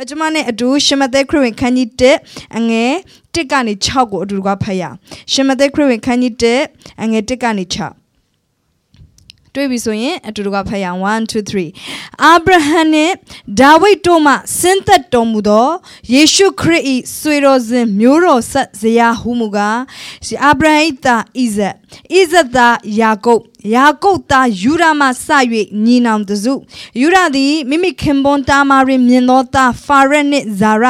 အဲ့တော့ကျွန်မနဲ့အတူရှမသက်ခရစ်ဝင်ခန်းကြီး1အငယ်1ကနေ6ကိုအတူတကွဖတ်ရအောင်ရှမသက်ခရစ်ဝင်ခန်းကြီး1အငယ်1ကနေ6တွေ့ပြီဆိုရင်အတူတကွဖတ်ရအောင်1 2 3အာဗြဟံနှင့်ဒါဝိဒ်တို့မှဆင်းသက်တော်မူသောယေရှုခရစ်၏ဆွေတော်စဉ်မျိုးတော်ဆက်ဇရာဟုမူကားအာဗြဟံ၏သားဣဇက်ဣဇက်သားယာကုပ်ယာကုပ်သားယူရမှစ၍ညီနောင်တစုယူရသည်မိမိခင်ပွန်တာမာရင်မြင်သောသားဖာရက်နှင့်ဇာရ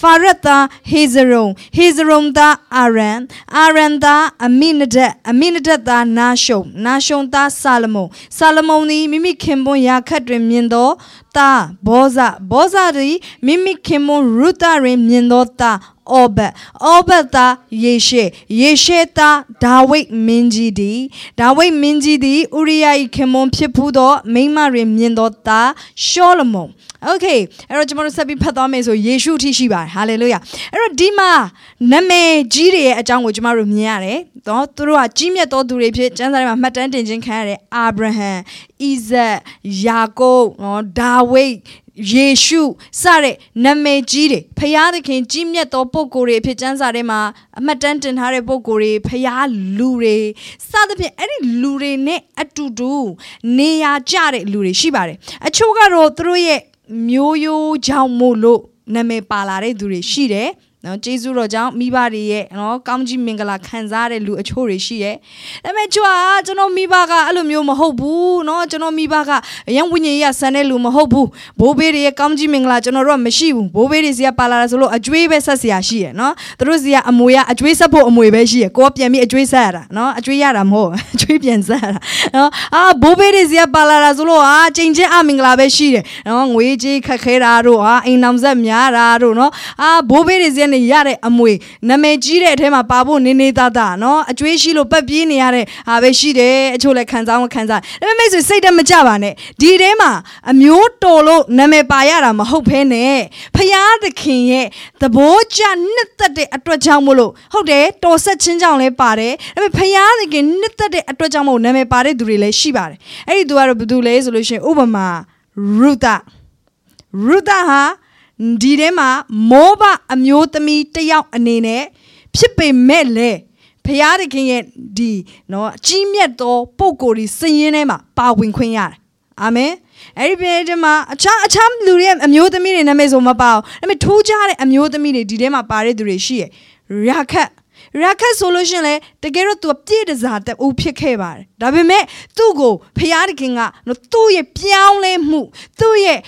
ဖာရက်သားဟေဇရုံဟေဇရုံသားအာရန်အာရန်သားအမိနဒက်အမိနဒက်သားနာရှုံနာရှုံသားဆာလမုန်ဆာလမုန်သည်မိမိခင်ပွန်ရာခတ်တွင်မြင်သော သားဘောဇဘောဇသည်မိမိခင်မွန်ရူတာရင်မြင်သောသားအောဘတ်အောဘတ်သားယေရှေယေရှေသားဒါဝိဒ်မင်းကြီးသည်ဒါဝိဒ်မင်းကြီးသည်ဥရိယ၏ခင်မွန်ဖြစ်ဖူးသောမိန်းမတွင်မြင်သောသားရှောလမုန်โอเคအဲ့တော့ကျွန်တော်တို့ဆက်ပြီးဖတ်သွားမယ်ဆိုယေရှုအထိရှိပါတယ်ဟာလေလုယာအဲ့တော့ဒီမှာနာမည်ကြီးတွေရဲ့အကြောင်းကိုကျွန်တော်တို့မြင်ရတယ်တော့သူတို့ကကြီးမြတ်သောသူတွေဖြစ်ကျမ်းစာထဲမှာမှတ်တမ်းတင်ခြင်းခံရတဲ့အာဗြဟံဣဇက်ယာကုပ်နော်ဒါဝိ ဝဒ်ယေရှုစတဲ့နာမည်ကြီးတွေဖျားသခင်ကြီးမြတ်သောပုဂ္ဂိုလ်တွေအဖြစ်ကျမ်းစာထဲမှာအမှတ်တမ်းတင်ထားတဲ့ပုဂ္ဂိုလ်တွေဖျားလူတွေစသဖြင့်အဲ့ဒီလူတွေနဲ့အတူတူနေရာကျတဲ့လူတွေရှိပါတယ်အချို့ကတော့သူတို့ရဲ့မျိုးရိုးကြောင့်မို့လို့နာမည်ပါလာတဲ့သူတွေရှိတယ် နော်ကျေးဇူးတော်ကြောင့်မိဘတွေရဲ့နော်ကောင်းကြီးမင်္ဂလာခံစားတဲ့လူအချို့တွေရှိရဲ့ဒါပေမဲ့ကြွာကျွန်တော်မိဘကအဲ့လိုမျိုးမဟုတ်ဘူးနော်ကျွန်တော်မိဘကအရင်ဝိညာဉ်ရေးဆန်တဲ့လူမဟုတ်ဘူးဘိုးဘေးတွေရဲ့ကောင်းကြီးမင်္ဂလာကျွန်တော်တို့ကမရှိဘူးဘိုးဘေးတွေစီကပါလာတာဆိုလို့အကျွေးပဲဆက်เสียရှိရဲ့နော်သူတို့စီကအမွေကအကျွေးဆက်ဖို့အမွေပဲရှိရဲ့ကိုကပြန်ပြီးအကျွေးဆက်ရတာနော်အကျွေးရတာမဟုတ်အကျွေးပြန်ဆက်ရတာနော်အာဘိုးဘေးတွေစီကပါလာတာဆိုလို့အာချိန်ချင်းအမင်္ဂလာပဲရှိတယ်နော်ငွေကြေးခက်ခဲတာတို့ဟာအိမ်နောင်ဆက်များတာတို့နော်အာဘိုးဘေးတွေစီက နေရတဲ့အမွေနာမည်ကြီးတဲ့အထဲမှာပါဖို့နေနေသားသားနော်အကျွေးရှိလို့ပတ်ပြေးနေရတဲ့ဟာပဲရှိတယ်အချို့လည်းခံစားမခံစားဒါပေမဲ့မိတ်ဆွေစိတ်တမကြပါနဲ့ဒီထဲမှာအမျိုးတော်လို့နာမည်ပါရတာမဟုတ်ဘဲနဲ့ဖယားသခင်ရဲ့သဘောကျနှစ်သက်တဲ့အတွက်ကြောင့်မို့လို့ဟုတ်တယ်တော်ဆက်ချင်းကြောင့်လည်းပါတယ်ဒါပေမဲ့ဖယားသခင်နှစ်သက်တဲ့အတွက်ကြောင့်မို့နာမည်ပါတဲ့သူတွေလည်းရှိပါတယ်အဲ့ဒီသူကတော့ဘယ်သူလဲဆိုလို့ရှိရင်ဥပမာရုသရုသဟာ ဒီထဲမှာမောဘအမျိုးသမီးတယောက်အနေနဲ့ဖြစ်ပေမဲ့လေဖျားသခင်ရဲ့ဒီနော်အကြီးမြတ်သောပုံကိုယ်ဒီစည်ရင်းထဲမှာပါဝင်ခွင့်ရတယ်အာမင်အဲ့ဒီပြည်ထဲမှာအခြားအခြားလူတွေအမျိုးသမီးတွေနာမည်ဆိုမပါဘူးဒါပေမဲ့ထူးခြားတဲ့အမျိုးသမီးတွေဒီထဲမှာပါတဲ့သူတွေရှိရရာခတ် ရာခတ်ဆိုလို့ရှင်လေတကယ်တော့သူပြည့်တစားတူဖြစ်ခဲ့ပါတယ်ဒါပေမဲ့သူ့ကိုဖျားသခင်ကနော်သူ့ရဲ့ပြောင်းလဲမှုသူ့ရဲ့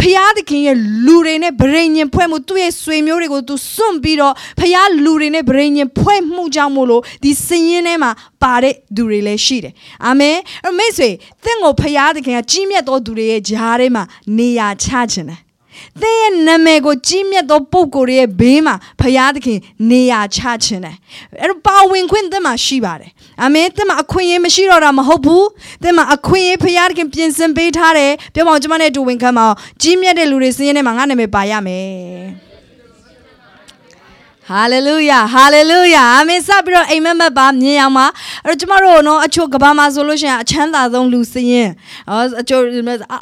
ဖျားသခင်ရဲ့လူတွေနဲ့ဗရိညင်ဖွဲ့မှုသူ့ရဲ့ဆွေမျိုးတွေကိုသူစွန့်ပြီးတော့ဖျားလူတွေနဲ့ဗရိညင်ဖွဲ့မှုကြောင့်မို့လို့ဒီစင်ရင်ထဲမှာပါတဲ့သူတွေလည်းရှိတယ်အာမင်အဲ့မိတ်ဆွေသင်ကိုဖျားသခင်ကကြီးမြတ်သောသူတွေရဲ့ဂျားထဲမှာနေရာချခြင်းတယ် သင်ရဲ့နာမည်ကိုကြီးမြတ်သောပုဂ္ဂိုလ်ရဲ့ဘေးမှာဖရာသခင်နေရာချခြင်းတယ်အဲ့တော့ပါဝင်ခွင့်သင်မှာရှိပါတယ်အာမင်သင်မှာအခွင့်အရေးမရှိတော့တာမဟုတ်ဘူးသင်မှာအခွင့်အရေးဖရာသခင်ပြင်ဆင်ပေးထားတယ်ပြောပါဦးကျွန်မနဲ့တူဝင်ခံပါအောင်ကြီးမြတ်တဲ့လူတွေစင်းရဲထဲမှာငါနာမည်ပါရမယ် ဟာလေလုယာဟာလေလုယာအာမင်စပြီးတော့အိမ်မက်မက်ပါမြင်အောင်ပါအဲ့တော့ကျမတို့နော်အချို့ကဘာမှာဆိုလို့ရှိရင်အချမ်းသာဆုံးလူစရင်အချို့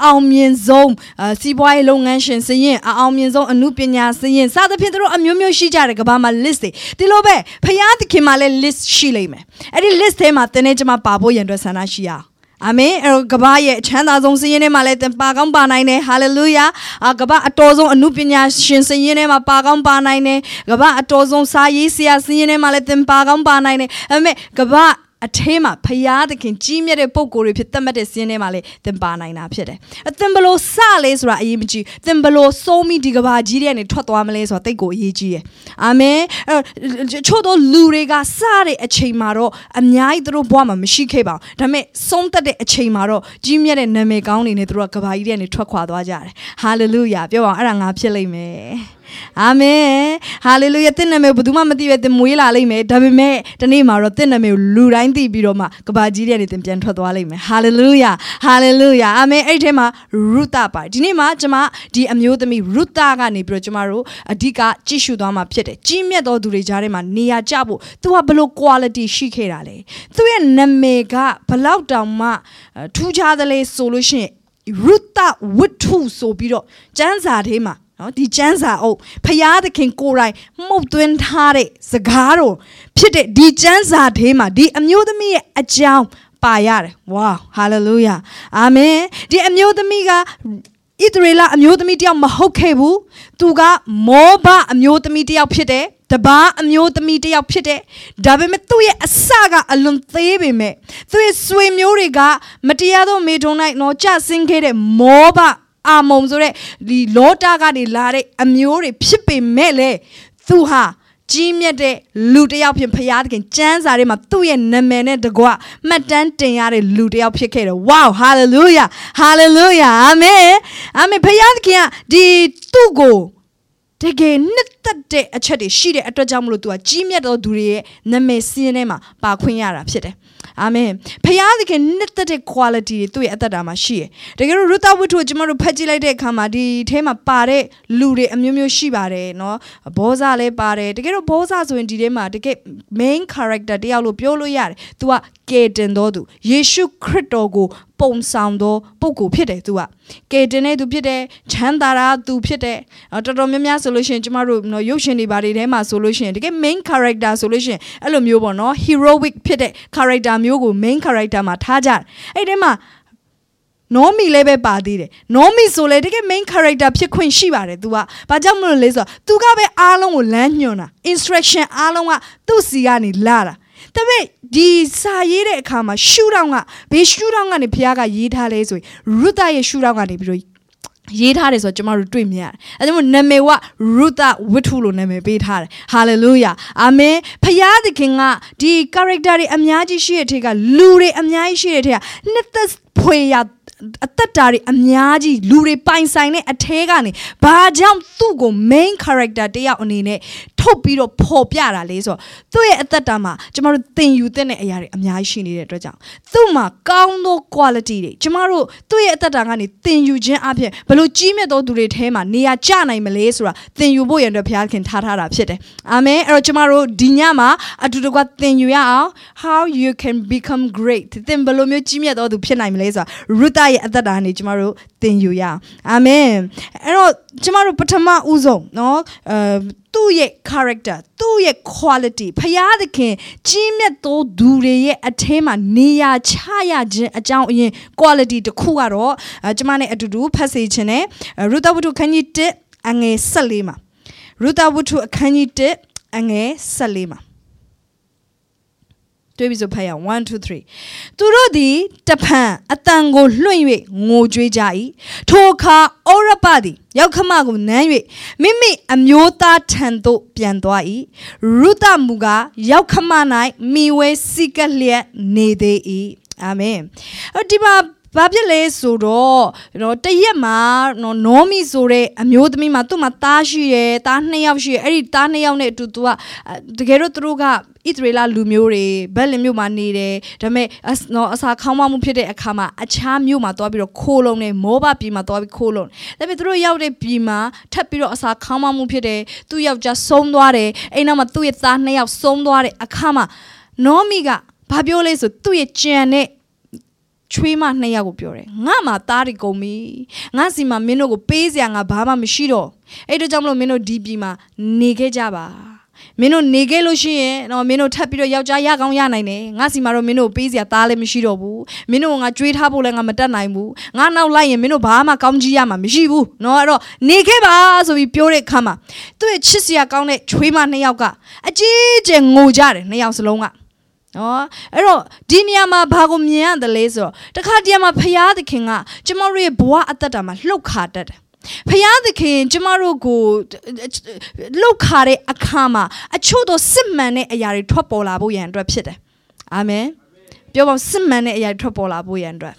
အောင်မြင်ဆုံးစီးပွားရေးလုပ်ငန်းရှင်စရင်အောင်မြင်ဆုံးအမှုပညာစရင်စသဖြင့်တို့အမျိုးမျိုးရှိကြတယ်ကဘာမှာ list တွေဒီလိုပဲဖယားသခင်မှာလည်း list ရှိလိမ့်မယ်အဲ့ဒီ list ထဲမှာတင်းနေကျမပါဖို့ရန်အတွက်ဆန္ဒရှိရအောင် အာမင်အဲ့တော့ကဘာရဲ့အချမ်းသာဆုံးစည်ရင်ထဲမှာလည်းပါကောင်းပါနိုင်တယ်ဟာလေလုယာအာကဘာအတော်ဆုံးအမှုပညာရှင်စည်ရင်ထဲမှာပါကောင်းပါနိုင်တယ်ကဘာအတော်ဆုံးစာရေးဆရာစည်ရင်ထဲမှာလည်းသင်ပါကောင်းပါနိုင်တယ်ဒါပေမဲ့ကဘာ အထဲမှာဖရာသခင်ကြီးမြတ်တဲ့ပုံကိုယ်တွေဖြစ်သတ်မှတ်တဲ့စင်းထဲမှာလေသင်ပါနိုင်တာဖြစ်တယ်။အသင်ဘလို့စလဲဆိုတာအရေးမကြီး။သင်ဘလို့စိုးမိဒီကဘာကြီးတဲ့ကနေထွက်သွားမလဲဆိုတာတိတ်ကိုအရေးကြီးရဲ့။အာမင်။အဲချို့သောလူတွေကစတဲ့အချိန်မှာတော့အများကြီးသူတို့ဘဝမှာမရှိခဲ့ပါဘူး။ဒါပေမဲ့ဆုံးသက်တဲ့အချိန်မှာတော့ကြီးမြတ်တဲ့နာမည်ကောင်းတွေနဲ့သူတို့ကကဘာကြီးတဲ့ကနေထွက်ခွာသွားကြတယ်။ဟာလေလုယာပြောပါအောင်အဲ့ဒါငါဖြစ်လိမ့်မယ်။အာမင်ဟာလေလုယာတင့်နာမည်ဘယ်သူမှမသိပဲတင်မွေးလာလိမ့်မယ်ဒါပေမဲ့ဒီနေ့မှာတော့တင့်နာမည်ကိုလူတိုင်းသိပြီးတော့မှကဘာကြီးတဲ့နေတင်ပြန်ထွက်သွားလိမ့်မယ်ဟာလေလုယာဟာလေလုယာအာမင်အဲ့ဒီထဲမှာရုသပါဒီနေ့မှာကျွန်မဒီအမျိုးသမီးရုသကနေပြီးတော့ကျွန်မတို့အဓိကကြည့်ရှုသွားမှာဖြစ်တယ်ကြီးမြတ်သောသူတွေကြားထဲမှာနေရာကျဖို့သူကဘလို့ quality ရှိခဲ့တာလဲသူရဲ့နာမည်ကဘလောက်တောင်မှထူးခြားသလဲဆိုလို့ရှိရင်ရုသဝတ္ထုဆိုပြီးတော့ကျမ်းစာထဲမှာ နော်ဒီကျမ်းစာအုပ်ဖယားသခင်ကိုယ်တိုင်မှုတ်သွင်းထားတဲ့စကားတော်ဖြစ်တဲ့ဒီကျမ်းစာထဲမှာဒီအမျိုးသမီးရဲ့အကြောင်းပါရတယ်ဝါဟာလေလုယာအာမင်ဒီအမျိုးသမီးကဣသရေလအမျိုးသမီးတယောက်မဟုတ်ခဲ့ဘူးသူကမောဘအမျိုးသမီးတယောက်ဖြစ်တယ်တပားအမျိုးသမီးတယောက်ဖြစ်တယ်ဒါပေမဲ့သူ့ရဲ့အစကအလွန်သေးပေမဲ့သူ့ရဲ့ဆွေမျိုးတွေကမတရားသောမေထုံ၌တော့ကြဆင်းခဲ့တဲ့မောဘ အာမုံဆိုတဲ့ဒီလောတာကနေလာတဲ့အမျိုးတွေဖြစ်ပေမဲ့လေသူဟာကြီးမြတ်တဲ့လူတစ်ယောက်ဖြစ်ဖရားသခင်ကျမ်းစာထဲမှာသူ့ရဲ့နာမည်နဲ့တကွမှတ်တမ်းတင်ရတဲ့လူတစ်ယောက်ဖြစ်ခဲ့တယ်။ Wow hallelujah hallelujah amen amen ဖရားသခင်ကဒီသူ့ကိုတကယ်နှစ်သက်တဲ့အချက်တွေရှိတဲ့အတွက်ကြောင့်မလို့သူကကြီးမြတ်သောသူတွေရဲ့နာမည်စင်းထဲမှာပါခွင့်ရတာဖြစ်တယ် အာမင်ဖခင်သခင်နှစ်သက်တဲ့ quality တွေသူ့ရဲ့အသက်တာမှာရှိတယ်တကယ်လို့ရုသဝတ္ထုကိုကျွန်တော်တို့ဖတ်ကြည့်လိုက်တဲ့အခါမှာဒီထဲမှာပါတဲ့လူတွေအမျိုးမျိုးရှိပါတယ်နော်ဘောဇလည်းပါတယ်တကယ်လို့ဘောဇဆိုရင်ဒီထဲမှာတကယ် main character တယောက်လို့ပြောလို့ရတယ် तू က ကယ်တင်တော်သူယေရှုခရစ်တော်ကို ပုံဆောင်သောပုဂ္ဂိုလ်ဖြစ်တယ်သူကကယ်တင်တဲ့သူဖြစ်တယ်ချမ်းသာတာသူဖြစ်တယ်တော်တော်များများဆိုလို့ရှိရင်ကျမတို့နော်ရုပ်ရှင်တွေဘာတွေထဲမှာဆိုလို့ရှိရင်တကယ် main character ဆိုလို့ရှိရင်အဲ့လိုမျိုးပေါ့နော် heroic ဖြစ်တဲ့ character မျိုးကို main character မှာထားကြတယ်အဲ့ဒီမှာနော်မီလည်းပဲပါသေးတယ်နော်မီဆိုလေတကယ် main character ဖြစ်ခွင့်ရှိပါတယ် तू ကဘာကြောင့်မလို့လဲဆိုတော့ तू ကပဲအားလုံးကိုလမ်းညွှန်တာ instruction အားလုံးကသူ့စီကနေလာတာ ဒါပေမဲ့ဒီစာရေးတဲ့အခါမှာရှူတောင်းကဘေးရှူတောင်းကနေဘုရားကရေးထားလဲဆိုရင်ရုသရဲ့ရှူတောင်းကနေပြီးတော့ရေးထားတယ်ဆိုတော့ကျမတို့တွေ့မြင်ရတယ်။အဲဒါကြောင့်နာမည်ကရုသဝတ္ထုလို့နာမည်ပေးထားတယ်။ hallelujah အာမင်။ဖခင်သခင်ကဒီ character တွေအများကြီးရှိတဲ့ထက်ကလူတွေအများကြီးရှိတဲ့ထက်ကနှစ်သက်ဖွေရအသက်တာတွေအများကြီးလူတွေပိုင်ဆိုင်တဲ့အထဲကနေဘာကြောင့်သူ့ကို main character တယောက်အနေနဲ့ ထုတ်ပြီးတော့ပေါ်ပြတာလေဆိုတော့သူ့ရဲ့အသက်တာမှာကျမတို့သင်ယူသင့်တဲ့အရာတွေအများကြီးရှိနေတဲ့အတွက်ကြောင့်သူ့မှာကောင်းသော quality တွေကျမတို့သူ့ရဲ့အသက်တာကနေသင်ယူခြင်းအပြင်ဘလို့ကြီးမြတ်သောသူတွေထဲမှာနေရာကျနိုင်မလဲဆိုတာသင်ယူဖို့ရတဲ့ဘုရားခင်ထားထားတာဖြစ်တယ်အာမင်အဲ့တော့ကျမတို့ဒီညမှာအတူတကွသင်ယူရအောင် how you can become great သင်ဘလို့မျိုးကြီးမြတ်သောသူဖြစ်နိုင်မလဲဆိုတာ Ruth ရဲ့အသက်တာကနေကျမတို့သင်ယူရအောင်အာမင်အဲ့တော့ကျမတို့ပထမဦးဆုံးเนาะအဲ သူ့ရဲ့ character သူ့ရဲ့ quality ဖျားသခင်ကြီးမြတ်သောသူတွေရဲ့အထဲမှာနေရာချရခြင်းအကြောင်းအရင် quality တစ်ခုကတော့အဲကျမနဲ့အတူတူဖတ်စေခြင်းနဲ့ရူသဝတ္ထုခန်းကြီး1အငယ်14မှာရူသဝတ္ထုအခန်းကြီး1အငယ်14မှာ တွေးပြီးဆိုဖတ်ရအောင်1 2 3သူတို့သည်တဖန်အတန်ကိုလွှင့်၍ငိုကြွေးကြ၏ထိုအခါဩရပသည်ရောက်ခမကိုနမ်း၍မိမိအမျိုးသားထံသို့ပြန်သွား၏ရုသမူကရောက်ခမ၌မိဝဲစိကလျက်နေသေး၏အာမင်ဒီမှာ ဘာဖြစ်လဲဆိုတော့နော်တရက်မှာနော်နောမီဆိုတဲ့အမျိုးသမီးမှာသူ့မှာသားရှိတယ်သားနှစ်ယောက်ရှိတယ်အဲ့ဒီသားနှစ်ယောက်နဲ့အတူသူကတကယ်တော့သူတို့ကဣသရေလလူမျိုးတွေဘက်လင်မြို့မှာနေတယ်ဒါပေမဲ့နော်အစာခေါင်းမမှုဖြစ်တဲ့အခါမှာအခြားမြို့မှာသွားပြီးတော့ခိုးလုံးနေမောဘပြည်မှာသွားပြီးခိုးလုံးဒါပေမဲ့သူတို့ရောက်တဲ့ပြည်မှာထပ်ပြီးတော့အစာခေါင်းမမှုဖြစ်တယ်သူ့ယောက်ျားဆုံးသွားတယ်အဲ့နောက်မှာသူ့ရဲ့သားနှစ်ယောက်ဆုံးသွားတဲ့အခါမှာနောမီကဘာပြောလဲဆိုသူ့ရဲ့ကြံတဲ့ ချွေးမနှစ်ယောက်ကိုပြောတယ်ငါမှသားတွေကုန်ပြီငါစီမှာမင်းတို့ကိုပေးစရာငါဘာမှမရှိတော့အဲ့တို့ကြောင့်မလို့မင်းတို့ဒီပြည်မှာနေခဲ့ကြပါမင်းတို့နေခဲ့လို့ရှိရင်တော့မင်းတို့ထပ်ပြီးတော့ယောက်ျားရကောင်းရနိုင်တယ်ငါစီမှာတော့မင်းတို့ပေးစရာသားလည်းမရှိတော့ဘူးမင်းတို့ငါကြွေးထားဖို့လည်းငါမတတ်နိုင်ဘူးငါနောက်လိုက်ရင်မင်းတို့ဘာမှကောင်းကြီးရမှာမရှိဘူးเนาะအဲ့တော့နေခဲ့ပါဆိုပြီးပြောတဲ့ခါမှာသူ့ရဲ့ချစ်စရာကောင်းတဲ့ချွေးမနှစ်ယောက်ကအကြီးကျယ်ငိုကြတယ်နှစ်ယောက်စလုံးက နော်အဲ့တော့ဒီနေရာမှာဘာကိုမြင်ရတယ်လဲဆိုတော့တခါတည်းမှာဖရာသခင်ကကျမတို့ရဲ့ဘဝအသက်တာမှာလှုပ်ခါတတ်တယ်ဖယားသခင်ကျမတို့ကိုလှုပ်ခါတဲ့အခါမှာအချို့သောစစ်မှန်တဲ့အရာတွေထွက်ပေါ်လာဖို့ရန်အတွက်ဖြစ်တယ်အာမင်ပြောပါစစ်မှန်တဲ့အရာတွေထွက်ပေါ်လာဖို့ရန်အတွက်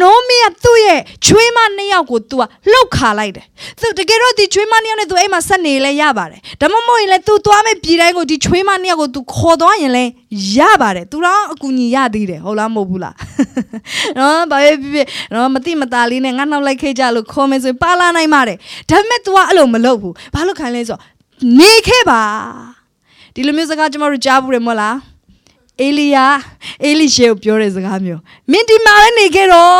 နိုမီကသူ့ရဲ့ချွေးမနှစ်ယောက်ကို तू ကလှုပ်ခါလိုက်တယ်။သူတကယ်တော့ဒီချွေးမနှစ်ယောက်နဲ့ तू အိမ်မှာဆက်နေလဲရပါတယ်။ဒါမှမဟုတ်ရင်လည်း तू သွားမဲ့ပြည်တိုင်းကိုဒီချွေးမနှစ်ယောက်ကို तू ခေါ်သွားရင်လည်းရပါတယ်။ तू တော့အကူညီရသေးတယ်ဟုတ်လားမဟုတ်ဘူးလား။နော်ဘာပဲဖြစ်ဖြစ်နော်မတိမတာလေးနဲ့ငါနှောက်လိုက်ခဲ့ကြလို့ခေါ်မယ်ဆိုရင်ပါလာနိုင်ပါတယ်။ဒါပေမဲ့ तू ကအဲ့လိုမလုပ်ဘူး။ဘာလို့ခံလဲဆိုတော့နေခဲ့ပါ။ဒီလိုမျိုးစကားကျမတို့ကြားဘူးရမလား။ အေလီယာအေလိရှေကိုပြောတဲ့စကားမျိုးမင်းဒီမှာပဲနေခဲ့တော့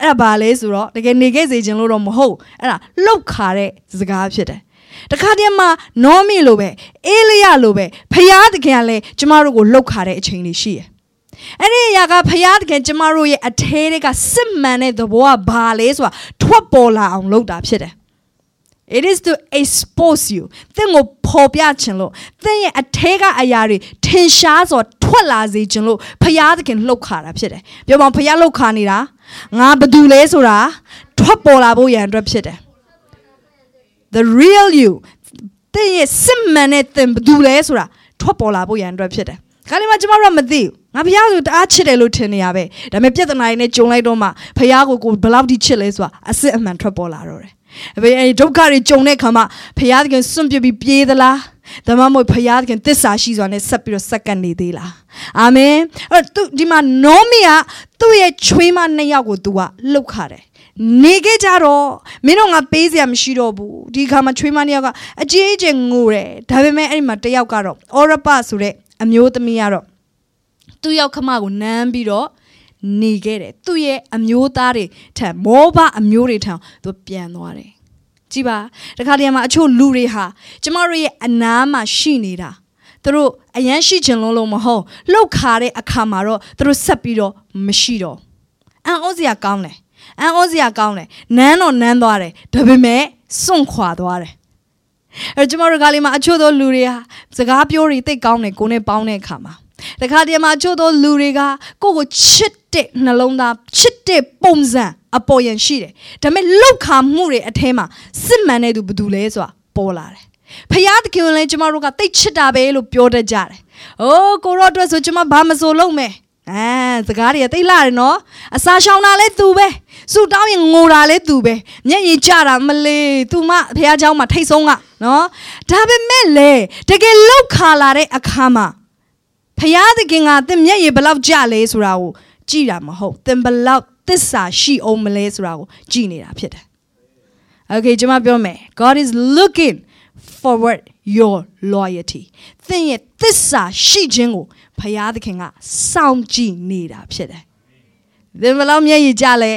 အဲ့ဒါဘာလဲဆိုတော့တကယ်နေခဲ့စေခြင်းလို့တော့မဟုတ်အဲ့ဒါလှုပ်ခါတဲ့စကားဖြစ်တယ်တခါတည်းမှာနောမီလိုပဲအေးလျလိုပဲဖျားသခင်ကလည်းကျမတို့ကိုလှုပ်ခါတဲ့အချိန်တွေရှိတယ်အဲ့ဒီအရာကဖျားသခင်ကျမတို့ရဲ့အထဲတွေကစစ်မှန်တဲ့သဘောကဘာလဲဆိုတာထွက်ပေါ်လာအောင်လုပ်တာဖြစ်တယ် It is to expose you သင်ကိုပေါ်ပြခြင်းလို့သင်ရဲ့အထဲကအရာတွေထင်ရှားစွာထွက်လာစေခြင်းလို့ဖျားသခင်လှုပ်ခါတာဖြစ်တယ်ပြောပါဖျားလှုပ်ခါနေတာငါဘယ်သူလဲဆိုတာထွက်ပေါ်လာဖို့ရန်အတွက်ဖြစ်တယ် the real you သင်ရဲ့စစ်မှန်တဲ့သင်ဘယ်သူလဲဆိုတာထွက်ပေါ်လာဖို့ရန်အတွက်ဖြစ်တယ်ခါလေးမှာကျမတို့ကမသိဘူးငါဖះဆိုတအားချစ်တယ်လို့ထင်နေရပဲဒါပေမဲ့ပြဿနာတွေနဲ့ကြုံလိုက်တော့မှဖះကိုကိုဘယ်လောက်ထိချစ်လဲဆိုတာအစစ်အမှန်ထွက်ပေါ်လာတော့တယ် အဖေအဲဒုက္ခတွေကြုံတဲ့ခါမှာဖះသခင်စွန့်ပြစ်ပြီးပြေးသလားဒါမှမဟုတ်ဖះသခင်တစ္ဆာရှိစွာနဲ့ဆက်ပြီးတော့စက္ကန့်နေသေးလားအာမင်အဲ့တော့ဒီမှာနောမီကသူ့ရဲ့ချွေးမနှစ်ယောက်ကိုသူကလှုပ်ခါတယ်နေခဲ့ကြတော့မင်းတို့ငါပေးစရာမရှိတော့ဘူးဒီခါမှာချွေးမနှစ်ယောက်ကအကြီးအကျယ်ငိုတယ်ဒါပေမဲ့အဲ့ဒီမှာတစ်ယောက်ကတော့အော်ရပဆိုတဲ့အမျိုးသမီးကတော့သူ့ရောက်ခမကိုနမ်းပြီးတော့ နေခဲ့တယ်သူ့ရဲ့အမျိုးသားတွေထံမောဘအမျိုးတွေထံသူပြန်သွားတယ်ကြည်ပါတခါတည်းမှာအချို့လူတွေဟာကျမတို့ရဲ့အနားမှာရှိနေတာသူတို့အရန်ရှိချင်လုံးလုံးမဟုတ်လှုပ်ခါတဲ့အခါမှာတော့သူတို့ဆက်ပြီးတော့မရှိတော့အန်ဩစရာကောင်းတယ်အန်ဩစရာကောင်းတယ်နန်းတော့နန်းသွားတယ်ဒါပေမဲ့စွန့်ခွာသွားတယ်အဲကျမတို့ကလေးမှာအချို့သောလူတွေဟာစကားပြောတွေသိကောင်းတယ်ကိုနဲ့ပေါင်းတဲ့အခါမှာ တခါတည်းမှာအချို့သောလူတွေကကိုယ့်ကိုချစ်တဲ့နှလုံးသားချစ်တဲ့ပုံစံအပေါ်ယံရှိတယ်ဒါပေမဲ့လောက်ခါမှုတွေအထဲမှာစစ်မှန်တဲ့သူဘယ်သူလဲဆိုတာပေါ်လာတယ်ဖယားသခင်လည်းကျမတို့ကတိတ်ချစ်တာပဲလို့ပြောတတ်ကြတယ်။အိုးကိုရော့အတွက်ဆိုကျမဘာမဆိုလုပ်မယ်။အဲစကားတွေကတိတ်လာတယ်နော်။အစာရှောင်တာလည်းသူပဲ။စူတောင်းရင်ငိုတာလည်းသူပဲ။မျက်ရည်ကျတာမလေး။ तू မဖယားเจ้าမှာထိတ်ဆုံးကနော်။ဒါပေမဲ့လေတကယ်လောက်ခါလာတဲ့အခါမှာ ဖယားသခင်ကသင်မျက်ရည်ဘယ်လောက်ကျလဲဆိုတာကိုကြည့်တာမဟုတ်။သင်ဘယ်လောက်သစ္စာရှိအောင်မလဲဆိုတာကိုကြည့်နေတာဖြစ်တယ်။ Okay ကျွန်မပြောမယ် God is looking forward your loyalty သင်ရဲ့သစ္စာရှိခြင်းကိုဘုရားသခင်ကစောင့်ကြည့်နေတာဖြစ်တယ် သင်ဘလောက်မျက်ရည်ကြလဲ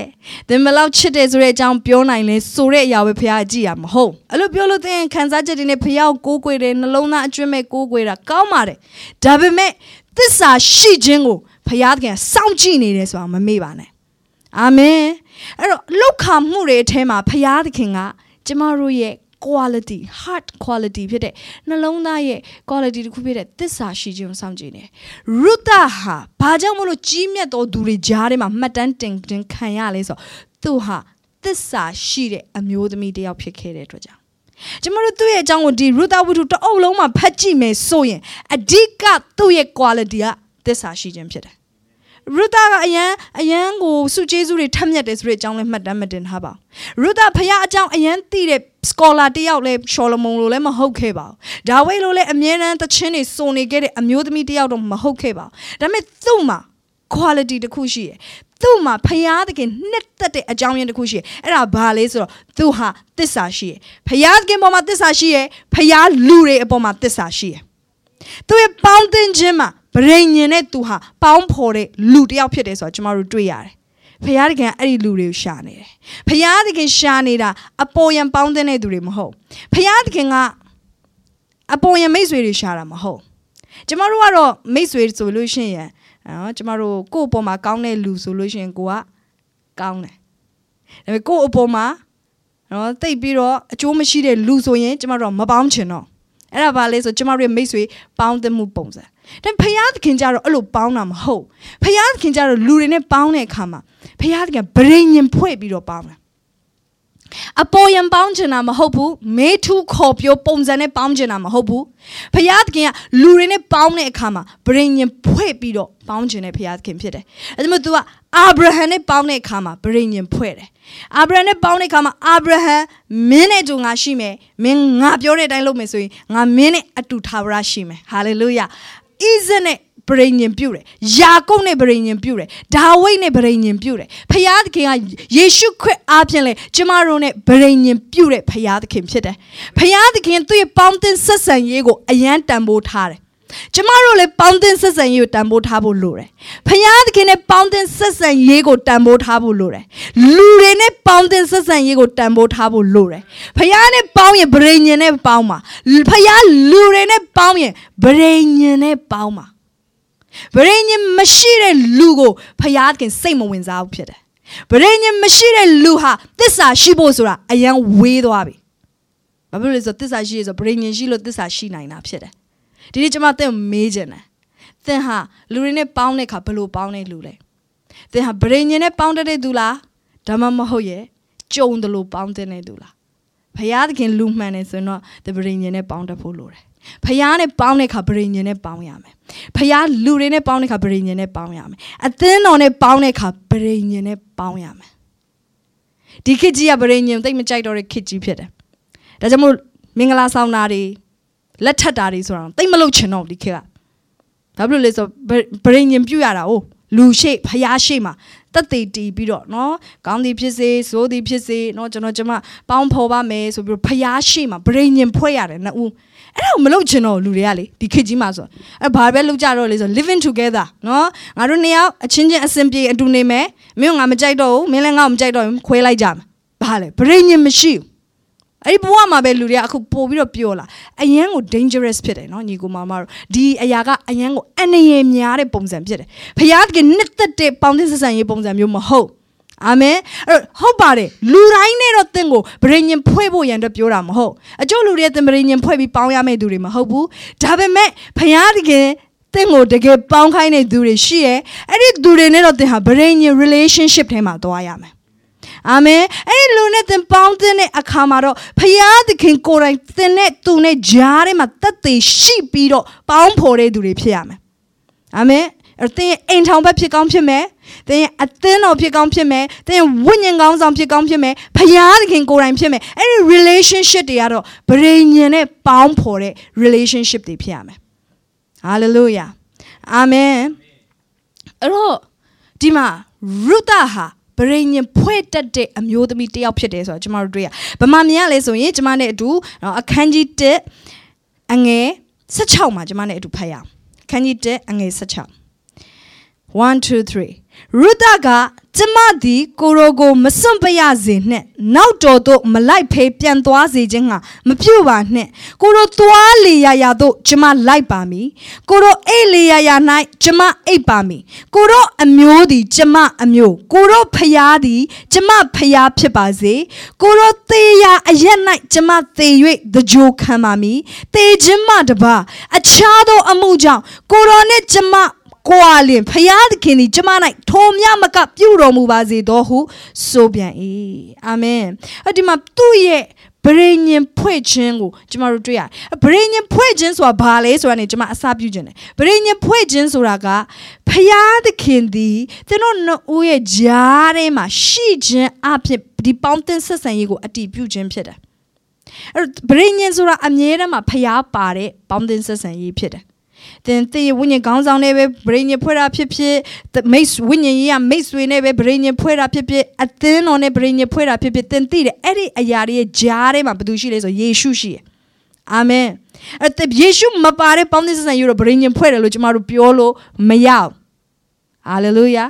သင်ဘလောက်ချစ်တယ်ဆိုတဲ့အကြောင်းပြောနိုင်လဲဆိုတဲ့အရာပဲဖခင်ကြည့်ရမဟုတ်အဲ့လိုပြောလို့သင်ခံစားချက်တွေနဲ့ဖခင်ကိုကိုးကွယ်တယ်နှလုံးသားအကျွမ်းမဲ့ကိုးကွယ်တာကောင်းပါတယ်ဒါပေမဲ့သစ္စာရှိခြင်းကိုဖခင်သခင်စောင့်ကြည့်နေတယ်ဆိုတာမမေ့ပါနဲ့အာမင်အဲ့တော့လောက်ခမှုတွေအထဲမှာဖခင်သခင်ကကျမတို့ရဲ့ quality heart quality ဖြစ်တဲ့နှလုံးသားရဲ့ quality တစ်ခုဖြစ်တဲ့သစ္စာရှိခြင်းကိုစောင့်ကြည့်နေရုသဟာဘာကြောင့်မလို့ကြီးမြတ်သောသူတွေကြားထဲမှာမှတ်တမ်းတင်တင်ခံရလဲဆိုတော့သူဟာသစ္စာရှိတဲ့အမျိုးသမီးတစ်ယောက်ဖြစ်ခဲ့တဲ့အတွက်ကြောင့်ကျမတို့သူ့ရဲ့အကြောင်းကိုဒီရုသဝတ္ထုတအုပ်လုံးမှာဖတ်ကြည့်မယ်ဆိုရင်အဓိကသူ့ရဲ့ quality ကသစ္စာရှိခြင်းဖြစ်တယ် ရူတာကအယံအယံကိုစုကျေးဇူးတွေထက်မြက်တယ်ဆိုတဲ့အကြောင်းလည်းမှတ်တမ်းမတင်ထားပါဘူးရူတာဖခင်အကြောင်းအယံသိတဲ့ scholar တယောက်လည်းရှောလမုန်လိုလည်းမဟုတ်ခဲ့ပါဘူးဒါဝိဒ်လိုလည်းအမြဲတမ်းသချင်းတွေစုံနေခဲ့တဲ့အမျိုးသမီးတယောက်တော့မဟုတ်ခဲ့ပါဘူးဒါပေမဲ့သူ့မှာ quality တစ်ခုရှိတယ်သူ့မှာဖယားသခင်နှစ်သက်တဲ့အကြောင်းရင်းတစ်ခုရှိတယ်အဲ့ဒါဘာလဲဆိုတော့သူဟာတစ္ဆာရှိတယ်ဖယားသခင်ပေါ်မှာတစ္ဆာရှိတယ်ဖယားလူတွေအပေါ်မှာတစ္ဆာရှိတယ်သူရဲ့ပေါင်းတင်ခြင်းမှာ ဗရိညင်နဲ့သူဟာပေါင်းဖော်တဲ့လူတစ်ယောက်ဖြစ်တယ်ဆိုတော့ကျမတို့တွေ့ရတယ်ဖယားတခင်အဲ့ဒီလူတွေကိုရှာနေတယ်ဖယားတခင်ရှာနေတာအပေါ်ယံပေါင်းတဲ့သူတွေမဟုတ်ဖယားတခင်ကအပေါ်ယံမိတ်ဆွေတွေရှာတာမဟုတ်ကျမတို့ကတော့မိတ်ဆွေဆိုလို့ရှိရင်နော်ကျမတို့ကိုယ့်အပေါ်မှာကောင်းတဲ့လူဆိုလို့ရှိရင်ကိုကကောင်းတယ်ဒါပေမဲ့ကိုယ့်အပေါ်မှာနော်တိတ်ပြီးတော့အကျိုးမရှိတဲ့လူဆိုရင်ကျမတို့မပေါင်းချင်တော့အဲ့ဒါဘာလဲဆိုကျမတို့ရဲ့မိတ်ဆွေပေါင်းသမှုပုံစံ ဒါဖယားသခင်ကြတော့အဲ့လိုပေါင်းတာမဟုတ်ဖယားသခင်ကြတော့လူတွေနဲ့ပေါင်းတဲ့အခါမှာဖယားသခင်ဗရိညင်ဖွဲ့ပြီးတော့ပေါင်းတယ်အပေါ်ယံပေါင်းချင်တာမဟုတ်ဘူးမေထုခေါ်ပြောပုံစံနဲ့ပေါင်းချင်တာမဟုတ်ဘူးဖယားသခင်ကလူတွေနဲ့ပေါင်းတဲ့အခါမှာဗရိညင်ဖွဲ့ပြီးတော့ပေါင်းချင်တဲ့ဖယားသခင်ဖြစ်တယ်အဲဒါမှ तू ကအာဗြဟံနဲ့ပေါင်းတဲ့အခါမှာဗရိညင်ဖွဲ့တယ်အာဗြဟံနဲ့ပေါင်းတဲ့အခါမှာအာဗြဟံမင်းနဲ့တူငါရှိမယ်မင်းငါပြောတဲ့အတိုင်းလုပ်မယ်ဆိုရင်ငါမင်းနဲ့အတူထာဝရရှိမယ်ဟာလေလုယာ ဣဇက်နဲ့ဗရိညင်ပြုတယ်ယာကုပ်နဲ့ဗရိညင်ပြုတယ်ဒါဝိဒ်နဲ့ဗရိညင်ပြုတယ်ဖယားသခင်ကယေရှုခရစ်အားဖြင့်လေကျမတို့နဲ့ဗရိညင်ပြုတဲ့ဖယားသခင်ဖြစ်တယ်ဖယားသခင်သူ့ရဲ့ပေါင်းတင်ဆက်ဆံရေးကိုအယံတန်ဖိုးထားတယ် ကျမတို့လည်းပေါင်းတင်ဆက်ဆံရေးကိုတန်ဖိုးထားဖို့လိုတယ်။ဖယားသခင်နဲ့ပေါင်းတင်ဆက်ဆံရေးကိုတန်ဖိုးထားဖို့လိုတယ်။လူတွေနဲ့ပေါင်းတင်ဆက်ဆံရေးကိုတန်ဖိုးထားဖို့လိုတယ်။ဖယားနဲ့ပေါင်းရင်ဗရိညင်နဲ့ပေါင်းပါ။ဖယားလူတွေနဲ့ပေါင်းရင်ဗရိညင်နဲ့ပေါင်းပါ။ဗရိညင်မရှိတဲ့လူကိုဖယားသခင်စိတ်မဝင်စားဘူးဖြစ်တယ်။ဗရိညင်မရှိတဲ့လူဟာတစ္ဆာရှိဖို့ဆိုတာအယံဝေးသွားပြီ။ဘာဖြစ်လို့လဲဆိုတော့တစ္ဆာရှိရဆိုဗရိညင်ရှိလို့တစ္ဆာရှိနိုင်တာဖြစ်တယ်။ ဒီနေ့ကျွန်မသင်မေးခြင်းတယ်သင်ဟာလူတွေနဲ့ပေါင်းတဲ့အခါဘယ်လိုပေါင်းတဲ့လူလဲသင်ဟာဗရိညင်နဲ့ပေါင်းတဲ့သူလားဒါမှမဟုတ်ရဲ့ကြုံတယ်လို့ပေါင်းတဲ့သူလားဖယားသခင်လူမှန်တယ်ဆိုရင်တော့ဒီဗရိညင်နဲ့ပေါင်းတတ်ဖို့လိုတယ်ဖယားနဲ့ပေါင်းတဲ့အခါဗရိညင်နဲ့ပေါင်းရမယ်ဖယားလူတွေနဲ့ပေါင်းတဲ့အခါဗရိညင်နဲ့ပေါင်းရမယ်အသင်းတော်နဲ့ပေါင်းတဲ့အခါဗရိညင်နဲ့ပေါင်းရမယ်ဒီခေတ်ကြီးကဗရိညင်တိတ်မကြိုက်တော့တဲ့ခေတ်ကြီးဖြစ်တယ်ဒါကြောင့်မို့မင်္ဂလာဆောင်တာတွေ လက်ထပ်တာတွေဆိုတာတိတ်မလုပ်ချင်တော့ဒီခေတ်ကဘာဖြစ်လို့လဲဆိုဗရိညင်ပြုတ်ရတာ哦လူရှိဖျားရှိမှာတက်သေးတီးပြီးတော့เนาะကောင်းသည်ဖြစ်စေဆိုးသည်ဖြစ်စေเนาะကျွန်တော်ကျမပေါင်းဖော်ပါမယ်ဆိုပြီးတော့ဖျားရှိမှာဗရိညင်ဖွဲ့ရတယ်နှစ်ဦးအဲ့ဒါကိုမလုပ်ချင်တော့လူတွေကလေဒီခေတ်ကြီးမှာဆိုအဲ့ဘာပဲလုပ်ကြတော့လေဆို living together เนาะငါတို့နှစ်ယောက်အချင်းချင်းအဆင်ပြေအတူနေမယ်မင်းကငါမကြိုက်တော့ဘူးမင်းလည်းငါ့ကိုမကြိုက်တော့ဘူးခွဲလိုက်ကြမယ်ဘာလဲဗရိညင်မရှိဘူး အဲ့ဒီဘဝမှာပဲလူတွေကအခုပို့ပြီးတော့ပြောလာအရန်ကို dangerous ဖြစ်တယ်နော်ညီကိုမမတို့ဒီအရာကအရန်ကိုအန္တရာယ်များတဲ့ပုံစံဖြစ်တယ်ဖခင်ကနှစ်သက်တဲ့ပေါင်းသင်းဆက်ဆံရေးပုံစံမျိုးမဟုတ်အာမင်အဲ့ဟုတ်ပါတယ်လူတိုင်းနဲ့တော့သင်ကိုဗရိညင်ဖွဲ့ဖို့ရန်အတွက်ပြောတာမဟုတ်အကျို့လူတွေသင်ဗရိညင်ဖွဲ့ပြီးပေါင်းရမယ့်သူတွေမဟုတ်ဘူးဒါပေမဲ့ဖခင်တကယ်သင်ကိုတကယ်ပေါင်းခိုင်းတဲ့သူတွေရှိရဲ့အဲ့ဒီသူတွေနဲ့တော့သင်ဟာဗရိညင် relationship ထဲမှာသွားရမယ် အာမင်အဲ့ဒီလူနဲ့သင်ပေါင်းတဲ့အခါမှာတော့ဖယားသခင်ကိုယ်တိုင်သင်နဲ့သူနဲ့ကြားထဲမှာတက်သေးရှိပြီးတော့ပေါင်းဖော်တဲ့သူတွေဖြစ်ရမယ်အာမင်အဲ့သင်အိမ်ထောင်ဘက်ဖြစ်ကောင်းဖြစ်မယ်သင်အသင်းတော်ဖြစ်ကောင်းဖြစ်မယ်သင်ဝိညာဉ်ကောင်းဆောင်ဖြစ်ကောင်းဖြစ်မယ်ဖယားသခင်ကိုယ်တိုင်ဖြစ်မယ်အဲ့ဒီ relationship တွေကတော့ဗရိညင်နဲ့ပေါင်းဖော်တဲ့ relationship တွေဖြစ်ရမယ် hallelujah amen အဲ့တော့ဒီမှာရုသဟာ ဗရိညင်ဖွဲ့တက်တဲ့အမျိုးသမီးတယောက်ဖြစ်တယ်ဆိုတော့ကျမတို့တွေ့ရဗမာမြင်ရလဲဆိုရင်ကျမနဲ့အတူအခန်းကြီး1အငယ်16မှာကျမနဲ့အတူဖတ်ရအောင်အခန်းကြီး1အငယ်16 1 2 3 ရုဒကကျမသည်ကိုရိုကိုမစွန့်ပရစေနှင့်နောက်တော်သို့မလိုက်ဖေးပြန်သွားစေခြင်းဟာမပြုတ်ပါနှင့်ကိုရိုသွားလေရာရာသို့ကျမလိုက်ပါမည်ကိုရိုအိတ်လေရာရာ၌ကျမအိတ်ပါမည်ကိုရိုအမျိုးသည်ကျမအမျိုးကိုရိုဖျားသည်ကျမဖျားဖြစ်ပါစေကိုရိုသေးရာအရက်၌ကျမသေ၍တကြိုခံပါမည်သေခြင်းမှတပါအခြားသောအမှုကြောင့်ကိုရိုနှင့်ကျမ ကိုအလင်ဖယားသခင်သည်ကျမ၌ထိုမြမကပြုတော်မူပါစေသောဟုဆိုပြန်၏အာမင်အဒီမှာသူ့ရဲ့ဗရိညင်ဖွဲ့ခြင်းကိုကျမတို့တွေ့ရတယ်ဗရိညင်ဖွဲ့ခြင်းဆိုတာဘာလဲဆိုတာနေကျမအစပြုခြင်းတယ်ဗရိညင်ဖွဲ့ခြင်းဆိုတာကဖယားသခင်သည်သင်တို့နှစ်ဦးရဲ့ဂျားထဲမှာရှိခြင်းအဖြစ်ဒီပေါင်းတင်ဆက်ဆံရေးကိုအတည်ပြုခြင်းဖြစ်တယ်အဲ့ဗရိညင်ဆိုတာအမြဲတမ်းမှာဖျားပါတဲ့ပေါင်းတင်ဆက်ဆံရေးဖြစ်တယ် သင်သေဝိညာဉ်ခေါင်းဆောင်နဲ့ပဲဗရိညင်ဖွဲ့တာဖြစ်ဖြစ်မိတ်ဝိညာဉ်ကြီးကမိတ်ဆွေနဲ့ပဲဗရိညင်ဖွဲ့တာဖြစ်ဖြစ်အသင်းတော်နဲ့ဗရိညင်ဖွဲ့တာဖြစ်ဖြစ်သင်သိတယ်အဲ့ဒီအရာတွေရဲ့ဂျားထဲမှာဘယ်သူရှိလဲဆိုယေရှုရှိတယ်အာမင်အဲ့တယေရှုမပါတဲ့ပေါင်းသင်းဆန်ယူတော့ဗရိညင်ဖွဲ့တယ်လို့ကျမတို့ပြောလို့မရဘူးဟာလေလုယာ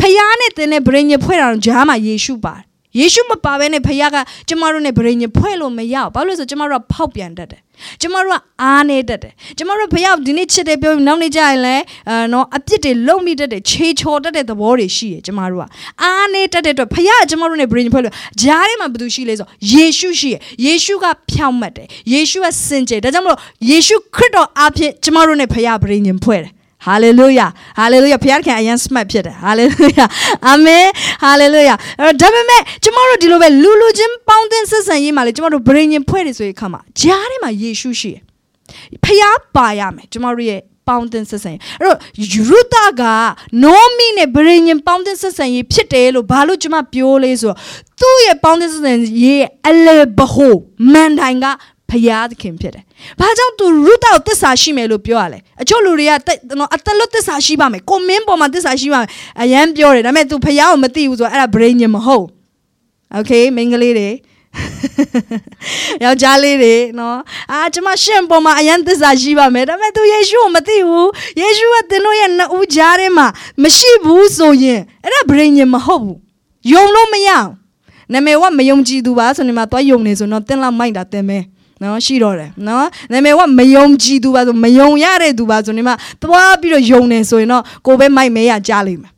ဖခင်နဲ့သင်နဲ့ဗရိညင်ဖွဲ့တာတော့ဂျားမှာယေရှုပါတယ် ယေရှုမပါဘဲနဲ့ဖခင်ကကျမတို့နဲ့ဗရိညင်ဖွဲ့လို့မရဘူးဘာလို့လဲဆိုကျမတို့ကဖောက်ပြန်တတ်တယ်ကျမတို့ကအားနေတတ်တယ်ကျမတို့ဖခင်ဒီနေ့ချစ်တယ်ပြောပြီးနောက်နေ့ကျရင်လည်းအဲနော်အပြစ်တွေလုံမိတတ်တယ်ခြေချော်တတ်တဲ့သဘောတွေရှိတယ်ကျမတို့ကအားနေတတ်တဲ့အတွက်ဖခင်ကကျမတို့နဲ့ဗရိညင်ဖွဲ့လို့ဂျားထဲမှာဘယ်သူရှိလဲဆိုယေရှုရှိတယ်ယေရှုကဖြောင့်မတ်တယ်ယေရှုကစင်ကြယ်ဒါကြောင့်မလို့ယေရှုခရစ်တော်အဖြစ်ကျမတို့နဲ့ဖခင်ဗရိညင်ဖွဲ့တယ် ဟာလေလုယာဟာလေလုယာဘုရားခင်အရင် smart ဖြစ်တယ်ဟာလေလုယာအာမင်ဟာလေလုယာအဲ့တော့ဒါပေမဲ့ကျမတို့ဒီလိုပဲလူလူချင်းပေါင်းတင်ဆက်ဆံရေးမှာလေကျမတို့ဗရင်ရင်ဖွဲ့တယ်ဆိုရင်ခါမှာဂျားထဲမှာယေရှုရှိတယ်ဖျားပါရမယ်ကျမတို့ရဲ့ပေါင်းတင်ဆက်ဆံရေးအဲ့တော့ယူရတာကနောမီနဲ့ဗရင်ရင်ပေါင်းတင်ဆက်ဆံရေးဖြစ်တယ်လို့ဘာလို့ကျမပြောလဲဆိုတော့သူ့ရဲ့ပေါင်းတင်ဆက်ဆံရေးအလေဘဟိုမန်တိုင်က ဖယားသခင်ဖြစ်တယ်။ဘာကြောင့်သူရုတောက်တစ္ဆာရှိမယ်လို့ပြောရလဲ။အချို့လူတွေကနော်အသက်လွတ်တစ္ဆာရှိပါမယ်။ကိုမင်းပေါ်မှာတစ္ဆာရှိပါမယ်။အရန်ပြောတယ်။ဒါပေမဲ့ तू ဖယားကိုမသိဘူးဆိုတော့အဲ့ဒါ brain ညမဟုတ်။ Okay မိန်းကလေးတွေယောက်ျားလေးတွေနော်အာကျမရှင့်ပေါ်မှာအယံသစ္စာရှိပါမယ်ဒါပေမဲ့သူယေရှုကိုမသိဘူးယေရှုကသင်တို့ရဲ့နှစ်ဦးကြားထဲမှာမရှိဘူးဆိုရင်အဲ့ဒါဗြိဉ္ဉ်မဟုတ်ဘူးယုံလို့မရအောင်နာမည်ကမယုံကြည်သူပါဆိုနေမှာသွားယုံနေဆိုတော့သင်လောက်မိုက်တာသင်မဲ နော်ရှိတော့တယ်နော်နာမည်ကမယုံကြည်သူပါဆိုမယုံရတဲ့သူပါဆိုနေမှာသွားပြီးတော့ယုံနေဆိုရင်တော့ကိုပဲမိုက်မဲရကြားလိမ့်မယ်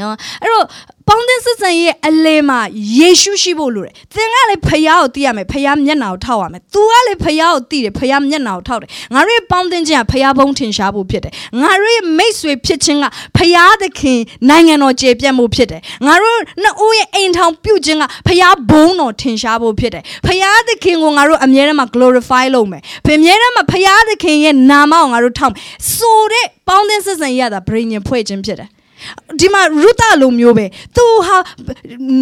နော်အဲ့တော့ပေါင်းသင်းဆက်ဆံရဲ့အလဲမှာယေရှုရှိဖို့လိုတယ်သင်ကလည်းဖခင်ကိုသိရမယ်ဖခင်မျက်နှာကိုထောက်ရမယ်သူကလည်းဖခင်ကိုသိတယ်ဖခင်မျက်နှာကိုထောက်တယ်ငါတို့ရဲ့ပေါင်းသင်းခြင်းကဖခင်ဘုံထင်ရှားဖို့ဖြစ်တယ်ငါတို့ရဲ့မိတ်ဆွေဖြစ်ခြင်းကဖခင်သခင်နိုင်ငံတော်ကျေပြတ်မှုဖြစ်တယ်ငါတို့နှစ်ဦးရဲ့အိမ်ထောင်ပြုခြင်းကဖခင်ဘုံတော်ထင်ရှားဖို့ဖြစ်တယ်ဖခင်သခင်ကိုငါတို့အမြဲတမ်း glorify လုပ်မယ်ဖခင်အမြဲတမ်းဖခင်သခင်ရဲ့နာမကိုငါတို့ထောက်မယ်ဆိုတဲ့ပေါင်းသင်းဆက်ဆံရတာဗြိဉ္ဉ်ဖွဲ့ခြင်းဖြစ်တယ် ဒီမှာရုတလိုမျိုးပဲသူဟာ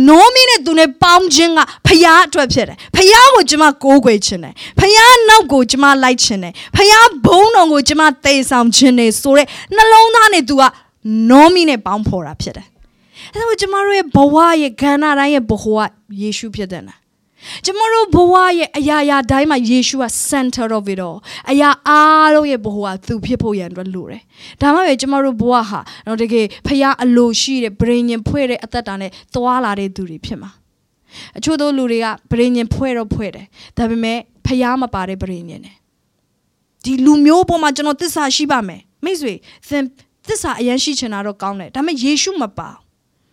နိုမီနဲ့သူနဲ့ပေါင်းခြင်းကဖျားအတွက်ဖြစ်တယ်ဖျားကိုကျမကိုးကွယ်ခြင်းတယ်ဖျားနောက်ကိုကျမလိုက်ခြင်းတယ်ဖျားဘုံတော်ကိုကျမတည်ဆောင်ခြင်းတယ်ဆိုတဲ့နှလုံးသားနဲ့သူကနိုမီနဲ့ပေါင်းဖော်တာဖြစ်တယ်အဲဒါကိုကျမတို့ရဲ့ဘဝရဲ့ခန္ဓာတိုင်းရဲ့ဘဝကယေရှုဖြစ်တဲ့နာ ကျမတို့ဘဝရဲ့အရာရာတိုင်းမှာယေရှုက center of it all အရာအားလုံးရဲ့ဘဝကသူဖြစ်ဖို့ရန်အတွက်လိုတယ်။ဒါမှပဲကျမတို့ဘဝဟာတော့တကယ်ဖခင်အလိုရှိတဲ့ဗြိဉ္ဉ်ဖွဲ့တဲ့အသက်တာနဲ့သွားလာတဲ့သူတွေဖြစ်မှာ။အချို့သောလူတွေကဗြိဉ္ဉ်ဖွဲ့တော့ဖွဲ့တယ်။ဒါပေမဲ့ဖခင်မပါတဲ့ဗြိဉ္ဉ်နဲ့ဒီလူမျိုးပေါ်မှာကျွန်တော်သစ္စာရှိပါမယ်။မိတ်ဆွေသင်သစ္စာအရင်ရှိချင်တာတော့ကောင်းတယ်။ဒါပေမဲ့ယေရှုမပါ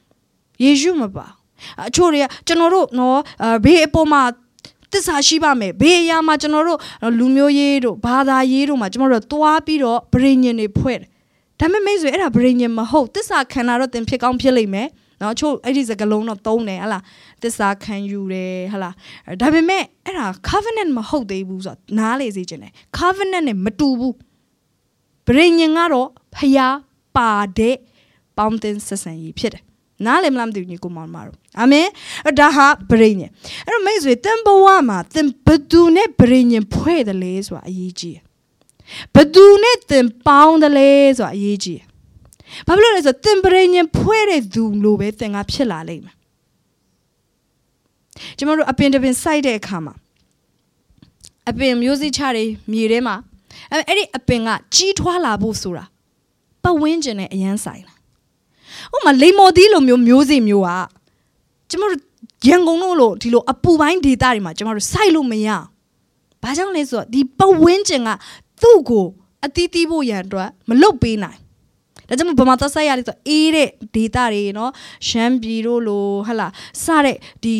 ။ယေရှုမပါ။ အချို့တွေကကျွန်တော်တို့နော်ဘေးအပေါ်မှာတစ္ဆာရှိပါမယ်ဘေးအရာမှာကျွန်တော်တို့လူမျိုးရေးတို့ဘာသာရေးတို့မှာကျွန်တော်တို့သွားပြီးတော့ဗြိဉ္ဉ်တွေဖွဲ့တယ်ဒါပေမဲ့မိတ်ဆွေအဲ့ဒါဗြိဉ္ဉ်မဟုတ်တစ္ဆာခံတာတော့သင်ဖြစ်ကောင်းဖြစ်လိမ့်မယ်နော်ချို့အဲ့ဒီစကလုံးတော့သုံးတယ်ဟလားတစ္ဆာခံယူတယ်ဟလားဒါပေမဲ့အဲ့ဒါ covenant မဟုတ်သေးဘူးဆိုတော့နားလေစေခြင်းတယ် covenant နဲ့မတူဘူးဗြိဉ္ဉ်ကတော့ဖျားပါတဲ့ပေါင်းတင်ဆက်ဆံရေးဖြစ်တယ် နားလည်မလားမသိဘူးညီကိုမောင်မတို့အာမင်ဒါဟာဗြိညင်အဲ့တော့မိတ်ဆွေသင်ဘဝမှာသင်ဘသူနဲ့ဗြိညင်ဖွဲ့တယ်လဲဆိုတာအရေးကြီးဘသူနဲ့သင်ပေါင်းတယ်လဲဆိုတာအရေးကြီးဘာဖြစ်လို့လဲဆိုတော့သင်ဗြိညင်ဖွဲ့တဲ့သူလိုပဲသင်ကဖြစ်လာလိမ့်မယ်ကျမတို့အပင်တပင်စိုက်တဲ့အခါမှာအပင်မျိုးစိချတွေမြေထဲမှာအဲ့ဒီအပင်ကကြီးထွားလာဖို့ဆိုတာပတ်ဝန်းကျင်နဲ့အရန်ဆိုင်လာ ဥမာလိမ္မော်သီးလိုမျိုးမျိုးစိမျိုးကကျမတို့ရန်ကုန်တို့လိုဒီလိုအပူပိုင်းဒေသတွေမှာကျမတို့စိုက်လို့မရဘာကြောင့်လဲဆိုတော့ဒီပဝင်းကျင်ကသူ့ကိုအတီးတီးဖို့ရန်အတွက်မလုတ်ပေးနိုင်ဒါကြောင့်ဗမာသက်ဆိုင်ရတယ်ဆိုအေးတဲ့ဒေတာတွေနော်ရှမ်းပြည်တို့လိုဟလာစတဲ့ဒီ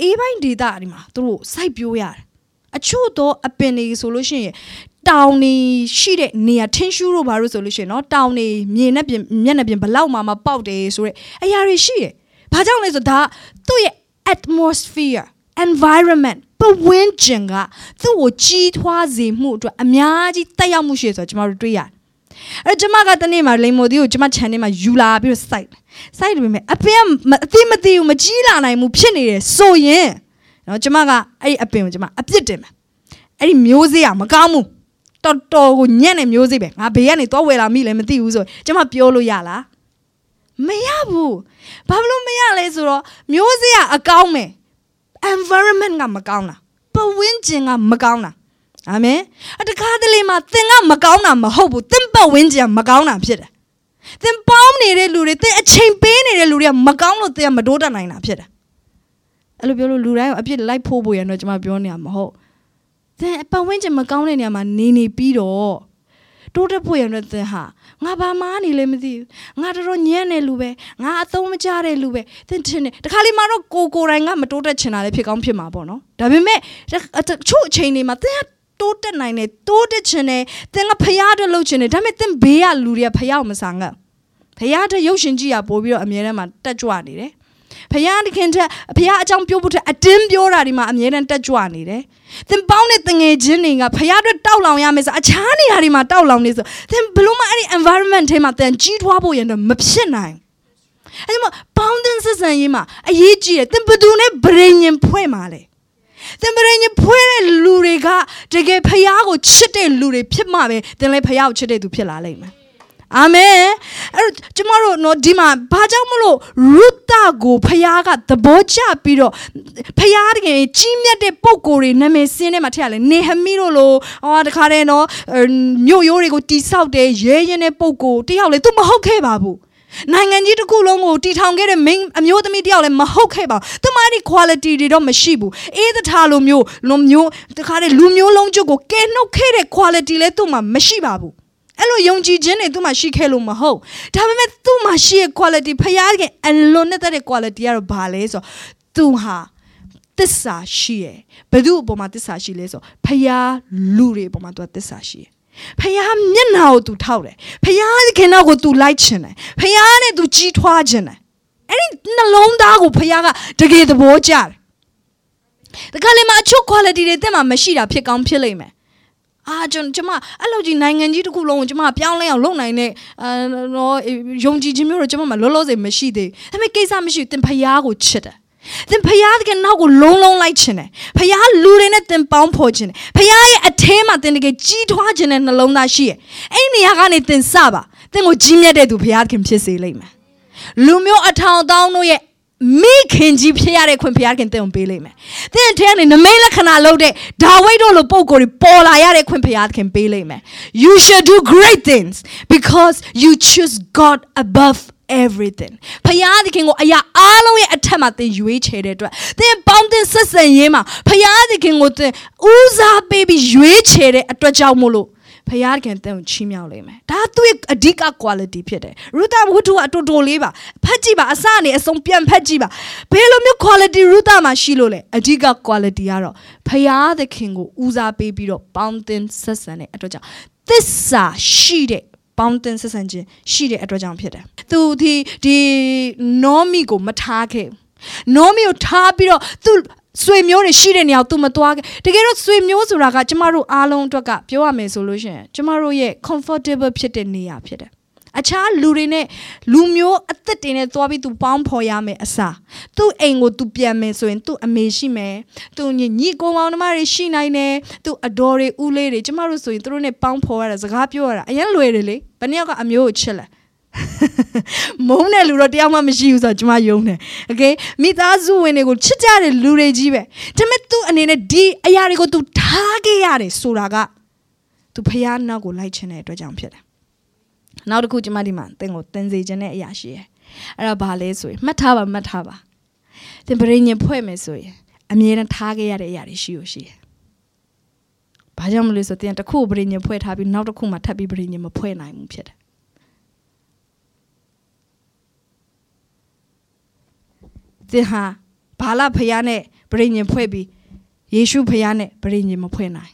အေးပိုင်းဒေတာတွေမှာသူတို့စိုက်ပျိုးရတယ်အချို့တော့အပင်တွေဆိုလို့ရှိရင် တောင်နေရှိတဲ့နေရာထင်းရှူးတို့ဘာလို့ဆိုလို့ရှိရင်နော်တောင်နေမြေနဲ့ပြင်မျက်နှာပြင်ဘလောက်မှမပေါက်တယ်ဆိုရက်အရာတွေရှိတယ်။ဘာကြောင့်လဲဆိုဒါသူ့ရဲ့ atmosphere environment ပဝန်းကျင်ကသူ့ကိုကြီးထွားစေမှုအတွက်အများကြီးတက်ရောက်မှုရှိတယ်ဆိုတော့ကျွန်တော်တို့တွေ့ရတယ်။အဲကျမကတနေ့မှာလိန်မိုဒီကိုကျမ channel မှာယူလာပြီးတော့ site site ပေမဲ့အပင်အသိမသိဘူးမကြီးလာနိုင်ဘူးဖြစ်နေတယ်ဆိုရင်နော်ကျမကအဲ့ဒီအပင်ကိုကျမအပြစ်တင်မယ်။အဲ့ဒီမျိုးစေ့ကမကောင်းဘူး တော်တော်ကိုညံ့တဲ့မျိုးစိပဲငါဘေးကနေတော့ဝယ်လာမိလည်းမသိဘူးဆိုကျမပြောလို့ရလားမရဘူးဘာလို့မရလဲဆိုတော့မျိုးစိကအကောင်းမယ် environment ကမကောင်းတာပဝင်းကျင်ကမကောင်းတာအာမင်အတကားတလေမှာသင်ကမကောင်းတာမဟုတ်ဘူးသင်ပတ်ဝင်းကျင်ကမကောင်းတာဖြစ်တယ်သင်ပေါင်းနေတဲ့လူတွေသင်အချိန်ပေးနေတဲ့လူတွေကမကောင်းလို့သင်ကမတိုးတက်နိုင်တာဖြစ်တယ်အဲ့လိုပြောလို့လူတိုင်းကိုအပြစ်လိုက်ဖို့ဖို့ရတော့ကျွန်မပြောနေတာမဟုတ် သင်ပတ်ဝန်းကျင်မကောင်းတဲ့နေရာမှာနေနေပြီးတော့တိုးတက်ဖို့ရတဲ့သင်ဟာငါဘာမှနေလဲမသိဘူးငါတော်တော်ညံ့နေလူပဲငါအသုံးမကျတဲ့လူပဲသင်ထင်တယ်တခါလေးမှတော့ကိုကိုတိုင်းကမတိုးတက်ချင်တာလည်းဖြစ်ကောင်းဖြစ်မှာပေါ့နော်ဒါပေမဲ့ချို့အချိန်တွေမှာသင်ကတိုးတက်နိုင်တယ်တိုးတက်ချင်တယ်သင်ကဖျားတက်လုပ်ချင်တယ်ဒါပေမဲ့သင်ဘေးကလူတွေကဖျားကိုမဆန်ကဖျားတဲ့ရုပ်ရှင်ကြည့်ရပို့ပြီးတော့အမြဲတမ်းမှာတက်ကြွနေတယ်ဖခင်တခင်တဲ့ဖခင်အကြောင်းပြောဖို့တဲ့အတင်းပြောတာဒီမှာအမြဲတမ်းတက်ကြွနေတယ်။သင်ပေါင်းတဲ့တငယ်ချင်းတွေကဖခင်အတွက်တောက်လောင်ရမယ်ဆိုအခြားနေရာတွေမှာတောက်လောင်နေဆိုသင်ဘလို့မှအဲ့ဒီ environment ထဲမှာသင်ကြီးထွားဖို့ရင်တော့မဖြစ်နိုင်။အဲ့ဒီမှာပေါင်းတဲ့ဆက်ဆံရေးမှာအရေးကြီးတယ်။သင်ဘယ်သူနဲ့ဗြိဉ္ဉ်ဖွဲ့မှာလဲ။သင်ဗြိဉ္ဉ်ဖွဲ့တဲ့လူတွေကတကယ်ဖခင်ကိုချစ်တဲ့လူတွေဖြစ်မှပဲသင်လည်းဖခင်ကိုချစ်တဲ့သူဖြစ်လာလိမ့်မယ်။ အာမင်အဲ့တော့ကျမတို့နော်ဒီမှာဘာကြောင့်မလို့ရုသကိုဖခင်ကသဘောကျပြီးတော့ဖခင်တကယ်ကြီးမြတ်တဲ့ပုံကိုယ်တွေနာမည်စင်းထဲမှာထည့်ရလဲနေဟမီတို့လိုဟောတခါတည်းနော်မြို့ရိုးတွေကိုတိဆောက်တဲ့ရဲရင်တဲ့ပုံကိုယ်တယောက်လေသူမဟုတ်ခဲ့ပါဘူးနိုင်ငံကြီးတစ်ခုလုံးကိုတီထောင်ခဲ့တဲ့ main အမျိုးသမီးတယောက်လည်းမဟုတ်ခဲ့ပါဘူး။သူမဒီ quality တွေတော့မရှိဘူး။အေးသထားလိုမျိုးလူမျိုးတခါတည်းလူမျိုးလုံးချုပ်ကိုကဲနှုတ်ခဲ့တဲ့ quality လည်းသူ့မှာမရှိပါဘူး။ အဲ့လိုယုံကြည်ခြင်းတွေသူ့မှာရှိခဲ့လို့မဟုတ်ဒါပေမဲ့သူ့မှာရှိတဲ့ quality ဖရားကအလွန်နဲ့တဲ့ quality ကတော့ဘာလဲဆိုတော့သူဟာသစ္စာရှိရယ်ဘယ်သူအပေါ်မှာသစ္စာရှိလဲဆိုဖရားလူတွေအပေါ်မှာသူကသစ္စာရှိရယ်ဖခင်မျက်နာကို तू ထောက်တယ်ဖခင်ခင်တော့ကို तू လိုက်ချင်တယ်ဖခင်နဲ့ तू ကြီးထွားချင်တယ်အဲ့ဒီနှလုံးသားကိုဖခင်ကတကယ်သဘောကျတယ်တခါလေမှအချို့ quality တွေတက်မှမရှိတာဖြစ်ကောင်းဖြစ်လိမ့်မယ် အာကျွန်ကျမအဲ့လိုကြီးနိုင်ငံကြီးတစ်ခုလုံးကိုကျမပြောင်းလဲအောင်လုပ်နိုင်တဲ့အာတော့ယုံကြည်ခြင်းမျိုးတော့ကျမမှာလောလောဆယ်မရှိသေးဘူးဒါပေမဲ့ကိစ္စမရှိဘူးသင်ဖျားကိုချစ်တယ်သင်ဖျားတကယ်နောက်ကိုလုံးလုံးလိုက်ချင်တယ်ဖျားလူတွေနဲ့သင်ပေါင်းဖော်ချင်တယ်ဖျားရဲ့အထဲမှာသင်တကယ်ကြီးထွားခြင်းတဲ့နှလုံးသားရှိရဲ့အဲ့ဒီနေရာကနေသင်စပါသင်ကိုကြီးမြတ်တဲ့သူဖျားခင်ဖြစ်စေလိမ့်မယ်လူမျိုးအထောင်တောင်းတို့ရဲ့ မိခင်ကြီးဖြစ်ရတဲ့ခွင့်ဖျားခင်တင်ပေးလိမ့်မယ်။သင်ထဲကနေနမိတ်လက္ခဏာလုပ်တဲ့ဒါဝိဒ်တို့လိုပုံကိုယ်ပေါ်လာရတဲ့ခွင့်ဖျားခင်ပေးလိမ့်မယ်။ You should do great things because you choose God above everything ဖယားသခင်ကိုအရာအားလုံးရဲ့အထက်မှာသင်ရွေးချယ်တဲ့အတွက်သင်ပေါင်းတင်ဆက်ဆံရေးမှာဖယားသခင်ကိုသင်ဦးစားပေးပြီးရွေးချယ်တဲ့အတွက်ကြောင့်မို့လို့ ဖယားခင်တန်ကိုချီးမြှောက်လိမ့်မယ်ဒါသူ့ရဲ့အဓိက quality ဖြစ်တယ်ရူတာဝတ္ထုကအတူတူလေးပါဖတ်ကြည့်ပါအစကနေအဆုံးပြန်ဖတ်ကြည့်ပါဘယ်လိုမျိုး quality ရူတာမှာရှိလို့လဲအဓိက quality ကတော့ဖယားသခင်ကိုဦးစားပေးပြီးတော့ပေါင်းတင်ဆက်ဆံတဲ့အတွက်ကြောင့်သစ္စာရှိတဲ့ပေါင်းတင်ဆက်ဆံခြင်းရှိတဲ့အတွက်ကြောင့်ဖြစ်တယ်။သူဒီဒီနောမီကိုမထားခဲ့။နောမီကိုထားပြီးတော့သူ ဆွေမျိုးတွေရှိတဲ့နေရာကို तू မသွားခဲ့တကယ်တော့ဆွေမျိုးဆိုတာကကျမတို့အားလုံးအတွက်ကပြောရမယ်ဆိုလို့ရှိရင်ကျမတို့ရဲ့ comfortable ဖြစ်တဲ့နေရာဖြစ်တယ်အခြားလူတွေနဲ့လူမျိုးအသက်တွေနဲ့သွားပြီး तू ပေါင်းဖော်ရမယ်အစားသူ့အိမ်ကို तू ပြန်မယ်ဆိုရင်သူ့အမေရှိမယ်သူညီညီကိုမောင်နှမတွေရှိနိုင်တယ်သူ့အတော်တွေဦးလေးတွေကျမတို့ဆိုရင်သူတို့နဲ့ပေါင်းဖော်ရတာစကားပြောရတာအရင်လွယ်တယ်လေဘယ်နှစ်ယောက်ကအမျိုးကိုချစ်လဲ မုန်းတဲ့လူတော့တယောက်မှမရှိဘူးဆိုတော့ကျမယုံတယ်။ Okay မိသားစုဝင်တွေကိုချစ်ကြတဲ့လူတွေကြီးပဲ။ဒါပေမဲ့ तू အနေနဲ့ဒီအရာတွေကို तू ထားခဲ့ရတယ်ဆိုတာက तू ဖះနောက်ကိုလိုက်ချင်တဲ့အတွက်ကြောင့်ဖြစ်တယ်။နောက်တစ်ခုကျမဒီမှာသင်ကိုသင်စေခြင်းတဲ့အရာရှိရယ်။အဲ့ဒါဘာလဲဆိုရင်မှတ်ထားပါမှတ်ထားပါ။သင်ပရိညင်ဖွဲ့မယ်ဆိုရင်အမြဲတမ်းထားခဲ့ရတဲ့အရာတွေရှိလို့ရှိတယ်။ဘာကြောင့်မလို့ဆိုတော့သင်တစ်ခုပရိညင်ဖွဲ့ထားပြီးနောက်တစ်ခုမှထပ်ပြီးပရိညင်မဖွဲ့နိုင်ဘူးဖြစ်တယ်။ သင်ဟာဘာလဖယားနဲ့ပရိညင်ဖွဲ့ပြီးယေရှုဖယားနဲ့ပရိညင်မဖွဲ့နိုင်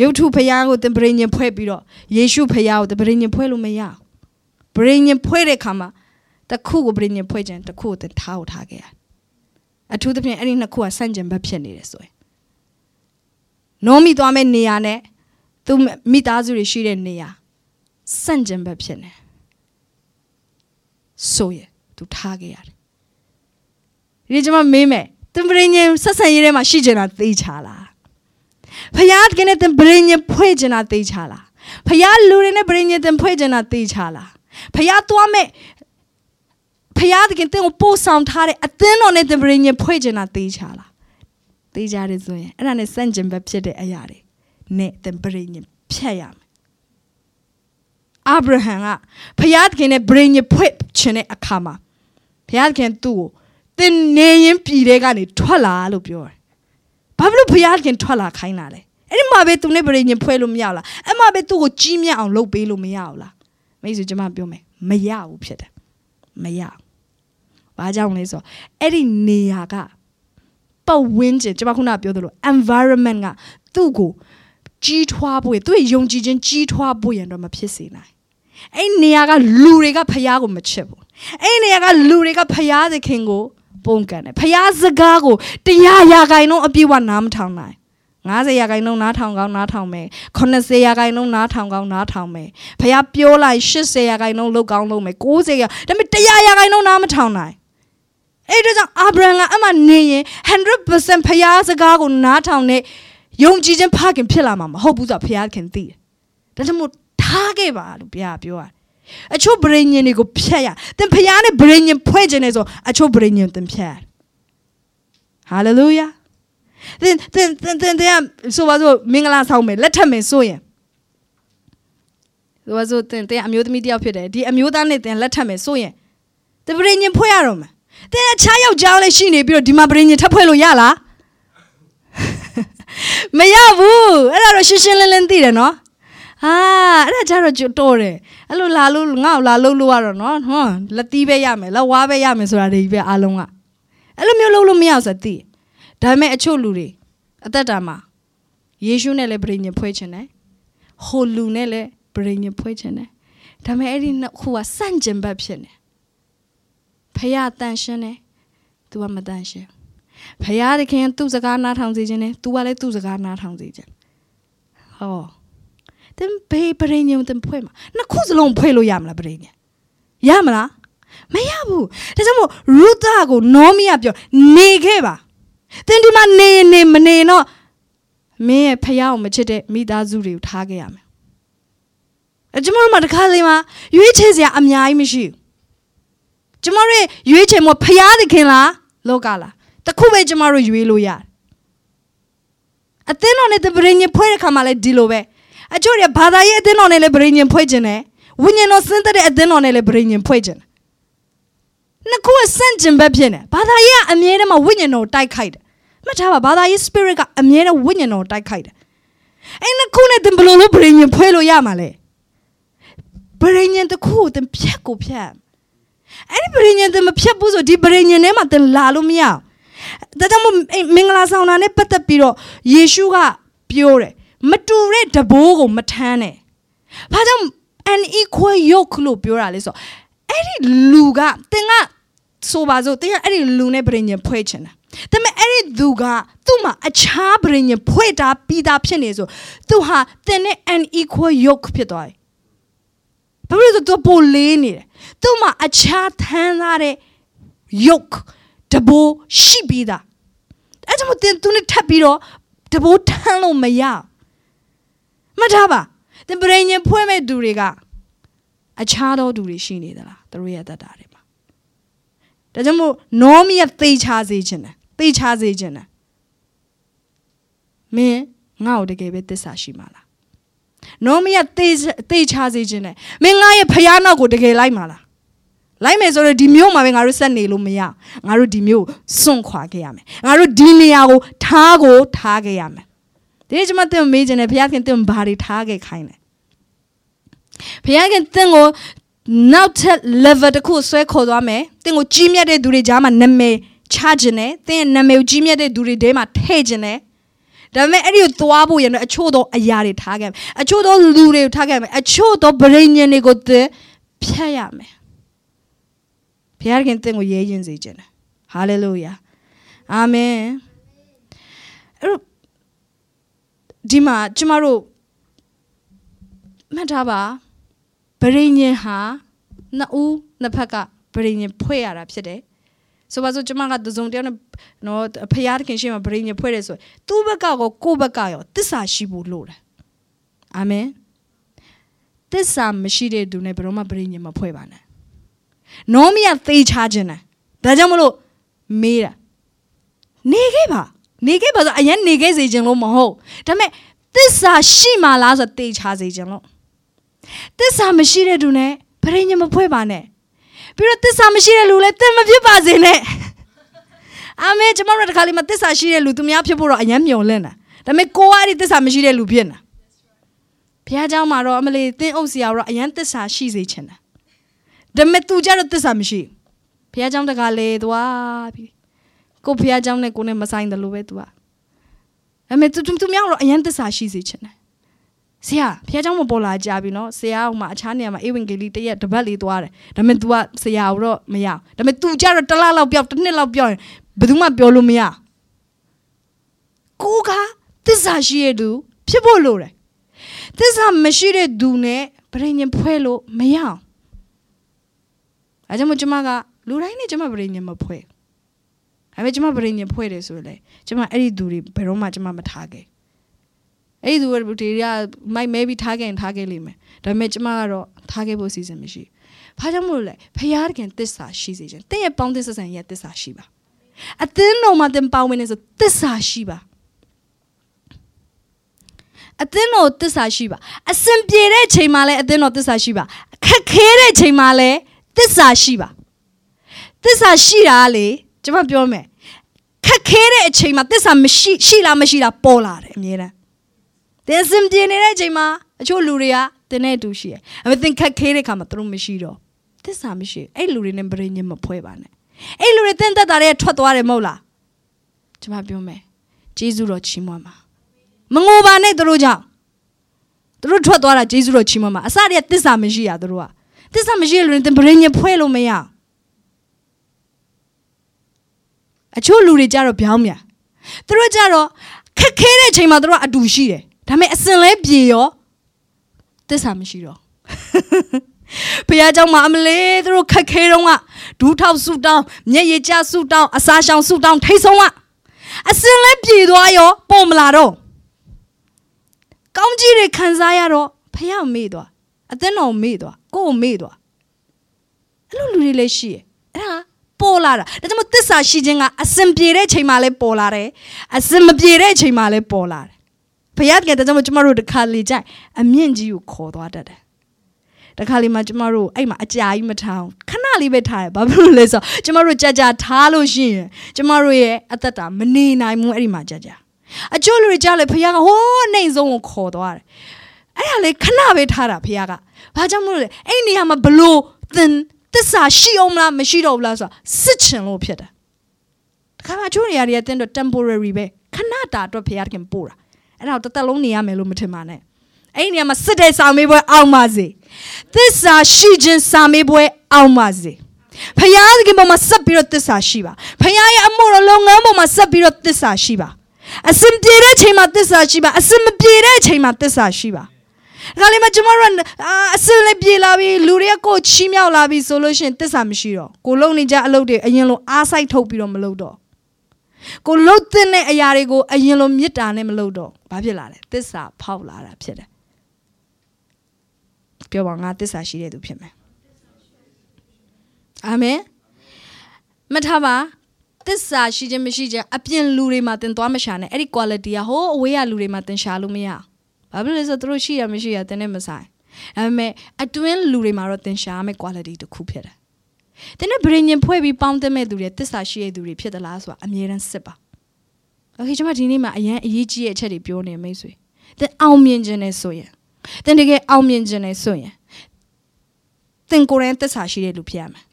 ရုပ်ထုဖယားကိုသင်ပရိညင်ဖွဲ့ပြီးတော့ယေရှုဖယားကိုသင်ပရိညင်ဖွဲ့လို့မရပရိညင်ဖွဲ့တဲ့ခါမှာတစ်ခုကိုပရိညင်ဖွဲ့ခြင်းတစ်ခုကိုသင်ထားကိုထားခဲ့ရအထူးသဖြင့်အဲ့ဒီနှစ်ခုကဆန့်ကျင်ဘက်ဖြစ်နေတယ်ဆိုရင်နိုးမိသွားမဲ့နေရာနဲ့သူမိသားစုတွေရှိတဲ့နေရာဆန့်ကျင်ဘက်ဖြစ်နေဆိုရင်သူထားခဲ့ရတယ် ဒီကျွန်မမေးမယ်သင်ပရိညင်ဆက်ဆံရေးထဲမှာရှိကြတာသိချလားဖယားကနဲ့သင်ပရိညင်ဖွဲ့ကြတာသိချလားဖယားလူတွေနဲ့ပရိညင်သင်ဖွဲ့ကြတာသိချလားဖယားသွားမဲ့ဖယားတကယ်သင်ကိုပို့ဆောင်ထားတဲ့အသင်းတော်နဲ့သင်ပရိညင်ဖွဲ့ကြတာသိချလားသိကြတယ်ဆိုရင်အဲ့ဒါနဲ့စန့်ကျင်ဘက်ဖြစ်တဲ့အရာတွေနဲ့သင်ပရိညင်ဖြတ်ရမယ်အာဗြဟံကဖယားတကယ်နဲ့ပရိညင်ဖွဲ့ခြင်းတဲ့အခါမှာဖယားတကယ်သူ့ကို သင်နေရင်ပြည်တဲ့ကနေထွက်လာလို့ပြောတယ်။ဘာဖြစ်လို့ဘုရားခင်ထွက်လာခိုင်းတာလဲ။အဲ့ဒီမှာပဲသူနဲ့ပြည်ရင်ဖွဲလို့မရလား။အဲ့မှာပဲသူ့ကိုကြီးမြတ်အောင်လုပ်ပေးလို့မရဘူးလား။မိတ်ဆွေကျွန်မပြောမယ်မရဘူးဖြစ်တယ်။မရဘူး။ဘာကြောင့်လဲဆိုတော့အဲ့ဒီနေရာကပတ်ဝန်းကျင်ကျွန်မခုနပြောသလို environment ကသူ့ကိုကြီးထွားဖို့သူ့ရဲ့ယုံကြည်ခြင်းကြီးထွားဖို့ရန်တော့မဖြစ်စေနိုင်။အဲ့နေရာကလူတွေကဖះကိုမချစ်ဘူး။အဲ့နေရာကလူတွေကဖះသခင်ကို ပုံကန်တယ်ဖျားစကားကိုတရားရာခိုင်နှုန်းအပြည့်ဝနားမထောင်နိုင်90ရာခိုင်နှုန်းနားထောင်ကောင်းနားထောင်မယ်80ရာခိုင်နှုန်းနားထောင်ကောင်းနားထောင်မယ်ဖះပြောလိုက်80ရာခိုင်နှုန်းလောက်ကောင်းလုပ်မယ်90ရာဒါပေမဲ့100ရာခိုင်နှုန်းနားမထောင်နိုင်အဲ့ဒါကြောင့်အာဗြဟံကအမှနေရင်100%ဖះစကားကိုနားထောင်တဲ့ယုံကြည်ခြင်းဖခင်ဖြစ်လာမှာမဟုတ်ဘူးဆိုတော့ဖះခင်သိတယ်ဒါကြောင့်မို့ထထားခဲ့ပါလို့ဘုရားပြောရတယ် အချို့ဗြိညင်တွေကိုဖျက်ရသင်ဖျားနဲ့ဗြိညင်ဖွဲ့ခြင်းနဲ့ဆိုအချို့ဗြိညင်သင်ဖျက်ဟာလေလုယာသင်သင်သင်သင်တဲ့ဆိုပါစို့မင်္ဂလာဆောင်မယ်လက်ထပ်မယ်ဆိုရင်ဆိုပါစို့သင်တဲ့အမျိုးသမီးတယောက်ဖြစ်တယ်ဒီအမျိုးသားနဲ့သင်လက်ထပ်မယ်ဆိုရင်သင်ဗြိညင်ဖွဲ့ရတော့မယ်သင်အခြားယောက်ျားလည်းရှိနေပြီးတော့ဒီမှာဗြိညင်ထပ်ဖွဲ့လို့ရလားမရဘူးအဲ့ဒါတော့ရှင်းရှင်းလင်းလင်းသိတယ်နော် ဟာအဲ့ဒါကြတော့တော်တယ်အဲ့လိုလာလို့ငါ့ကိုလာလို့လို့ရတော့နော်ဟွန်းလက်သီးပဲရမယ်လက်ဝါးပဲရမယ်ဆိုတာတွေပဲအားလုံးကအဲ့လိုမျိုးလုပ်လို့မရဘူးဆိုသိဒါပေမဲ့အချို့လူတွေအသက်တာမှာယေရှုနဲ့လည်းပြိညင်ဖွဲခြင်းတယ်ဟိုလူနဲ့လည်းပြိညင်ဖွဲခြင်းတယ်ဒါပေမဲ့အဲ့ဒီနှစ်ခုကစန့်ကျင်ဘက်ဖြစ်နေဖះတန်ရှင်းတယ် तू ကမတန်ရှင်းဖះသခင်သူ့စကားနားထောင်စေခြင်းနဲ့ तू ကလည်းသူ့စကားနားထောင်စေခြင်းဟော တင်ဘေးပရိညုံတင်ဖွဲ့မှာနှစ်ခုစလုံးဖွဲ့လို့ရမလားပရိညရမလားမရဘူးဒါကြောင့်မို့ရူတာကိုနောမီယာပြောနေခဲ့ပါတင်ဒီမှာနေနေမနေတော့မင်းရဲ့ဖះကိုမချစ်တဲ့မိသားစုတွေကိုထားခဲ့ရမယ်အကျမတို့မှာတခါလေမှာရွေးချယ်စရာအများကြီးမရှိဘူးကျမတို့ရွေးချယ်မဖះသခင်လားလောကလားတခုပဲကျမတို့ရွေးလို့ရတယ်အသင်းတော်နဲ့တပရင်းညဖွဲ့တဲ့ခါမှာလည်းဒီလိုပဲ အချို့တွေဘာသာရေးအသင်းတော်နဲ့လည်းပရိညင်ဖွဲ့ခြင်းနဲ့ဝိညာဉ်တော်စင်တဲ့အသင်းတော်နဲ့လည်းပရိညင်ဖွဲ့ခြင်းနှစ်ခုအဆန့်ကျင်ဘက်ဖြစ်နေဘာသာရေးကအမြဲတမ်းဝိညာဉ်တော်တိုက်ခိုက်တယ်မှတ်ထားပါဘာသာရေး spirit ကအမြဲတမ်းဝိညာဉ်တော်တိုက်ခိုက်တယ်အဲ့နှစ်ခုနဲ့သင်ဘယ်လိုလုပ်ပရိညင်ဖွဲ့လို့ရမှာလဲပရိညင်တစ်ခုကိုသင်ဖြတ်ကိုဖြတ်အဲ့ဒီပရိညင်သင်မဖြတ်ဘူးဆိုဒီပရိညင်ထဲမှာသင်လာလို့မရဘူးဒါကြောင့်မင်္ဂလာဆောင်တာနဲ့ပတ်သက်ပြီးတော့ယေရှုကပြောတယ် မတူတဲ့တဘိုးကိုမထမ်းနဲ့။ဘာကြောင့် unequal yoke လို့ပြောတာလဲဆိုတော့အဲ့ဒီလူကတင်ကဆိုပါစို့တင်ကအဲ့ဒီလူနဲ့ပြင်ရင်ဖွဲ့ချင်တာ။ဒါပေမဲ့အဲ့ဒီသူကသူ့မှာအခြားပြင်ရင်ဖွဲ့တာပြီးသားဖြစ်နေဆိုသူဟာတင်နဲ့ unequal yoke ဖြစ်သွားတယ်။ဘာလို့လဲဆိုတော့ပိုလေးနေတယ်။သူ့မှာအခြားထမ်းသားတဲ့ yoke တဘိုးရှိပြီးသား။အဲ့ကြောင့်တင်သူနဲ့ထပ်ပြီးတော့တဘိုးထမ်းလို့မရဘူး မှတ်ထားပါသင်ပရိညင်ဖွင့်မဲ့သူတွေကအခြားသောသူတွေရှိနေသလားသူတို့ရဲ့တတ်တာတွေမှာဒါကြောင့်မို့နောမီရဲ့သေချာစေခြင်းတယ်သေချာစေခြင်းတယ်မင်းငါ့ကိုတကယ်ပဲသစ္စာရှိမှာလားနောမီရဲ့သေသေချာစေခြင်းတယ်မင်းငါရဲ့ဖယားနောက်ကိုတကယ်လိုက်မှာလားလိုက်မယ်ဆိုတော့ဒီမျိုးမှာပဲငါတို့ဆက်နေလို့မရငါတို့ဒီမျိုးစွန့်ခွာခဲ့ရမယ်ငါတို့ဒီနေရာကိုထားကိုထားခဲ့ရမယ် ဒီနေ့ကျွန်မသင်မေးခြင်းနဲ့ဘုရားခင်သင်ဘာတွေထားခဲ့ခိုင်းလဲဘုရားခင်သင်ကိုနောက်ထပ် level တစ်ခုဆွဲခေါ်သွားမယ်သင်ကိုကြီးမြတ်တဲ့သူတွေကြားမှာနာမည်ချခြင်းနဲ့သင်ရဲ့နာမည်ကိုကြီးမြတ်တဲ့သူတွေထဲမှာထည့်ခြင်းနဲ့ဒါပေမဲ့အဲ့ဒီကိုသွားဖို့ရတဲ့အချို့သောအရာတွေထားခဲ့မယ်အချို့သောလူတွေကိုထားခဲ့မယ်အချို့သောဗရိညင်တွေကိုသင်ဖြတ်ရမယ်ဘုရားခင်သင်ကိုရဲရင်စေခြင်းနဲ့ဟာလေလုယာအာမင်အဲ့တော့ ဒီမှာကျမတို့မှတ်ထားပါဗရိညင်ဟာနှစ်ဦးနှစ်ဖက်ကဗရိညင်ဖွဲ့ရတာဖြစ်တယ်ဆိုပါစို့ကျမကတစုံတယောက်နဲ့နော်ဖယားတခင်ရှေ့မှာဗရိညင်ဖွဲ့တယ်ဆိုသူ့ဘက်ကကောကိုယ့်ဘက်ကရောတစ္ဆာရှိဖို့လိုတယ်အာမင်တစ္ဆာမရှိတဲ့သူနဲ့ဘယ်တော့မှဗရိညင်မဖွဲ့ပါနဲ့နောမီယာသေချာခြင်းတယ်ဒါကြောင့်မလို့မေးတာနေခဲ့ပါ နေခဲ့ပါဆိုအရင်နေခဲ့စေခြင်းလို့မဟုတ်ဒါပေမဲ့သစ္စာရှိမှလားဆိုတေချာစေခြင်းလို့သစ္စာမရှိတဲ့သူနဲ့ပရိညမဖွဲ့ပါနဲ့ပြီးတော့သစ္စာမရှိတဲ့လူလည်းသင်မဖြစ်ပါစေနဲ့အာမင်ကျွန်တော်တို့တခါလေးမှာသစ္စာရှိတဲ့လူသူများဖြစ်ဖို့တော့အရင်မျှော်လင့်တာဒါပေမဲ့ကိုကအဲ့ဒီသစ္စာမရှိတဲ့လူဖြစ်နေတာဘုရားเจ้าမှာတော့အမလေးသင်အုပ်စီအောင်တော့အရင်သစ္စာရှိစေချင်တာဒါပေမဲ့သူကြတော့သစ္စာမရှိဘုရားเจ้าတခါလေသွားပြီ ကိုဖះเจ้าနဲ့ကိုနဲ့မဆိုင်တယ်လို့ပဲ तू อ่ะအဲ့မဲ့ तू तू မြောက်တော့အရင်သစ္စာရှိစေချင်တယ်ဆရာဖះเจ้าမပေါ်လာကြပြီနော်ဆရာဟိုမှာအခြားနေရာမှာအေဝံဂေလိတရက်တပတ်လေးသွားတယ်ဒါပေမဲ့ तू ကဆရာတော့မရဒါပေမဲ့ तू ကြတော့တစ်လလောက်ပြောက်တစ်နှစ်လောက်ပြောက်ရင်ဘယ်သူမှပြောလို့မရကိုကသစ္စာရှိတဲ့သူဖြစ်ဖို့လိုတယ်သစ္စာမရှိတဲ့သူနဲ့ဗရိညင်ဖွဲလို့မရအောင်အဲကြောင့်ကျွန်မကလူတိုင်းနဲ့ကျွန်မဗရိညင်မဖွဲ ဒါပေမဲ့ကျမဗရိညင်ဖွဲ့တယ်ဆိုလေကျမအဲ့ဒီသူတွေဘယ်တော့မှကျမမထားခဲ့အဲ့ဒီသူတွေကမိုက်မဲပြီးထားခဲ့ရင်ထားခဲ့လိမ့်မယ်ဒါပေမဲ့ကျမကတော့ထားခဲ့ဖို့စီစဉ်မရှိဘူးဘာကြောင့်မို့လဲဖယားတခင်တစ္ဆာရှိစေခြင်းတင်းရဲ့ပေါင်းသစ္စာဆန်ရဲ့တစ္ဆာရှိပါအသင်းတော်မှာတင်ပေါင်းဝင်နေဆိုတစ္ဆာရှိပါအသင်းတော်တစ္ဆာရှိပါအစင်ပြေတဲ့ချိန်မှာလည်းအသင်းတော်တစ္ဆာရှိပါအခက်ခဲတဲ့ချိန်မှာလည်းတစ္ဆာရှိပါတစ္ဆာရှိတာလေ ကျွန်မပြောမယ်ခက်ခဲတဲ့အချိန်မှာတစ္ဆာမရှိရှိလားမရှိလားပေါ်လာတယ်အမြဲတမ်းတင်းစင်ပြေနေတဲ့အချိန်မှာအချို့လူတွေကတင်းနဲ့အတူရှိတယ်အမေတင်းခက်ခဲတဲ့ခါမှာသူတို့မရှိတော့တစ္ဆာမရှိအဲ့လူတွေနဲ့ပြင်းညင်မဖွဲပါနဲ့အဲ့လူတွေတင်းသက်တာတွေထွက်သွားတယ်မဟုတ်လားကျွန်မပြောမယ်ဂျေဇုတော်ချီးမွမ်းပါမငိုပါနဲ့သူတို့ကြောင့်သူတို့ထွက်သွားတာဂျေဇုတော်ချီးမွမ်းပါအစတည်းကတစ္ဆာမရှိရသူတို့ကတစ္ဆာမရှိတဲ့လူတွေတင်ပြင်းညင်ဖွဲလို့မရ အချို့လူတွေကြတော့ဗျောင်းမြသူတို့ကြတော့ခက်ခဲတဲ့အချိန်မှာသူတို့ကအတူရှိတယ်ဒါပေမဲ့အစင်လဲပြေရောတစ္ဆာမရှိတော့ဘုရားเจ้าမှာအမလေးသူတို့ခက်ခဲတော့ကဒူးထောက်ဆူတောင်းမျက်ရည်ကျဆူတောင်းအစာရှောင်ဆူတောင်းထိတ်ဆုံးကအစင်လဲပြေသွားရောပုံမလာတော့ကောင်းကြီးတွေခံစားရတော့ဖះမေ့သွားအသင်းတော်မေ့သွားကိုယ်မေ့သွားအဲ့လိုလူတွေလည်းရှိရဲ့အဲ့ဒါ ပေါ်လာတာဒါကြောင့်မို့သစ္စာရှိခြင်းကအစင်ပြေတဲ့ချိန်မှာလည်းပေါ်လာတယ်အစင်မပြေတဲ့ချိန်မှာလည်းပေါ်လာတယ်ဘုရားကတည်းကကျမတို့တခါလေကြိုက်အမြင့်ကြီးကိုခေါ်သွားတတ်တယ်တခါလေမှကျမတို့အဲ့မှာအကြာကြီးမထားအောင်ခဏလေးပဲထားရဘာဖြစ်လို့လဲဆိုတော့ကျမတို့ကြာကြာထားလို့ရှိရင်ကျမတို့ရဲ့အသက်တာမနေနိုင်ဘူးအဲ့ဒီမှာကြာကြာအချို့လူတွေကြားလေဖခင်ကဟိုးနှိမ်ဆုံးကိုခေါ်သွားတယ်အဲ့ဒါလေခဏပဲထားတာဖခင်ကဘာကြောင့်မလို့လဲအဲ့နေရာမှာဘလို့သင် တစ္ဆာရှိအောင်မလားမရှိတော့ဘူးလားဆိုတာစစ်ချင်လို့ဖြစ်တယ်တခါမှချိုးနေရတဲ့တင်းတော့ temporary ပဲခဏတာအတွက်ဖခင်ပို့တာအဲ့ဒါတသက်လုံးနေရမယ်လို့မထင်ပါနဲ့အဲ့ဒီနေရာမှာစစ်တဲ့စာမေးပွဲအောင်ပါစေသစ္စာရှိခြင်းစာမေးပွဲအောင်ပါစေဖခင်ကပေါ်မှာဆက်ပြီးတော့သစ္စာရှိပါဖခင်ရဲ့အမှုတော်လုပ်ငန်းပေါ်မှာဆက်ပြီးတော့သစ္စာရှိပါအစင်ပြေတဲ့ချိန်မှာသစ္စာရှိပါအစင်မပြေတဲ့ချိန်မှာသစ္စာရှိပါ ခါလေးမှာကျမတို့အစင်လေးပြေလာပြီလူတွေကကိုချီးမြှောက်လာပြီဆိုလို့ရှိရင်သစ္စာမရှိတော့ကိုလုံနေကြအလုပ်တွေအရင်လိုအားစိုက်ထုတ်ပြီးတော့မလုပ်တော့ကိုလှုပ်တဲ့အရာတွေကိုအရင်လိုမေတ္တာနဲ့မလုပ်တော့ဘာဖြစ်လာလဲသစ္စာဖောက်လာတာဖြစ်တယ်ပြောပါငါသစ္စာရှိတဲ့သူဖြစ်မယ်အာမင်မထားပါသစ္စာရှိခြင်းမရှိခြင်းအပြင်လူတွေမှာသင်သွားမရှာနဲ့အဲ့ဒီ quality ကဟိုးအဝေးရလူတွေမှာသင်ရှာလို့မရဘာ ဖြစ်လို့လဲဆိုတော့သူတို့ရှိရမရှိရသင်နဲ့မဆိုင်ဒါပေမဲ့အတွင်းလူတွေမှာတော့သင်ရှာရမယ့် quality တစ်ခုဖြစ်တယ်သင်နဲ့ဗြိဉ္ဉ်ဖွဲ့ပြီးပေါင်းသမဲ့သူတွေသစ္စာရှိတဲ့သူတွေဖြစ်သလားဆိုတာအမြဲတမ်းစစ်ပါโอเคကျွန်မဒီနေ့မှာအရန်အရေးကြီးတဲ့အချက်တွေပြောနေမိတ်ဆွေသင်အောင်မြင်ခြင်းနဲ့ဆိုရင်သင်တကယ်အောင်မြင်ခြင်းနဲ့ဆိုရင်သင်ကိုယ်တိုင်သစ္စာရှိတဲ့လူဖြစ်ရမယ်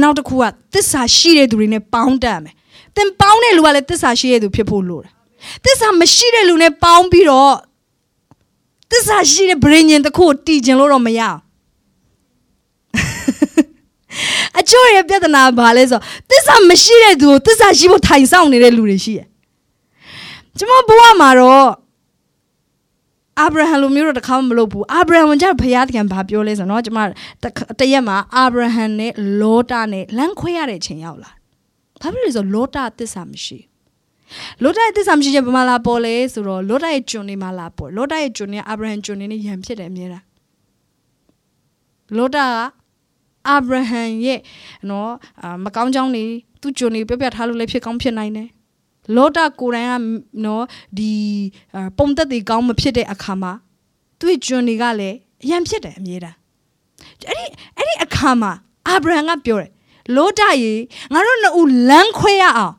နောက်တစ်ခုကသစ္စာရှိတဲ့သူတွေနဲ့ပေါင်းတတ်မယ်သင်ပေါင်းတဲ့လူကလည်းသစ္စာရှိတဲ့သူဖြစ်ဖို့လိုတယ်သစ္စာမရှိတဲ့လူနဲ့ပေါင်းပြီးတော့ သစ္စာရှိတဲ့ဗြိဉ္ဉ်တစ်ခုကိုတည်ခြင်းလို့တော့မရအောင်အချို့ရဲ့ပြဿနာဘာလဲဆိုသစ္စာမရှိတဲ့သူကိုသစ္စာရှိဖို့ထိုင်ဆောင်နေတဲ့လူတွေရှိတယ်ကျွန်မဘဝမှာတော့အာဗြဟံလိုမျိုးတော့တစ်ခါမှမလုပ်ဘူးအာဗြဟံကကျတော့ဘုရားသခင်ဘာပြောလဲဆိုတော့ကျွန်မတရက်မှာအာဗြဟံနဲ့လောတာနဲ့လမ်းခွဲရတဲ့အချိန်ရောက်လာဘာဖြစ်လဲဆိုလောတာသစ္စာမရှိ လောတာရဲ့သစ္စာမရှိချက်ဘာမှလာပေါ်လဲဆိုတော့လောတာရဲ့ကျွန်နေမှလာပေါ်လောတာရဲ့ကျွန်နေအာဗြဟံကျွန်နေနဲ့ယံဖြစ်တယ်အမြဲတမ်းလောတာကအာဗြဟံရဲ့နော်မကောင်းကြောင်းနေသူ့ကျွန်နေပြပြထားလို့လည်းဖြစ်ကောင်းဖြစ်နိုင်တယ်လောတာကိုယ်တိုင်ကနော်ဒီပုံသက်တွေကောင်းမဖြစ်တဲ့အခါမှာသူ့ကျွန်တွေကလည်းအယံဖြစ်တယ်အမြဲတမ်းအဲ့ဒီအဲ့ဒီအခါမှာအာဗြဟံကပြောတယ်လောတာရေငါတို့နှစ်ဦးလမ်းခွဲရအောင်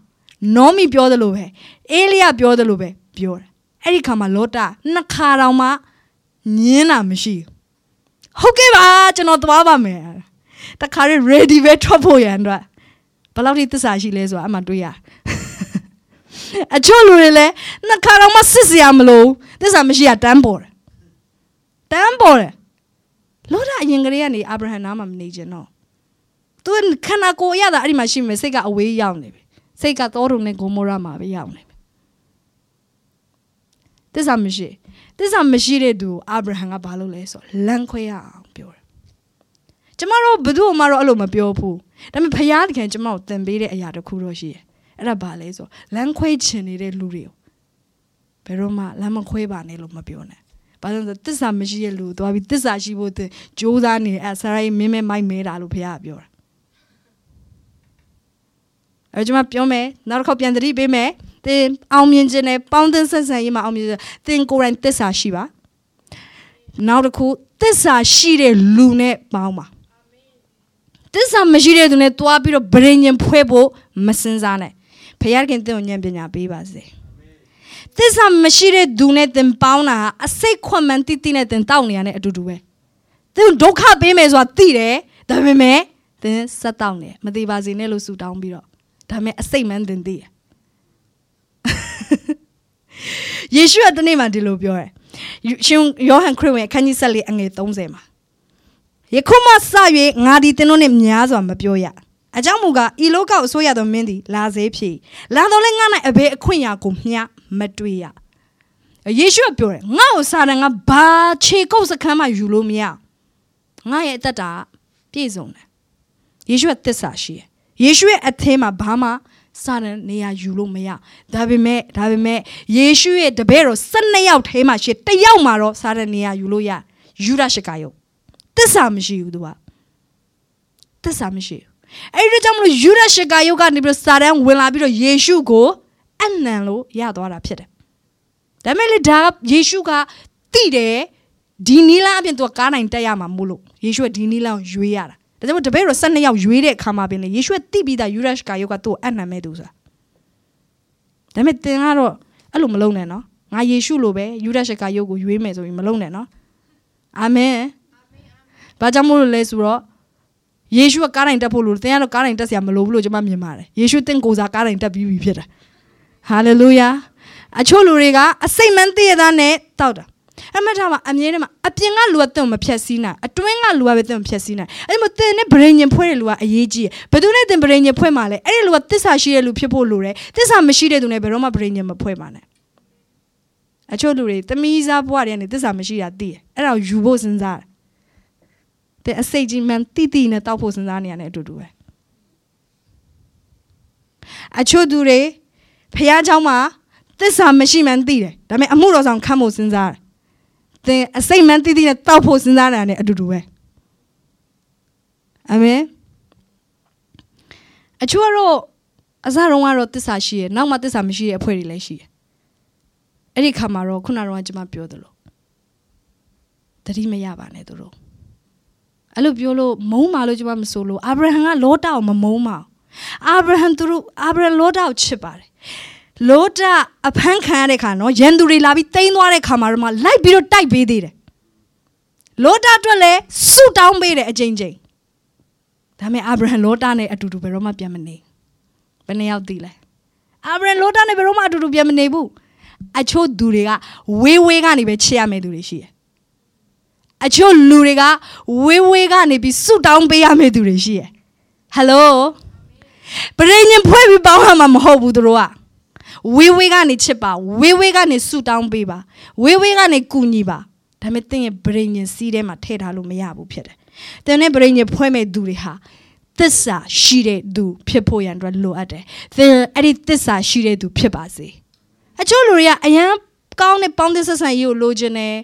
နောမီပြောသလိုပဲအေလိယပြောသလိုပဲပြောတယ်အဲ့ဒီခါမှာလောတာနှစ်ခါတောင်မှညင်းတာမရှိဟုတ်ကဲ့ပါကျွန်တော်သွားပါမယ်တခါရ ready ပဲထွက်ဖို့ရန်အတွက်ဘယ်လောက်ထိသစ္စာရှိလဲဆိုတာအမှတွေးရအချို့လူတွေလည်းနှစ်ခါတော့မှစစ်စရာမလိုသစ္စာမရှိရတန်းပေါ်တယ်တန်းပေါ်တယ်လောဒအရင်ကလေးကနေအာဗြဟံနားမှာမနေချင်တော့သူခန္ဓာကိုယ်ရတာအဲ့ဒီမှာရှိမယ်စိတ်ကအဝေးရောက်နေပြီ စိတ်ကသောတုံနဲ့ဂိုမိုရာမှာပဲရောက်နေပြီသစ္စာမရှိသစ္စာမရှိတဲ့သူအာဗြဟံကဘာလုပ်လဲဆိုလမ်းခွဲရအောင်ပြောတယ်ကျမတို့ဘယ်သူမှတော့အဲ့လိုမပြောဘူးဒါပေမဲ့ဖခင်တခင်ကျမတို့သင်ပေးတဲ့အရာတစ်ခုတော့ရှိတယ်အဲ့ဒါဘာလဲဆိုလမ်းခွဲချင်နေတဲ့လူတွေကိုဘယ်တော့မှလမ်းမခွဲပါနဲ့လို့မပြောနဲ့ဘာလို့လဲဆိုတော့တစ္ဆာမရှိတဲ့လူသွားပြီးတစ္ဆာရှိဖို့တင်ကြိုးစားနေအဲဆရာကြီးမင်းမဲမိုက်မဲတာလို့ဖခင်ကပြောတာ အဲကျွန်မပြောမယ်နောက်တစ်ခေါက်ပြန်သတိပေးမယ်သင်အောင်မြင်ခြင်းနဲ့ပေါင်းသင်းဆက်ဆံရေးမှာအောင်မြင်ခြင်းသင်ကိုယ်တိုင်တစ္ဆာရှိပါနောက်တစ်ခုတစ္ဆာရှိတဲ့လူနဲ့ပေါင်းပါတစ္ဆာမရှိတဲ့သူနဲ့တွားပြီးတော့ဗရင်ညင်ဖွဲဖို့မစင်စားနဲ့ဖခင်သင်ကိုဉာဏ်ပညာပေးပါစေတစ္ဆာမရှိတဲ့သူနဲ့သင်ပေါင်းတာအစိတ်ခွန်မှန်တိတိနဲ့သင်တောက်နေရတဲ့အတူတူပဲသင်ဒုက္ခပေးမယ်ဆိုတာသိတယ်ဒါပေမဲ့သင်ဆက်တောက်နေမသေးပါစေနဲ့လို့ဆူတောင်းပြီးတော့ ဒါပေမဲ့အစိတ်မှန်သင်သိတယ်ယေရှုကတနေ့မှဒီလိုပြောတယ်ရှင်ယောဟန်ခရစ်ဝင်အခန်းကြီး14အငယ်30မှာယခုမှစ၍ငါဒီသင်တို့နှင့်များစွာမပြောရအကြောင်းမူကားဤလောကအစိုးရသောမင်းသည်လာစေဖြစ်လာတော့လဲငါ၌အဘယ်အခွင့်အရာကိုမျှမတွေ့ရယေရှုကပြောတယ်ငါ့ကိုစာတန်ကဘာခြေကုပ်စခန်းမှယူလို့မရငါရဲ့အသက်တာပြည့်စုံတယ်ယေရှုကသစ္စာရှိတယ် ယေရှုရဲ့အသင်းမှာဘာမှစာတန်နေရာယူလို့မရဒါပေမဲ့ဒါပေမဲ့ယေရှုရဲ့တပည့်တော်12ယောက်ထဲမှာရှိတယောက်မှာတော့စာတန်နေရာယူလို့ရယူဒရှကာယုသစ္စာမရှိဘူးသူကသစ္စာမရှိဘူးအဲ့ဒီကြောင့်မလို့ယူဒရှကာယုကနေပြီးစာတန်ဝင်လာပြီးတော့ယေရှုကိုအနံလို့ရသွားတာဖြစ်တယ်ဒါမဲ့လေဒါယေရှုကတိတယ်ဒီနီလာအပြင်သူကကားနိုင်တက်ရမှာမို့လို့ယေရှုကဒီနီလာကိုရွေးရတာ ဒါကြောင့်တပည့်တော်12ယောက်ရွေးတဲ့အခါမှာပင်လေယေရှုကတိပြီးသားယူရရှ်ကာယုကသူ့ကိုအနံမဲ့သူဆိုတာဒါမဲ့သင်ကတော့အဲ့လိုမလုပ်နဲ့နော်ငါယေရှုလိုပဲယူရရှ်ကာယုကိုရွေးမယ်ဆိုရင်မလုပ်နဲ့နော်အာမင်ဘာကြောင့်မို့လို့လဲဆိုတော့ယေရှုကကားတိုင်းတက်ဖို့လို့သင်ကတော့ကားတိုင်းတက်စရာမလိုဘူးလို့ကျွန်မမြင်ပါတယ်ယေရှုတင့်ကိုယ်စားကားတိုင်းတက်ပြီးပြီဖြစ်တာဟာလေလုယာအချို့လူတွေကအစိတ်မန်းတည့်ရသားနဲ့တောက်တာ အမှတ်ထားပါအမြဲတမ်းအပြင်ကလူကတင့်မဖြက်စီးနိုင်အတွင်းကလူကပဲတင့်မဖြက်စီးနိုင်အဲ့ဒီမှာတင်နဲ့ဗရင်ညင်ဖွဲ့တဲ့လူကအရေးကြီးတယ်ဘယ်သူနဲ့တင်ဗရင်ညင်ဖွဲ့မှာလဲအဲ့ဒီလူကတစ္ဆာရှိတဲ့လူဖြစ်ဖို့လိုတယ်တစ္ဆာမရှိတဲ့သူနဲ့ဘယ်တော့မှဗရင်ညင်မဖွဲ့မှာနဲ့အချို့လူတွေတမီးစားဘွားတွေကနေတစ္ဆာမရှိတာသိတယ်အဲ့ဒါကိုယူဖို့စဉ်းစားတယ်တဲ့အစိတ်ကြီးမှန်တိတိနဲ့တောက်ဖို့စဉ်းစားနေရတဲ့အတူတူပဲအချို့သူတွေဖះเจ้าမှာသစ္စာမရှိမှန်းသိတယ်ဒါပေမဲ့အမှုတော်ဆောင်ခံဖို့စဉ်းစားတယ် သင်အစိတ်မှန်းသိသိနဲ့တောက်ဖို့စဉ်းစားနေတာ ਨੇ အတူတူပဲအာမင်အချို့ကတော့အစတုန်းကတော့သစ္စာရှိရနောက်မှသစ္စာမရှိတဲ့အဖွဲ့တွေလည်းရှိတယ်အဲ့ဒီခါမှာတော့ခုနကတော့ကျွန်မပြောသလိုတတိမရပါနဲ့သူတို့အဲ့လိုပြောလို့မုန်းပါလို့ကျွန်မမဆိုလို့အာဗြဟံကလောတာကိုမမုန်းပါဘူးအာဗြဟံသူတို့အာဗြဟံလောတာကိုချစ်ပါတယ် လောဒအဖမ်းခံရတဲ့ခါနော်ရန်သူတွေလာပြီးတိန်းသွားတဲ့ခါမှာတော့လိုက်ပြီးတော့တိုက်ပေးသေးတယ်လောဒအတွက်လည်းဆုတောင်းပေးတယ်အချိန်ချင်းဒါပေမဲ့အာဗြဟံလောဒနဲ့အတူတူဘယ်တော့မှပြန်မနေဘယ်နှယောက်သိလဲအာဗြဟံလောဒနဲ့ဘယ်တော့မှအတူတူပြန်မနေဘူးအချို့သူတွေကဝေးဝေးကနေပဲချစ်ရမယ့်သူတွေရှိတယ်အချို့လူတွေကဝေးဝေးကနေပြီးဆုတောင်းပေးရမယ့်သူတွေရှိတယ်ဟယ်လိုပရိညင်ဖွဲ့ပြီးပေါင်းရမှာမဟုတ်ဘူးသူတို့က ဝေးဝေးကနေချစ်ပါဝေးဝေးကနေဆူတောင်းပေးပါဝေးဝေးကနေကူညီပါဒါပေမဲ့သင်ရဲ့ဗရိညင်စီးထဲမှာထည့်ထားလို့မရဘူးဖြစ်တယ်သင်ရဲ့ဗရိညင်ဖွဲ့မဲ့သူတွေဟာသစ္စာရှိတဲ့သူဖြစ်ဖို့ရန်အတွက်လိုအပ်တယ်သင်အဲ့ဒီသစ္စာရှိတဲ့သူဖြစ်ပါစေအချို့လူတွေကအရန် ကောင်းတဲ့ပေါင်းတဲ့ဆက်ဆံရေးကိုလိုချင်တယ်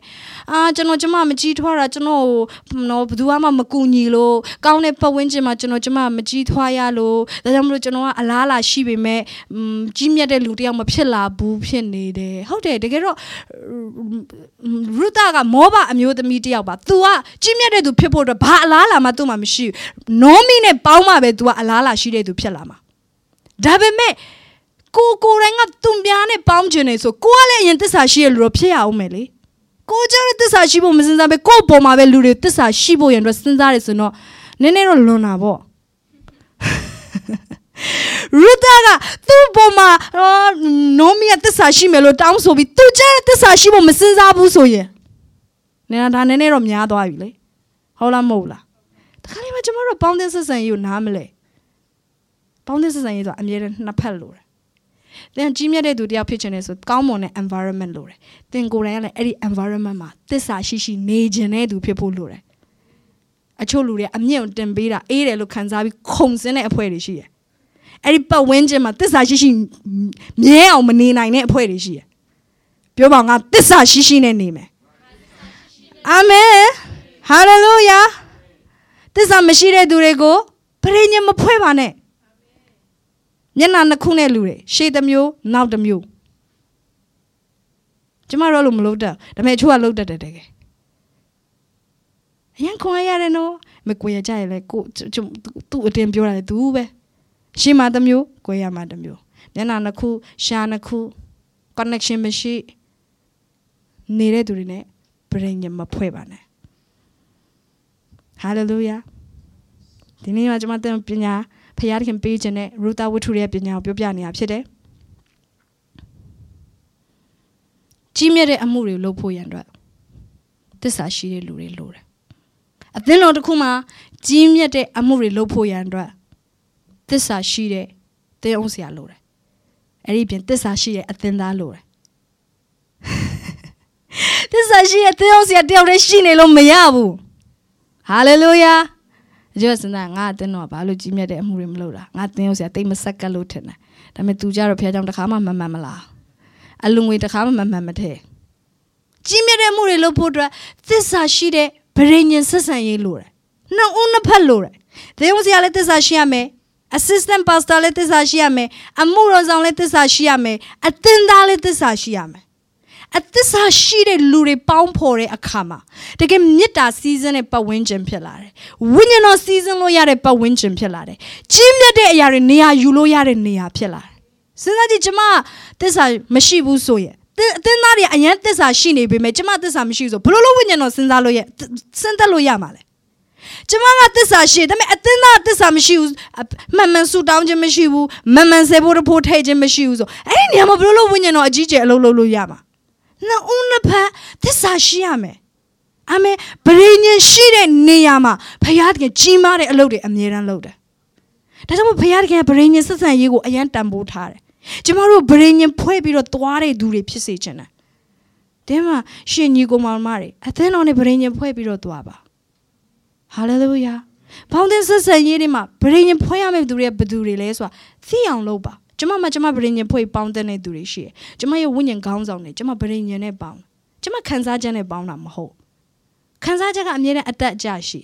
အာကျွန်တော်ကျမမကြီးထွားတာကျွန်တော်နော်ဘယ်သူမှမကူညီလို့ကောင်းတဲ့ပတ်ဝန်းကျင်မှာကျွန်တော်ကျမမကြီးထွားရလို့ဒါကြောင့်မလို့ကျွန်တော်ကအလားလာရှိပေမဲ့ကြီးမြတ်တဲ့လူတယောက်မဖြစ်လာဘူးဖြစ်နေတယ်ဟုတ်တယ်တကယ်တော့ရုတာကမောဘအမျိုးသမီးတယောက်ပါ तू ကကြီးမြတ်တဲ့သူဖြစ်ဖို့အတွက်ဘာအလားလာမှသူ့မှာမရှိဘူးနောမီနဲ့ပေါင်းမှပဲ तू ကအလားလာရှိတဲ့သူဖြစ်လာမှာဒါပေမဲ့ ကိုကိုယ်တိုင်ကသူ့ပြားနဲ့ပေါင်းချင်နေဆိုကိုကလည်းအရင်တစ္ဆာရှိရလူတော့ဖြစ်ရအောင်မယ်လေကိုကြတဲ့တစ္ဆာရှိဖို့မစင်စားပဲကို့ပေါ်မှာပဲလူတွေတစ္ဆာရှိဖို့ရန်အတွက်စဉ်းစားရဆိုတော့နည်းနည်းတော့လွန်တာပေါ့ရူတာကသူ့ပေါ်မှာနိုမီယတစ္ဆာရှိမယ်လို့တောင်းဆိုပြီးသူကြတဲ့တစ္ဆာရှိဖို့မစင်စားဘူးဆိုရင်နည်းဒါနည်းနည်းတော့များသွားပြီလေဟုတ်လားမဟုတ်လားတခါလေးမှကျမတို့ပေါင်းတဲ့ဆက်ဆံရေးကိုနားမလဲပေါင်းတဲ့ဆက်ဆံရေးဆိုတာအမြဲတမ်းနှစ်ဖက်လို့ သင်ကြီးမြတ်တဲ့သူတယောက်ဖြစ်ချင်တယ်ဆိုကောင်းမွန်တဲ့ environment လိုတယ်သင်ကိုယ်တိုင်ကလည်းအဲ့ဒီ environment မှာသစ္စာရှိရှိနေခြင်းတဲ့သူဖြစ်ဖို့လိုတယ်အချို့လူတွေအမြင့်ကိုတင်ပေးတာအေးတယ်လို့ခံစားပြီးခုံစင်းတဲ့အဖွဲ့တွေရှိတယ်အဲ့ဒီပတ်ဝန်းကျင်မှာသစ္စာရှိရှိမြဲအောင်မနေနိုင်တဲ့အဖွဲ့တွေရှိတယ်ပြောပါငါသစ္စာရှိရှိနဲ့နေမယ်အာမင်ဟာလေလုယာသစ္စာမရှိတဲ့သူတွေကိုပရိညင်မဖွဲ့ပါနဲ့ မျက်နှာနှစ်ခုနဲ့လူတွေရှေ့တစ်မျိုးနောက်တစ်မျိုးကျမတို့လို့မလုပ်တတ်ဒါပေမဲ့အချို့ကလုပ်တတ်တယ်တကယ်အရင်ခွန်ရတယ်နော်မကိုရကြရလဲကိုသူ့အတင်ပြောရတယ်သူပဲရှေ့မှာတစ်မျိုးကိုရမှာတစ်မျိုးမျက်နှာနှစ်ခုရှာနှစ်ခု connection မရှိနေတဲ့သူတွေနဲ့ပြင်ညမဖွဲ့ပါနဲ့ hallelujah ဒီနေ့မှာကျွန်မတင်ပညာ ဖခင်ခင်ပေးခြင်းနဲ့ရူတာဝတ္ထုရဲ့ပညာကိုပြောပြနေတာဖြစ်တယ်ကြီးမြတ်တဲ့အမှုတွေလုပ်ဖို့ရန်အတွက်သစ္စာရှိတဲ့လူတွေလိုတယ်အသင်းတော်တစ်ခုမှာကြီးမြတ်တဲ့အမှုတွေလုပ်ဖို့ရန်အတွက်သစ္စာရှိတဲ့သင်းအောင်ဆရာလိုတယ်အဲ့ဒီပြင်သစ္စာရှိတဲ့အသင်းသားလိုတယ်သစ္စာရှိတဲ့သင်းအောင်ဆရာတယောက်တည်းရှိနေလို့မရဘူးဟာလေလုယာ အကျိုးစင်တာငါအတင်းတော့ဘာလို့ကြီးမြတ်တဲ့အမှုတွေမလုပ်တာငါတင်းအောင်ဆရာတိတ်မဆက်ကလို့ထင်တယ်ဒါပေမဲ့ तू ကြတော့ဖះကြောင့်တခါမှမမှန်မလားအလူငွေတခါမှမမှန်မထဲကြီးမြတ်တဲ့မှုတွေလုပ်ဖို့အတွက်သစ္စာရှိတဲ့ဗရိညင်ဆက်ဆံရေးလိုတယ်နှစ်ဦးနှစ်ဖက်လိုတယ်တင်းအောင်ဆရာလည်းသစ္စာရှိရမယ် assistant pastor လည်းသစ္စာရှိရမယ်အမှုတော်ဆောင်လည်းသစ္စာရှိရမယ်အသင်းသားလည်းသစ္စာရှိရမယ် အသစ္စာရှိတဲ့လူတွေပေါင်းဖော်တဲ့အခါမှာတကယ်မေတ္တာစီးစင်းတဲ့ပတ်ဝန်းကျင်ဖြစ်လာတယ်။ဝိညာဉ်တော်စီးစင်းလို့ရတဲ့ပတ်ဝန်းကျင်ဖြစ်လာတယ်။ကြီးမြတ်တဲ့အရာတွေနေရာယူလို့ရတဲ့နေရာဖြစ်လာတယ်။စဉ်းစားကြည့်ကျမသစ္စာမရှိဘူးဆိုရင်အသင်းသားတွေအရင်သစ္စာရှိနေပေမဲ့ကျမသစ္စာမရှိဆိုဘလို့လို့ဝိညာဉ်တော်စဉ်းစားလို့ရစဉ်းသက်လို့ရမှာလဲကျမကသစ္စာရှိတယ်ဒါပေမဲ့အသင်းသားသစ္စာမရှိဘူးမှန်မှန်ဆူတောင်းခြင်းမရှိဘူးမှန်မှန်စေဖို့တဖို့ထဲခြင်းမရှိဘူးဆိုအဲ့ဒီနေရာမှာဘလို့လို့ဝိညာဉ်တော်အကြီးကျယ်အလုပ်လုပ်လို့ရမှာ နှစ်ဦးနှစ်ဖက်သစ္စာရှိရမယ်အာမင်ဗရိညင်ရှိတဲ့နေရာမှာဘုရားသခင်ကြီးမားတဲ့အလုပ်တွေအမြဲတမ်းလုပ်တယ်ဒါကြောင့်မို့ဘုရားသခင်ဗရိညင်ဆက်ဆံရေးကိုအရန်တန်ဖိုးထားတယ်ကျမတို့ဗရိညင်ဖွဲ့ပြီးတော့သွားတဲ့သူတွေဖြစ်စေချင်တယ်တင်းမှာရှင်ညီကိုမောင်မတွေအသင်းတော်နဲ့ဗရိညင်ဖွဲ့ပြီးတော့သွားပါဟာလေလုယာဘောင်းတဲ့ဆက်ဆံရေးတွေမှာဗရိညင်ဖွဲ့ရမယ့်သူတွေကဘယ်သူတွေလဲဆိုတာသိအောင်လုပ်ပါ ကျမမှကျမဗရိညင်ဖွဲ့ပေါင်းတဲ့သူတွေရှိတယ်ကျမရဲ့ဝိညာဉ်ခေါင်းဆောင်တွေကျမဗရိညင်နဲ့ပေါင်းကျမခံစားချက်နဲ့ပေါင်းတာမဟုတ်ခံစားချက်ကအမြဲတမ်းအတက်အကျရှိ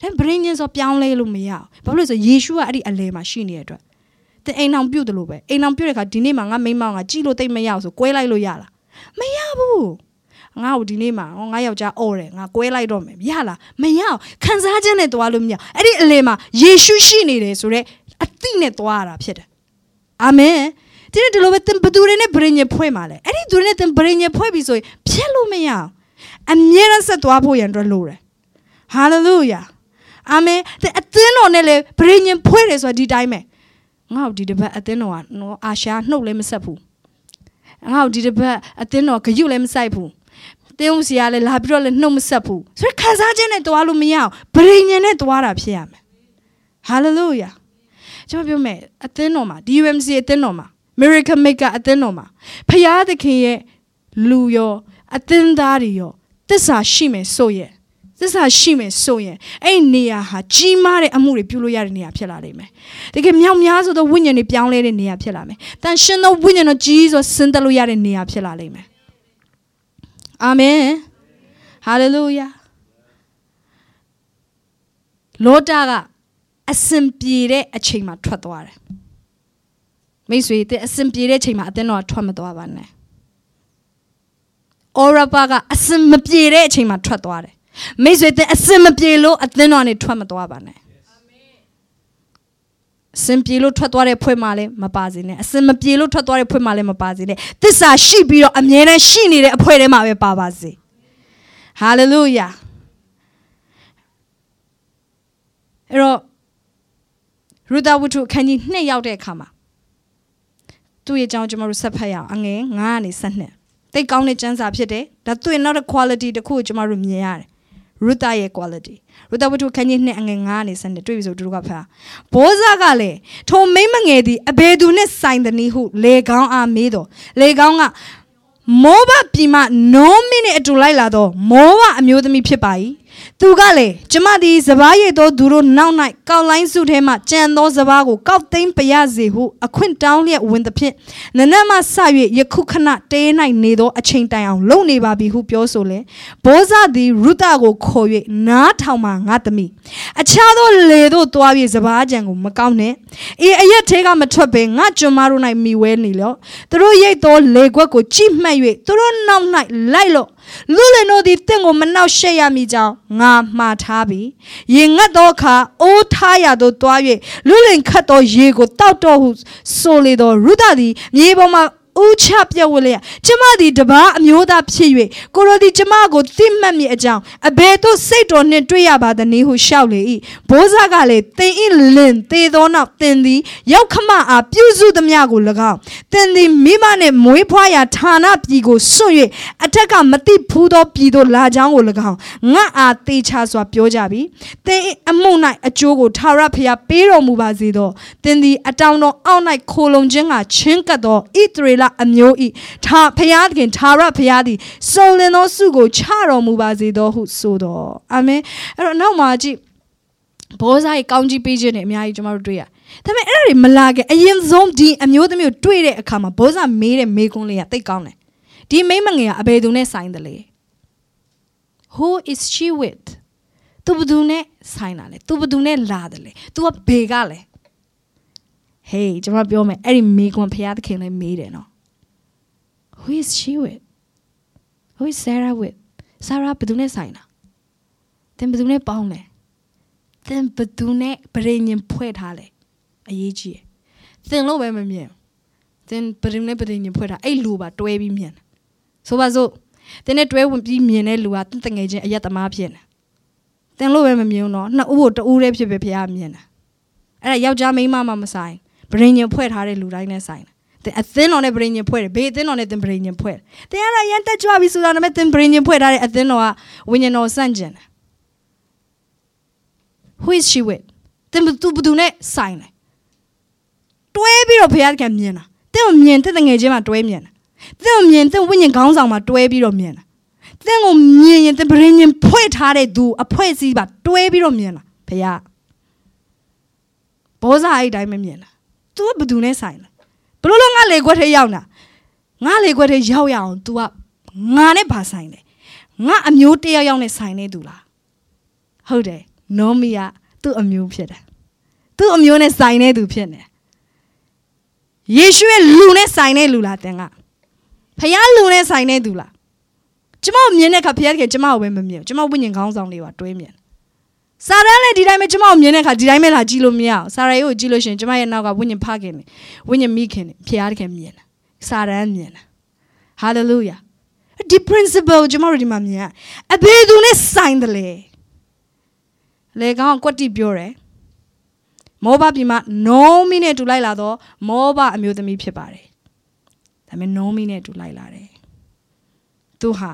တယ်ဒါဗရိညင်ဆိုပြောင်းလဲလို့မရဘူးဘာလို့လဲဆိုယေရှုကအဲ့ဒီအလဲမှာရှိနေတဲ့အတွက်တဲ့အိမ်အောင်ပြုတ်တယ်လို့ပဲအိမ်အောင်ပြုတ်တဲ့ခါဒီနေ့မှာငါမိန်းမောင်ကကြည်လို့တိတ်မရအောင်ဆိုကွဲလိုက်လို့ရလားမရဘူးငါ့ကိုဒီနေ့မှာငါယောက်ျားအော်တယ်ငါကွဲလိုက်တော့မယ်ရလားမရအောင်ခံစားချက်နဲ့သွားလို့မရအဲ့ဒီအလေမှာယေရှုရှိနေတယ်ဆိုတော့အသိနဲ့သွားရတာဖြစ်တယ် အာမင်ဒီနေ့ဒီလိုပဲသင်ဘသူတွေနဲ့ဗရင်ညဖွဲ့มาလဲအဲ့ဒီသူတွေနဲ့သင်ဗရင်ညဖွဲ့ပြီဆိုရင်ဖြတ်လို့မရအောင်အမြဲတမ်းဆက်သွားဖို့ရန်အတွက်လိုတယ်ဟာလေလုယာအာမင်တဲ့အသင်းတော်နဲ့လေဗရင်ညဖွဲ့တယ်ဆိုတာဒီတိုင်းပဲငါ့ကိုဒီတစ်ပတ်အသင်းတော်ကနော်အာရှာနှုတ်လည်းမဆက်ဘူးငါ့ကိုဒီတစ်ပတ်အသင်းတော်ဂယုလည်းမဆိုင်ဘူးတင်းဦးစီကလည်းလာပြီးတော့လည်းနှုတ်မဆက်ဘူးဆိုတော့ခံစားခြင်းနဲ့တွားလို့မရအောင်ဗရိညင်နဲ့တွားတာဖြစ်ရမယ်ဟာလေလုယာ ကျွန်တော်ပြောမယ်အသင်းတော်မှာ DUMC အသင်းတော်မှာ Miracle Maker အသင်းတော်မှာဖရာသခင်ရဲ့လူရောအသင်းသားတွေရောသစ္စာရှိမယ်ဆိုရဲ့သစ္စာရှိမယ်ဆိုရင်အဲ့နေရာဟာကြီးမားတဲ့အမှုတွေပြုလို့ရတဲ့နေရာဖြစ်လာလိမ့်မယ်။တကယ်မြောက်များဆိုသောဝိညာဉ်တွေပြောင်းလဲတဲ့နေရာဖြစ်လာမယ်။တန်ရှင်သောဝိညာဉ်တော်ကြီးဆိုဆင်းသက်လို့ရတဲ့နေရာဖြစ်လာလိမ့်မယ်။အာမင်။ဟာလေလုယာ။လောတာက အစင်ပြေတဲ့အချိန်မှာထွက်သွားတယ်။မိတ်ဆွေတဲ့အစင်ပြေတဲ့အချိန်မှာအသင်းတော်ထွက်မသွားပါနဲ့။အော်ရပါကအစင်မပြေတဲ့အချိန်မှာထွက်သွားတယ်မိတ်ဆွေတဲ့အစင်မပြေလို့အသင်းတော်နေထွက်မသွားပါနဲ့အစင်ပြေလို့ထွက်သွားတဲ့ဖွဲ့မှလည်းမပါစေနဲ့အစင်မပြေလို့ထွက်သွားတဲ့ဖွဲ့မှလည်းမပါစေနဲ့သစ္စာရှိပြီးတော့အမြဲတမ်းရှိနေတဲ့အဖွဲ့ထဲမှာပဲပါပါစေဟာလေလုယာအဲ့တော့ ရူဒဝတ္ထုခန်းကြီးနှစ်ရောက်တဲ့အခါမှာသူ့ရဲ့အကြောင်းကျွန်တော်တို့ဆက်ဖတ်ရအောင်အငယ်9ကနေ12တိတ်ကောင်းတဲ့စံစာဖြစ်တယ်ဒါသူ့ရဲ့နောက်တစ် quality တစ်ခုကိုကျွန်တော်တို့မြင်ရတယ်ရူတာရဲ့ quality ရူတာဝတ္ထုခန်းကြီးနှစ်အငယ်9နေစနေတွေ့ပြီဆိုသူတို့ကဖတ်ဘိုးစားကလည်းထိုမိမငယ်သည်အဘယ်သူနဲ့ဆိုင်သနည်းဟုလေကောင်းအားမေးတော့လေကောင်းကမောဘပြည်မှနိုးမင်းနဲ့အတူလိုက်လာတော့မောဘအမျိုးသမီးဖြစ်ပါ၏ သူကလေကျမသည်စပားရိတ်သောသူတို့နောက်၌ကောက်လိုင်းစုထဲမှကြံသောစပားကိုကောက်သိမ်းပရစေဟုအခွင့်တောင်းလျက်ဝင်သဖြင့်နနက်မှဆ၍ယခုခဏတဲ၌နေသောအချိန်တိုင်အောင်လုံနေပါပြီဟုပြောဆိုလေဘောဇသည်ရုတကိုခေါ်၍နားထောင်မှငါသမီးအခြားသောလေတို့တွား၍စပားကြံကိုမကောက်နဲ့အေအရက်သေးကမထွက်ဘဲငါကျွန်မတို့၌မိဝဲနေလောသူတို့ရိတ်သောလေခွက်ကိုကြိမှတ်၍သူတို့နောက်၌လိုက်လော လူလင်တို့သည်တင့်ကိုမနှောက်ရှက်ရမည်ကြောင်းငါမှားထားပြီရင်ငတ်သောအခါအိုးထားရသောတွား၍လူလင်ခတ်သောရေကိုတောက်တော့ဟုဆိုလေသောရုဒသည်မြေပေါ်မှာ ဦးချပြက်ဝလေကျမသည်တပားအမျိုးသားဖြစ်၍ကိုရိုဒီကျမကိုသိမှတ်မိအကြောင်းအဘယ်သို့စိတ်တော်နှင့်တွေ့ရပါသနည်းဟုရှောက်လေ၏ဘိုးစားကလည်းသင်၏လင်သေသောနောက်သင်သည်ရောက်ခမအားပြုစုသမျှကို၎င်းသင်သည်မိမနှင့်မွေးဖွားရာဌာနပြည်ကိုစွန့်၍အထက်ကမတိဖူးသောပြည်သို့လာကြောင်းကို၎င်းငါအားသေချာစွာပြောကြပြီသင်၏အမှု၌အကျိုးကိုထာဝရဘုရားပေးတော်မူပါစေသောသင်သည်အတောင်တော်အောက်၌ခိုလုံခြင်းကချင်းကပ်သောဣသရေလအမျိုး၏ထာဖျားသခင်ထာဝရဘုရားသည်စုံလင်သောစုကိုချတော်မူပါစေသောဟုဆိုတော်အာမင်အဲ့တော့နောက်မှာကြည့်ဘောဇာရဲ့ကောင်းကြီးပေးခြင်းနဲ့အများကြီးကျွန်တော်တို့တွေ့ရဒါပေမဲ့အဲ့ဒါတွေမလာခင်အရင်ဆုံးဒီအမျိုးသမီးကိုတွေ့တဲ့အခါမှာဘောဇာမေးတဲ့မေးခွန်းလေးကတိတ်ကောင်းတယ်ဒီမိမငယ်ကအဘယ်သူနဲ့ဆိုင်တယ်လဲ Who is she with သူဘယ်သူနဲ့ဆိုင်တာလဲသူဘယ်သူနဲ့လာတယ်လဲ तू ကဘေကလဲ Hey ကျွန်မပြောမယ်အဲ့ဒီမေးခွန်းဖခင်သခင်လည်းမေးတယ်နော် Who is she with? Who is Sarah with? Sarah ဘယ်သူနဲ့ဆိုင်တာသင်ဘယ်သူနဲ့ပေါင်းလဲသင်ဘယ်သူနဲ့ပရိညင်ဖွဲ့ထားလဲအရေးကြီးရယ်သင်လို့ပဲမမြင်သင်ပရိနဲ့ပရိညင်ဖွဲ့ထားအဲ့လူပါတွဲပြီးမြင်ဆိုပါစို့သင်နဲ့တွဲဝင်ပြီးမြင်တဲ့လူကသင်တငယ်ချင်းအယက်သမားဖြစ်နေသင်လို့ပဲမမြင်ဘူးနော်နှစ်ဦးကိုတဦးတည်းဖြစ်ပဲဖခင်မြင်တာအဲ့ဒါယောက်ျားမိန်းမမှမဆိုင်ပရိညင်ဖွဲ့ထားတဲ့လူတိုင်းနဲ့ဆိုင်တယ် အသင်းတော်နဲ့ပရိညင်ဖွဲ့တယ်ဘေးအသင်းတော်နဲ့သင်ပရိညင်ဖွဲ့တယ်တင်ရတာရန်တက်ကြွပြီဆိုတာနဲ့သင်ပရိညင်ဖွဲ့ထားတဲ့အသင်းတော်ကဝိညာဉ်တော်စန့်ကျင်တယ် Who is she with တင်သူဘသူနဲ့ဆိုင်တယ်တွဲပြီးတော့ဘုရားခင်မြင်တာတင်ကိုမြင်တဲ့ငယ်ချင်းမှာတွဲမြင်တာတင်ကိုမြင်တဲ့ဝိညာဉ်ခေါင်းဆောင်မှာတွဲပြီးတော့မြင်တာတင်ကိုမြင်ရင်တင်ပရိညင်ဖွဲ့ထားတဲ့သူအဖွဲစည်းပါတွဲပြီးတော့မြင်တာဘုရားဘောဇာအဲ့တိုင်းမမြင်တာ तू ကဘသူနဲ့ဆိုင်လဲ ဘလို့လို့ငါလေခွက်ထဲရောက်တာငါလေခွက်ထဲရောက်ရအောင် तू ကငါနဲ့ဘာဆိုင်လဲငါအမျိုးတယောက်ယောက်နဲ့ဆိုင်နေသူလားဟုတ်တယ်နောမီကသူ့အမျိုးဖြစ်တယ်သူ့အမျိုးနဲ့ဆိုင်နေသူဖြစ်နေယေရှုရဲ့လူနဲ့ဆိုင်နေလူလားတင်ကဖခင်လူနဲ့ဆိုင်နေသူလားကျမမြင်တဲ့အခါဖခင်ကကျမကိုပဲမမြင်ကျမဝိညာဉ်ခေါင်းဆောင်လေးပါတွဲမြင် စာရန်လည်းဒီတိုင်းပဲကျမကိုမြင်တဲ့အခါဒီတိုင်းပဲလာကြည့်လို့မရအောင်စာရန်ကိုကြည့်လို့ရှိရင်ကျမရဲ့နောက်ကဝိညာဉ်ဖခင်နေဝိညာဉ်မိခင်နေဖခင်မြင်တာစာရန်မြင်တာ hallelujah ဒီ principle ကျမတို့ဒီမှာမြင်အဘေသူနဲ့ဆိုင်တယ်လေလေကောင်းကွက်တိပြောတယ်မောဘပြည်မှာနောမီနဲ့တူလိုက်လာတော့မောဘအမျိုးသမီးဖြစ်ပါတယ်ဒါပေမဲ့နောမီနဲ့တူလိုက်လာတယ်သူဟာ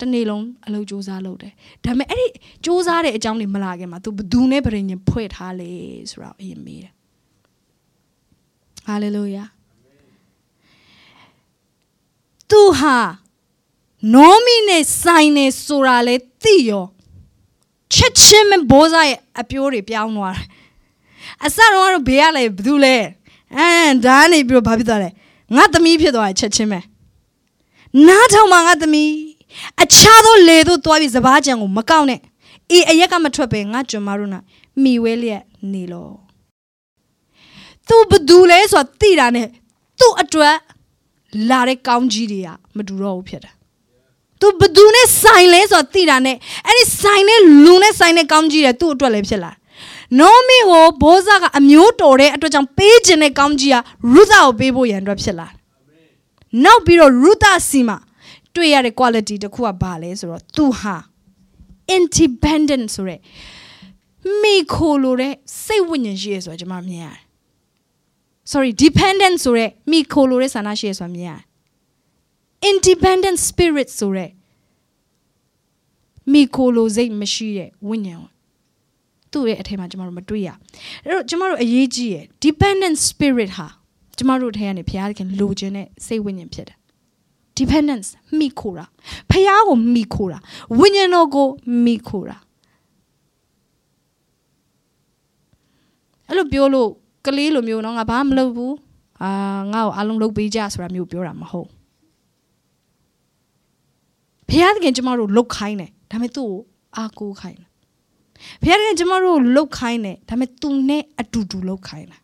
တနေ့လုံးအလုပ်စူးစမ်းလုပ်တယ်ဒါပေမဲ့အဲ့ဒီစူးစမ်းတဲ့အကြောင်းတွေမလာခင်မှာ तू ဘသူနဲ့ပြင်ရင်ဖွဲ့ထားလေဆိုတော့အရင်မေးတယ်ဟာလေလုယာသူဟာနောမီနဲ့ဆိုင်နေဆိုတာလေသိရောချက်ချင်းမဘိုးစားရဲ့အပြိုးတွေပြောင်းသွားတယ်အစတော့ကတော့ဘေးကလည်းဘသူလဲအမ်ဒါနေပြီးတော့ဘာဖြစ်သွားလဲငါသမီးဖြစ်သွားတယ်ချက်ချင်းပဲနားထောင်မှာငါသမီး အခြားသောလေတို့သွားပြီးစပားကြံကိုမကောက်နဲ့အေးအရက်ကမထွက်ပဲငါကျွန်မတို့နာမိဝဲလျက်နေလောသူဘသူလဲဆိုတော့သိတာနဲ့သူ့အတွက်လာတဲ့ကောင်းကြီးတွေကမတူတော့ဘူးဖြစ်တယ်သူဘသူနဲ့ဆိုင်လဲဆိုတော့သိတာနဲ့အဲ့ဒီဆိုင်နဲ့လူနဲ့ဆိုင်နဲ့ကောင်းကြီးတွေသူ့အတွက်လည်းဖြစ်လာနောမီကိုဘိုးစားကအမျိုးတော်တဲ့အတွက်ကြောင့်ပေးခြင်းတဲ့ကောင်းကြီးကရုသကိုပေးဖို့ရန်အတွက်ဖြစ်လာနောက်ပြီးတော့ရုသစီမှာ တွေ့ရတဲ့ quality တစ်ခုကဘာလဲဆိုတော့သူဟာ independent ဆိုတဲ့မိခိုလိုတဲ့စိတ်ဝိညာဉ်ရှိရဆိုတော့ကျွန်မမြင်ရတယ် sorry dependent ဆိုတဲ့မိခိုလိုတဲ့ဆန္ဒရှိရဆိုတာမြင်ရတယ် independent spirit ဆိုတဲ့မိခိုလိုစိတ်မရှိတဲ့ဝိညာဉ်သူ့ရဲ့အထက်မှာကျွန်တော်တို့မတွေ့ရအဲ့တော့ကျွန်တော်တို့အရေးကြီးရယ် dependent spirit ဟာကျွန်တော်တို့ထဲကနေဘုရားသခင်လိုချင်တဲ့စိတ်ဝိညာဉ်ဖြစ်တယ် dependence မိခိုတာဖះကိုမိခိုတာဝိညာဉ်တော်ကိုမိခိုတာအဲ့လိုပြောလို့ကလေးလိုမျိုးနော်ငါဘာမှမလုပ်ဘူးအာငါ့ကိုအလုံးလုပ်ပေးကြဆိုတာမျိုးပြောတာမဟုတ်ဖះသခင်ကျမတို့လုတ်ခိုင်းတယ်ဒါပေမဲ့သူ့ကိုအားကိုးခိုင်းတယ်ဖះသခင်ကျမတို့လုတ်ခိုင်းတယ်ဒါပေမဲ့သူနဲ့အတူတူလုတ်ခိုင်းတယ်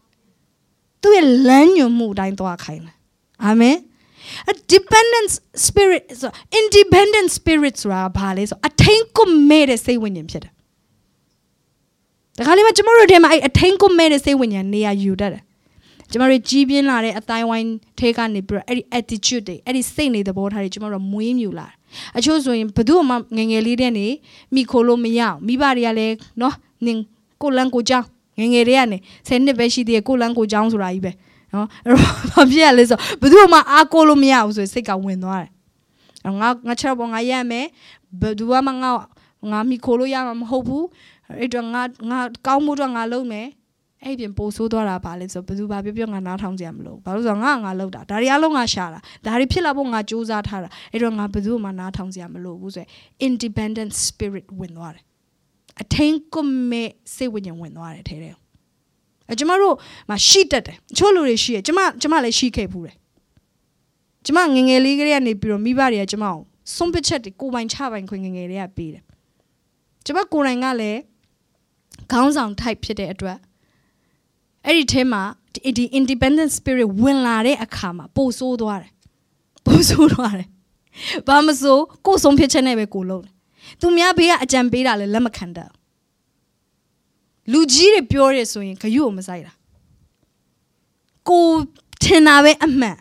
သူ့ရဲ့လမ်းညွှန်မှုအတိုင်းသွားခိုင်းတယ်အာမင် a dependent spirit ဆို independent spirit ဆိုတာဘာလဲဆိုအထင်းကိုမဲ့တဲ့စိတ်ဝိညာဉ်ဖြစ်တယ်ဒါခါလေးမှာကျမတို့ထဲမှာအဲ့အထင်းကိုမဲ့တဲ့စိတ်ဝိညာဉ်နေရာယူတတ်တယ်ကျမတို့ကြီးပြင်းလာတဲ့အတိုင်းဝိုင်းထဲကနေပြီးတော့အဲ့ဒီ attitude တွေအဲ့ဒီစိတ်နေသဘောထားတွေကျမတို့မွေးမြူလာတယ်အချို့ဆိုရင်ဘယ်သူမှငငယ်လေးတဲ့နေမိခိုလို့မရအောင်မိဘတွေကလည်းနော်နင်ကိုလန်းကိုကြောင်းငငယ်တွေကနေ10နှစ်ပဲရှိသေးတယ်ကိုလန်းကိုကြောင်းဆိုတာကြီးပဲ နော်အဲ့တော့ဘာဖြစ်ရလဲဆိုဘယ်သူမှအားကိုလို့မရဘူးဆိုစိတ်ကဝင်သွားတယ်ငါငါချက်ပေါ်ငါရမယ်ဘယ်သူမှငါငါမိခိုလို့ရမှာမဟုတ်ဘူးအဲ့တော့ငါငါကောင်းမှုတော့ငါလုပ်မယ်အဲ့ပြင်ပို့ဆိုးသွားတာပါလေဆိုဘယ်သူဘာပြောပြောငါနားထောင်ကြရမလို့ဘာလို့ဆိုတော့ငါငါလောက်တာဒါတွေအလုံးငါရှာတာဒါတွေဖြစ်လာဖို့ငါစူးစမ်းထားတာအဲ့တော့ငါဘယ်သူမှနားထောင်ကြရမလို့ဘူးဆိုရယ် independent spirit ဝင်သွားတယ်အထင်းကွမဲ့စိတ်ဝိညာဉ်ဝင်သွားတယ်ထဲတဲ့ အဲကျမတို့မရှိတတ်တယ်အချို့လူတွေရှိတယ်ကျမကျမလည်းရှိခဲ့ဘူးတယ်ကျမငငယ်လေးကလေးကနေပြီးတော့မိဘတွေကကျမကိုစွန့်ပစ်ချက်တွေကိုပိုင်ချပိုင်ခွင့်ငငယ်လေးကပေးတယ်ကျမကိုယ်တိုင်ကလည်းခေါင်းဆောင် type ဖြစ်တဲ့အတွက်အဲ့ဒီထဲမှာဒီ independent spirit ဝင်လာတဲ့အခါမှာပို့ဆိုးသွားတယ်ပို့ဆိုးသွားတယ်ဘာမဆိုကိုယ်ဆုံးဖြစ်ချက်နဲ့ပဲကိုလုံးတယ်သူများဘေးကအကြံပေးတာလည်းလက်မခံတတ် လူကြီးတွေပြောရဲဆိုရင်ဂယုကိုမဆိုင်တာကိုထင်တာပဲအမှန်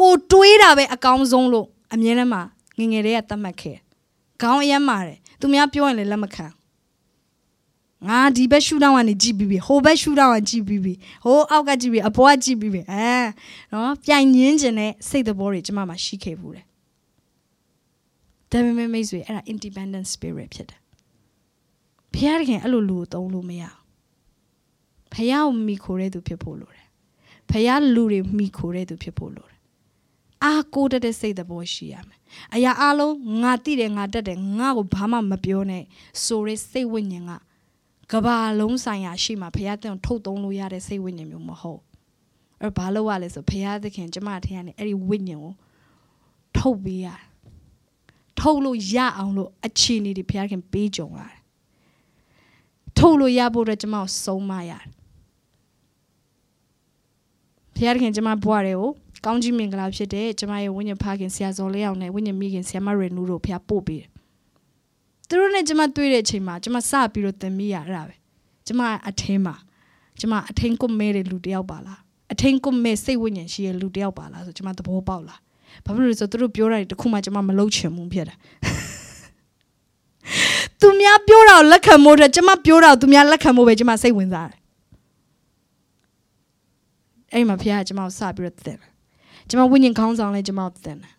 ကိုတွေးတာပဲအကောင်းဆုံးလို့အမြဲတမ်းမှာငငယ်တွေကသတ်မှတ်ခဲ့ခေါင်းအယမ်းမာတယ်သူများပြောရင်လည်းလက်မခံငါဒီဘက်ရှူတောင်းကနေကြည့်ပြီးပြီဟိုဘက်ရှူတောင်းကကြည့်ပြီးပြီဟိုအောက်ကကြည့်ပြီးအပေါ်ကကြည့်ပြီးပြီအဲနော်ပြိုင်ညင်းခြင်းနဲ့စိတ်သဘောတွေကျမမှာရှိခဲ့ဘူးတယ်ဒါပေမဲ့မိတ်ဆွေအဲ့ဒါ independent spirit ဖြစ်တယ်ဘုရားခင်အဲ့လိုလူကိုသုံးလို့မရဘု ရားကိုမိခိုတဲ့သူဖြစ်ဖို့လိုတယ်ဘုရားလူတွေမိခိုတဲ့သူဖြစ်ဖို့လိုတယ်အာကိုတတဲ့စိတ်သဘောရှိရမယ်အရာအလုံးငါတိတယ်ငါတက်တယ်ငါ့ကိုဘာမှမပြောနဲ့ဆိုရဲစိတ်ဝိညာဉ်ကကဘာလုံးဆိုင်ရာရှိမှဘုရားတင်ထုတ်သုံးလို့ရတဲ့စိတ်ဝိညာဉ်မျိုးမဟုတ်အဲ့ဘာလို့ ਆ လဲဆိုဘုရားသခင်ကျမထင်ရတယ်အဲ့ဒီဝိညာဉ်ကိုထုတ်ပေးရထုတ်လို့ရအောင်လို့အခြေအနေတွေဘုရားခင်ပေးကြုံရတယ်ထုတ်လို့ရဖို့အတွက်ကျမကိုစုံမရတယ် ဘုရားခင်ကျမဘွားတွေကိုကောင်းကြီးမင်္ဂလာဖြစ်တဲ့ကျမရဲ့ဝိညာဉ်ဖခင်ဆရာဇော်လေးအောင်နဲ့ဝိညာဉ်မိခင်ဆရာမရနူတို့ဘုရားပို့ပေးတယ်သူတို့နဲ့ကျမတွေ့တဲ့အချိန်မှာကျမစပြီးတော့သင်မိရအဲ့ဒါပဲကျမအထင်းမှာကျမအထင်းကိုမဲတဲ့လူတယောက်ပါလားအထင်းကိုမဲစိတ်ဝိညာဉ်ရှိတဲ့လူတယောက်ပါလားဆိုကျမသဘောပေါက်လားဘာဖြစ်လို့လဲဆိုသူတို့ပြောတာတခုမှကျမမလုပ်ချင်ဘူးဖြစ်တယ်သူများပြောတာကိုလက်ခံမို့တဲ့ကျမပြောတာကိုသူများလက်ခံမို့ပဲကျမစိတ်ဝင်စားတယ် အဲ့မှာဖခင်ကကျမကိုစပြီးတော့သင်တယ်ကျမဝိညာဉ်ခေါင်းဆောင်လဲကျမကိုသင်တယ်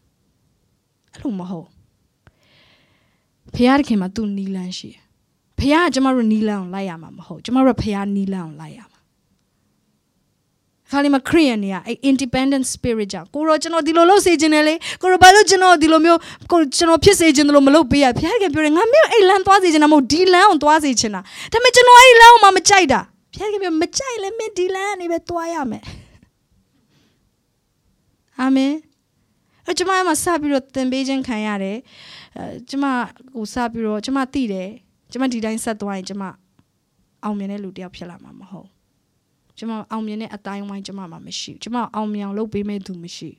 အဲ့လိုမဟုတ်ဖခင်ခင်မှာသူနီလန်းရှိတယ်ဖခင်ကကျမတို့နီလန်းကိုလိုက်ရမှာမဟုတ်ကျမတို့ဖခင်နီလန်းကိုလိုက်ရမှာခါလီမခရီးယန်တွေကအဲ့ independent spirit ကြောင့်ကိုရောကျွန်တော်ဒီလိုလုပ်စေချင်တယ်လေကိုရောဘာလို့ကျွန်တော်ဒီလိုမျိုးကိုကျွန်တော်ဖြစ်စေချင်တယ်လို့မလုပ်ပေးရဖခင်ကပြောတယ်ငါမျိုးအဲ့လမ်းသွားစေချင်တာမဟုတ်ဒီလမ်းကိုသွားစေချင်တာဒါပေမဲ့ကျွန်တော်အဲ့လမ်းကိုမှမကြိုက်တာ ဖခင်ကပြောမကြိုက်လဲမင်းဒီလမ်းကနေပဲသွားရမယ်အာမင်အကျမမှာစပြီးတော့သင်ပေးခြင်းခံရတယ်အဲကျမကိုစပြီးတော့ကျမသိတယ်ကျမဒီတိုင်းဆက်သွားရင်ကျမအောင်မြင်တဲ့လူတယောက်ဖြစ်လာမှာမဟုတ်ကျမအောင်မြင်တဲ့အတိုင်းဝိုင်းကျမမှာမရှိကျမအောင်မြင်အောင်လုပ်ပေးမဲ့သူမရှိ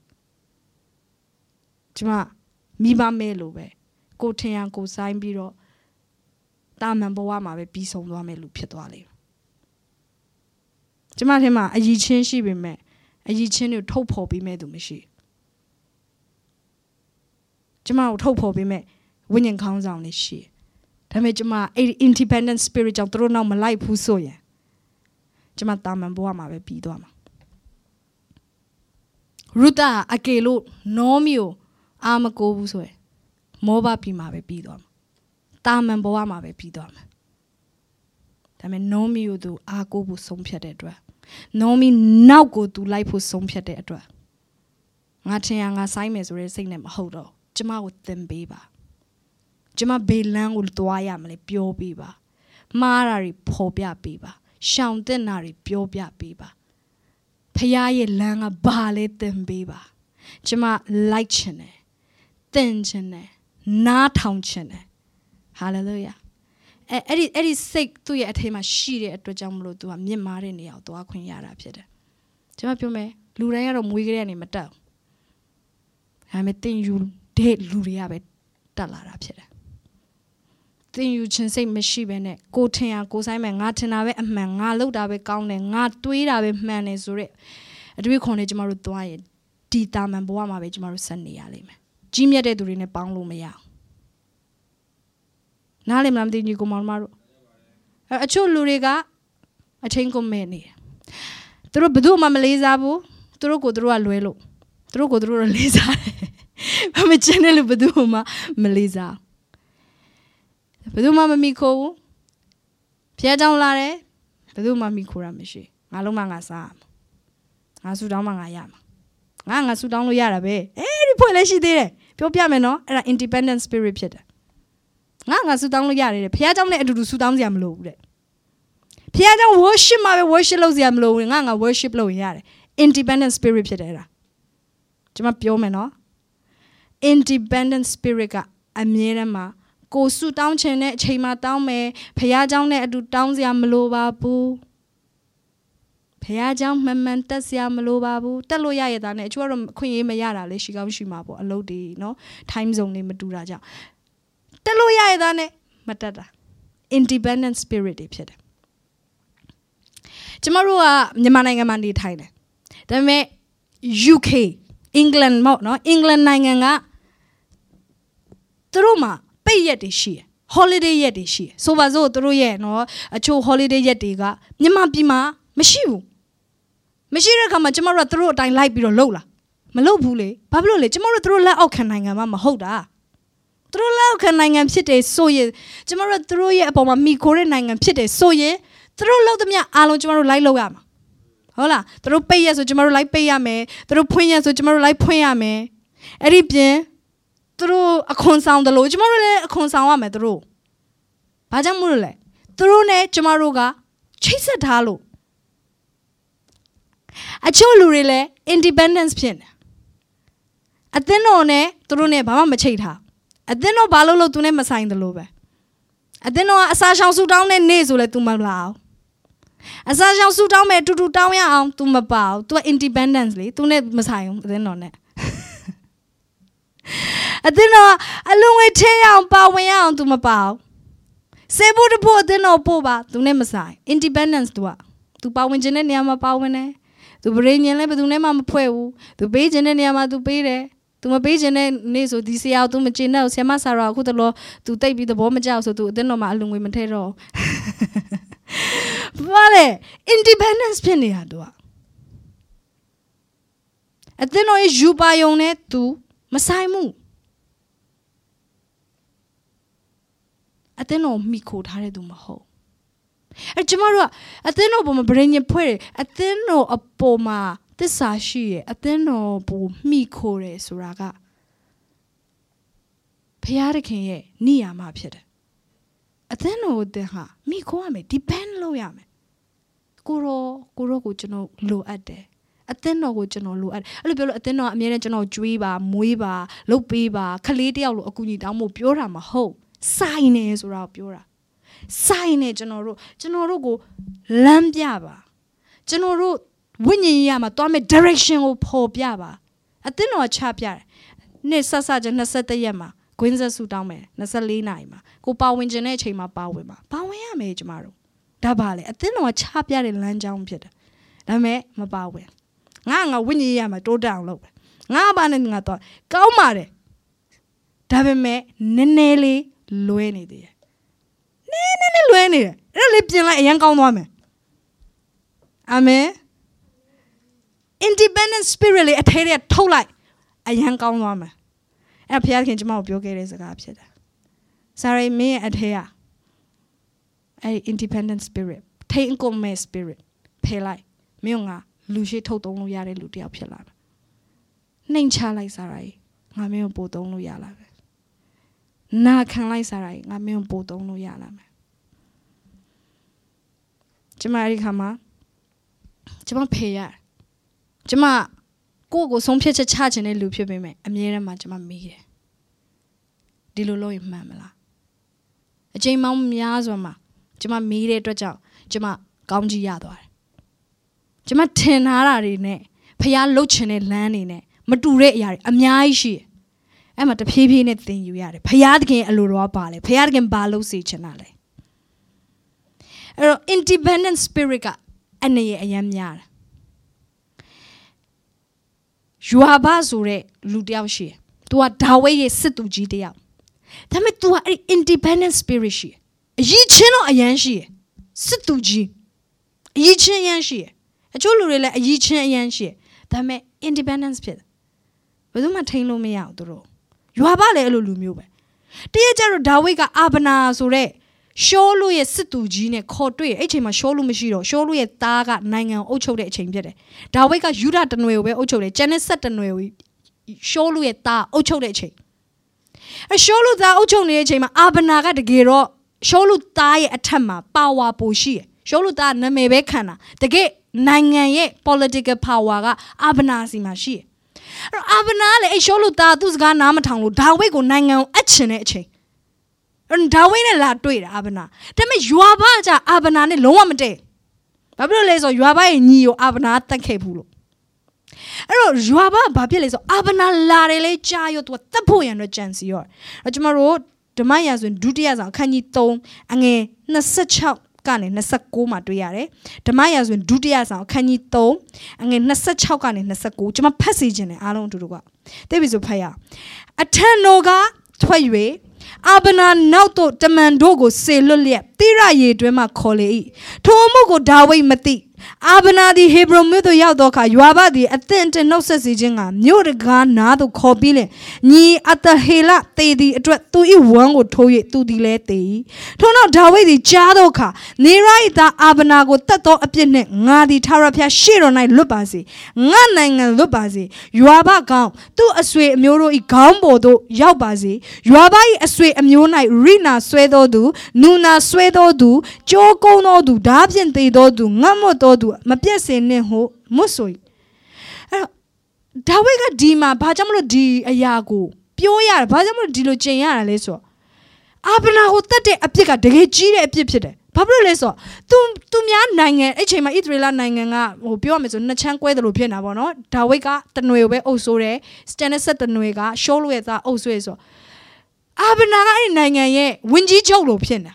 ကျမမိဘမဲလို့ပဲကိုထင်ရန်ကိုဆိုင်ပြီးတော့တာမန်ဘဝမှာပဲပြီးဆုံးသွားမယ်လူဖြစ်သွားလိမ့် ကျမထင်မှာအကြီးချင်းရှိပေမဲ့အကြီးချင်းတွေထုတ်ဖော်ပေးမဲ့သူမရှိကျမကိုထုတ်ဖော်ပေးမဲ့ဝိညာဉ်ခေါင်းဆောင်လေးရှိဒါပေမဲ့ကျမအဲ့ independent spirit ကြောင့်သူတို့နောက်မလိုက်ဘူးဆိုရင်ကျမတာမန်ဘဝမှာပဲပြီးသွားမှာရူတာအကေလို့နောမီကိုအာမကိုဘူးဆိုရယ်မောဘပြီးမှာပဲပြီးသွားမှာတာမန်ဘဝမှာပဲပြီးသွားမှာဒါပေမဲ့နောမီကိုသူအာကိုဘူးဆုံးဖြတ်တဲ့အတွက် နောမီနောက်ကိုသူလိုက်ဖို့ဆုံးဖြတ်တဲ့အတွက်ဟငါထင်ရငါဆိုင်မယ်ဆိုတဲ့စိတ်နဲ့မဟုတ်တော့ကျမကိုသင်ပေးပါကျမဘေးလန်းကိုသွားရမလဲပြောပေးပါမှားတာတွေဖော်ပြပေးပါရှောင်တဲ့နာတွေပြောပြပေးပါဖခင်ရဲ့လမ်းကဘာလဲသင်ပေးပါကျမလိုက်ချင်တယ်သင်ချင်တယ်နားထောင်ချင်တယ်ဟာလေလုယာ အဲအဲ့ဒီအဲ့ဒီစိတ်သူ့ရဲ့အထဲမှာရှိတဲ့အတွက်ကြောင့်မလို့သူကမြင့်မားတဲ့နေရာကိုသွားခွင့်ရတာဖြစ်တယ်ကျွန်မပြောမယ်လူတိုင်းကတော့မွေးကလေးကနေမတက်ဘူးဒါပေမဲ့တင်ယူတဲ့လူတွေကပဲတက်လာတာဖြစ်တယ်တင်ယူခြင်းစိတ်မရှိဘဲနဲ့ကိုထင်ရကိုဆိုင်မဲ့ငါထင်တာပဲအမှန်ငါလုပ်တာပဲကောင်းတယ်ငါတွေးတာပဲမှန်တယ်ဆိုရက်အတွေ့ခွန်နဲ့ကျမတို့သွားရင်ဒီတာမန်ဘဝမှာပဲကျမတို့ဆက်နေရလိမ့်မယ်ကြီးမြတ်တဲ့သူတွေနဲ့ပေါင်းလို့မရအောင် နားလည်မလားမသိညီကိုမောင်မတို့အချို့လူတွေကအချင်းကုန်မဲ့နေတယ်သူတို့ဘယ်သူမှမလေးစားဘူးသူတို့ကိုသူတို့ကလွဲလို့သူတို့ကိုသူတို့လေးစားတယ်ဘာမကျန်တဲ့လူဘယ်သူမှမလေးစားဘယ်သူမှမမိခိုးဘူးဖျားကြောင်လာတယ်ဘယ်သူမှမိခိုးတာမရှိငါလုံးမငါစားငါဆူတောင်းမှငါရမှာငါငါဆူတောင်းလို့ရတာပဲအဲဒီဖွင့်လည်းရှိသေးတယ်ပြောပြမယ်နော်အဲ့ဒါ independent spirit ဖြစ်တယ် ငါငါဆူတောင်းလို့ရတယ်ဖះเจ้าနဲ့အတူတူဆူတောင်းစရာမလိုဘူးတဲ့ဖះเจ้า worship မှာပဲ worship လုပ်စရာမလိုဘူးငါငါ worship လုပ်ရင်ရတယ် independent spirit ဖြစ်တယ်အဲ့ဒါကျွန်မပြောမယ်နော် independent spirit ကအမြဲတမ်းမှာကိုဆူတောင်းခြင်းနဲ့အချိန်မှတောင်းမယ်ဖះเจ้าနဲ့အတူတောင်းစရာမလိုပါဘူးဖះเจ้าမှန်မှန်တက်စရာမလိုပါဘူးတက်လို့ရရတာနဲ့အချို့ကတော့ခွင့်ရေးမရတာလေရှိကောင်းရှိမှာပေါ့အလုပ်တွေနော် time zone တွေမတူတာကြောင့် တက်လို့ရရတာနဲ့မတက်တာ independent spirit တွေဖြစ်တယ်ကျမတို့ကမြန်မာနိုင်ငံမှာနေထိုင်တယ်ဒါပေမဲ့ UK England မော့နော် England နိုင်ငံကသူတို့မှာပိတ်ရက်တွေရှိတယ် holiday ရက်တွေရှိတယ်ဆိုပါစို့သူတို့ရဲ့နော်အချို့ holiday ရက်တွေကမြန်မာပြည်မှာမရှိဘူးမရှိတဲ့အခါမှာကျမတို့ကသူတို့အတိုင်းလိုက်ပြီးတော့လှုပ်လာမလှုပ်ဘူးလေဘာဖြစ်လို့လဲကျမတို့သူတို့လက်အောက်ခံနိုင်ငံမှာမဟုတ်တာ သူတို့လက်အောက်ခံနိုင်ငံဖြစ်တယ်ဆိုရင်ကျမတို့သူတို့ရဲ့အပေါ်မှာမိခိုးတဲ့နိုင်ငံဖြစ်တယ်ဆိုရင်သူတို့လှုပ်သမျှအားလုံးကျမတို့လိုက်လှုပ်ရမှာဟုတ်လားသူတို့ပိတ်ရဆိုကျမတို့လိုက်ပိတ်ရမယ်သူတို့ဖွင့်ရဆိုကျမတို့လိုက်ဖွင့်ရမယ်အဲ့ဒီပြင်သူတို့အခွန်ဆောင်တယ်လို့ကျမတို့လည်းအခွန်ဆောင်ရမယ်သူတို့ဘာကြောင့်မို့လို့လဲသူတို့နဲ့ကျမတို့ကချိတ်ဆက်ထားလို့အချို့လူတွေလည်း independence ဖြစ်နေအသင်းတော်နဲ့သူတို့နဲ့ဘာမှမချိတ်ထား အသင်းတော်ဘာလို့လို့သူနဲ့မဆိုင်တယ်လို့ပဲအသင်းတော်ကအစာရှောင်ဆူတောင်းတဲ့နေ့ဆိုလဲ तू မလာအောင်အစာရှောင်ဆူတောင်းမယ်တူတူတောင်းရအောင် तू မပါဘူး तू က independence လေ तू နဲ့မဆိုင်ဘူးအသင်းတော်နဲ့အသင်းတော်အလုံးဝထဲအောင်ပါဝင်ရအောင် तू မပါဘူးစေဖို့တဖို့အသင်းတော်ပို့ပါ तू နဲ့မဆိုင် independence तू က तू ပါဝင်ခြင်းတဲ့နေရာမှာပါဝင်တယ်သူပရိညင်လည်းဘယ်သူနဲ့မှမဖွဲ့ဘူးသူပေးခြင်းတဲ့နေရာမှာသူပေးတယ် သူမပေးခြင်းတဲ့နေ့ဆိုဒီဆရာကိုသူမကျင်တော့ဆရာမဆရာအခုတလောသူတိတ်ပြီးသဘောမကျဆိုသူအတင်းတော်မှာအလုံငွေမထဲတော့ဘာလဲ independence ဖြစ်နေတာသူကအတင်းတော်ရဲ့ယူပါယုံနဲ့သူမဆိုင်မှုအတင်းတော်မိခိုထားတဲ့သူမဟုတ်အဲကျမတို့ကအသင်းတော်ပေါ်မှာဗရင်ညဖွဲ့တယ်အသင်းတော်အပေါ်မှာ သစ္စာရှိရဲ့အသင်းတော်ပေါ်မိခိုးတယ်ဆိုတာကဘုရားသခင်ရဲ့နိယာမဖြစ်တယ်အသင်းတော်ကိုသင်ဟာမိခိုးရမယ် depend လုပ်ရမယ်ကိုရောကိုရောကိုကျွန်တော်လိုအပ်တယ်အသင်းတော်ကိုကျွန်တော်လိုအပ်အဲ့လိုပြောလို့အသင်းတော်အမြဲတမ်းကျွန်တော်ကြွေးပါမွေးပါလှုပ်ပေးပါခလေးတယောက်လိုအကူကြီးတောင်းဖို့ပြောတာမဟုတ်စိုင်နေဆိုတာကိုပြောတာစိုင်းနေကျွန်တော်တို့ကျွန်တော်တို့ကိုလမ်းပြပါကျွန်တော်တို့ ဝိညာဉ်ရေးရမှာတွားမဲ့ direction ကိုဖော်ပြပါအသင်းတော်ချပြတယ်နေ့ဆက်ဆက်ချင်း23ရက်မှာဂွင်းဆက်ဆူတောင်းမယ်24နိုင်မှာကိုပါဝင်ခြင်းတဲ့အချိန်မှာပါဝင်မှာပါဝင်ရမယ်ကျမတို့ဒါပါလေအသင်းတော်ချပြတဲ့လမ်းကြောင်းဖြစ်တယ်ဒါပေမဲ့မပါဝင်ငါငါဝိညာဉ်ရေးရမှာတိုးတက်အောင်လုပ်ငါဘာနဲ့ငါတော့ကောင်းပါတယ်ဒါပေမဲ့နည်းနည်းလေးလွဲနေသေးတယ်နည်းနည်းလေးလွဲနေတယ်အဲ့ဒါလေးပြင်လိုက်အရင်ကောင်းသွားမယ်အာမင် independent spirit လေးအထဲထဲထုတ်လိုက်အရင်ကောင်းသွားမယ်အဲ့ဘုရားခင်ကျွန်မကိုပြောခဲ့တဲ့စကားဖြစ်တယ်စာရိမင်းရဲ့အထဲကအဲ့ independent spirit ထိန်ကုန်မဲ့ spirit ဖယ်လိုက်မင်းကလူရှိထုတ်သုံးလို့ရတဲ့လူတယောက်ဖြစ်လာမယ်နှိမ်ချလိုက်စားတာငါမင်းကိုပို့သုံးလို့ရလာမယ်နာခံလိုက်စားတာငါမင်းကိုပို့သုံးလို့ရလာမယ်ကျမအဲ့ဒီခါမှာကျမဖေရ ကျမကိုယ့်ကိုဆုံးဖြတ်ချက်ချခြင်းတဲ့လူဖြစ်ပေမဲ့အမြဲတမ်းမှကျမမေးတယ်ဒီလိုလုပ်ရင်မှန်မလားအချိန်မောင်းများစွာမှာကျမမေးတဲ့အတွက်ကြောင့်ကျမကောင်းကြီးရသွားတယ်ကျမထင်ထားတာတွေနဲ့ဖះလှုပ်ချင်တဲ့လမ်းတွေနဲ့မတူတဲ့အရာတွေအများကြီးရှိတယ်အဲ့မှာတဖြည်းဖြည်းနဲ့သင်ယူရတယ်ဖះသခင်အလိုတော်ပါလေဖះသခင်ဘာလို့စေချင်တာလဲအဲ့တော့ independent spirit ကအနေရအယမ်းများတယ် ယွာဘဆိုတဲ့လူတယောက်ရှိတယ်။ तू ကဒါဝိဒ်ရဲ့စစ်သူကြီးတယောက်။ဒါပေမဲ့ तू ကအဲ့ independent spirit ရှိတယ်။အရေးချင်းတော့အရန်ရှိတယ်။စစ်သူကြီးအရေးချင်းအရန်ရှိတယ်။အချို့လူတွေလည်းအရေးချင်းအရန်ရှိတယ်။ဒါပေမဲ့ independence ဖြစ်တယ်။ဘယ်သူမှထိန်းလို့မရဘူးသူတို့။ယွာဘလည်းအဲ့လိုလူမျိုးပဲ။တရက်ကျတော့ဒါဝိဒ်ကအာဗနာဆိုတဲ့ ရှောလူရဲ့စစ်သူကြီးနဲ့ခေါ်တွေ့အဲ့ချိန်မှာရှောလူမရှိတော့ရှောလူရဲ့သားကနိုင်ငံအုပ်ချုပ်တဲ့အချိန်ဖြစ်တယ်။ဒါဝိဒ်ကယူဒတနွေကိုပဲအုပ်ချုပ်တယ်။ကျန်တဲ့ဆက်တနွေကိုရှောလူရဲ့သားအုပ်ချုပ်တဲ့အချိန်။အရှောလူသားအုပ်ချုပ်နေတဲ့အချိန်မှာအာဗနာကတကယ်တော့ရှောလူသားရဲ့အထက်မှာပါဝါပိုရှိတယ်။ရှောလူသားနာမည်ပဲခံတာ။တကယ်နိုင်ငံရဲ့ political power ကအာဗနာစီမှာရှိတယ်။အဲ့တော့အာဗနာလည်းအဲ့ရှောလူသားသူ့စကားနားမထောင်လို့ဒါဝိဒ်ကိုနိုင်ငံကိုအပ်ချင်တဲ့အချိန် ဒါဝိနဲ့လာတွေ့တာအာဗနာဒါပေမဲ့ယွာဘကအာဗနာနဲ့လုံးဝမတည့်ဘာဖြစ်လို့လဲဆိုယွာဘရဲ့ညီကိုအာဗနာတတ်ခဲ့ဘူးလို့အဲ့တော့ယွာဘဘာဖြစ်လဲဆိုအာဗနာလာတယ်လေကြားရောသူကတတ်ဖို့ရန်အတွက်ကြံစီရောအဲ့ကျွန်တော်တို့ဓမ္မရာဆိုရင်ဒုတိယဆောင်အခန်းကြီး3အငယ်26ကနေ29မှာတွေ့ရတယ်ဓမ္မရာဆိုရင်ဒုတိယဆောင်အခန်းကြီး3အငယ်26ကနေ29ကျွန်မဖတ်စီခြင်းတယ်အားလုံးအတူတူကသိပြီဆိုဖတ်ရအထံတော်ကထွက်၍ အာဗနာနောက်သို့တမန်တို့ကိုဆေလွတ်လျက်တိရရေတွင်မှခေါ်လေ၏ထိုအမှုကိုဒါဝိဒ်မသိ အာဗနာသည်ဟေဘရုန်မြို့သို့ရောက်သောအခါယွာဘသည်အသင့်တင်နှုတ်ဆက်စီခြင်းကမြို့တကားနားသို့ခေါ်ပြီးလင်ညီအတဟေလတေသည်အတွက်သူ၏ဝမ်းကိုထိုး၍သူသည်လည်းတေ၏ထို့နောက်ဒါဝိဒ်သည်ကြားသောအခါနေရ၏သားအာဗနာကိုတတ်သောအပြစ်နှင့်ငါသည်ထာဝရဘုရားရှေ့တော်၌လွတ်ပါစေငါနိုင်ငံလွတ်ပါစေယွာဘကောင်းသူ့အဆွေအမျိုးတို့၏ခေါင်းပေါ်သို့ရောက်ပါစေယွာဘ၏အဆွေအမျိုး၌ရိနာဆွဲသောသူနူနာဆွဲသောသူကြိုးကုန်းသောသူဓာဖြင့်သေသောသူငတ်မွတ်သောသူမပြည့်စင်နှင့်ဟုမွတ်ဆို၏အဲ့တော့ဒါဝိဒ်ကဒီမှာဘာကြောင့်မလို့ဒီအရာကိုပြောရတယ်ဘာကြောင့်မလို့ဒီလိုကျင်ရတာလဲဆိုတော့အာဗနာကိုတတ်တဲ့အပြစ်ကတကယ်ကြီးတဲ့အပြစ်ဖြစ်တယ်ဘာဖြစ်လို့လဲဆိုတော့သူသူများနိုင်ငံအဲ့ချိန်မှာဣသရေလနိုင်ငံကဟိုပြောရမယ်ဆိုနှစ်ချမ်းကွဲတယ်လို့ဖြစ်နေတာပေါ့နော်ဒါဝိဒ်ကတနွေကိုပဲအုပ်ဆိုးတယ်စတန်နက်ဆက်တနွေကရှောလို့ရဲ့သားအုပ်ဆိုးရဆိုအာဗနာကအဲ့ဒီနိုင်ငံရဲ့ဝင်ကြီးချုပ်လို့ဖြစ်နေတာ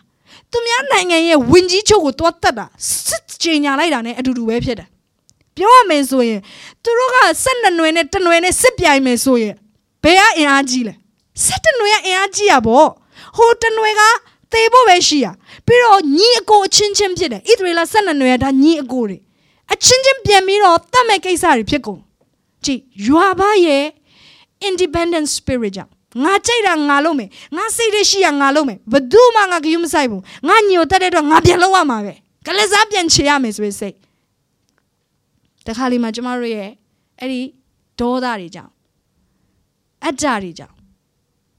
သူများနိုင်ငံရဲ့ဝင်ကြီးချုပ်ကိုတွားတက်တာစစ်ကြေညာလိုက်တာ ਨੇ အတူတူပဲဖြစ်တယ်ပြောရမယ်ဆိုရင်သူတို့ကဆက်နှစ်နွယ်နဲ့တနွယ်နဲ့စစ်ပြိုင်မယ်ဆိုရင်ဘယ်ကအင်အားကြီးလဲဆက်တနွယ်ကအင်အားကြီးရပေါ့ဟိုတနွယ်ကသေဖို့ပဲရှိရပြီးတော့ညီအကိုအချင်းချင်းဖြစ်တယ်ဣသရေလဆက်နှစ်နွယ်ကဒါညီအကိုတွေအချင်းချင်းပြန်ပြီးတော့တတ်မဲ့ကိစ္စတွေဖြစ်ကုန်ကြည်ယွာဘရဲ့ independent spirit ကြောင့် ငါကြိတ်တာငါလုပ်မယ်ငါစိတ်ရရှိရငါလုပ်မယ်ဘယ်သူမှငါကယူမဆိုင်ဘူးငါညိုတက်တဲ့တော့ငါပြန်လုပ်ရမှာပဲကလစားပြန်ချေရမယ်ဆိုရင်စိတ်တခါလေးမှာကျမတို့ရဲ့အဲ့ဒီဒေါသတွေကြောင့်အတ္တတွေကြောင့်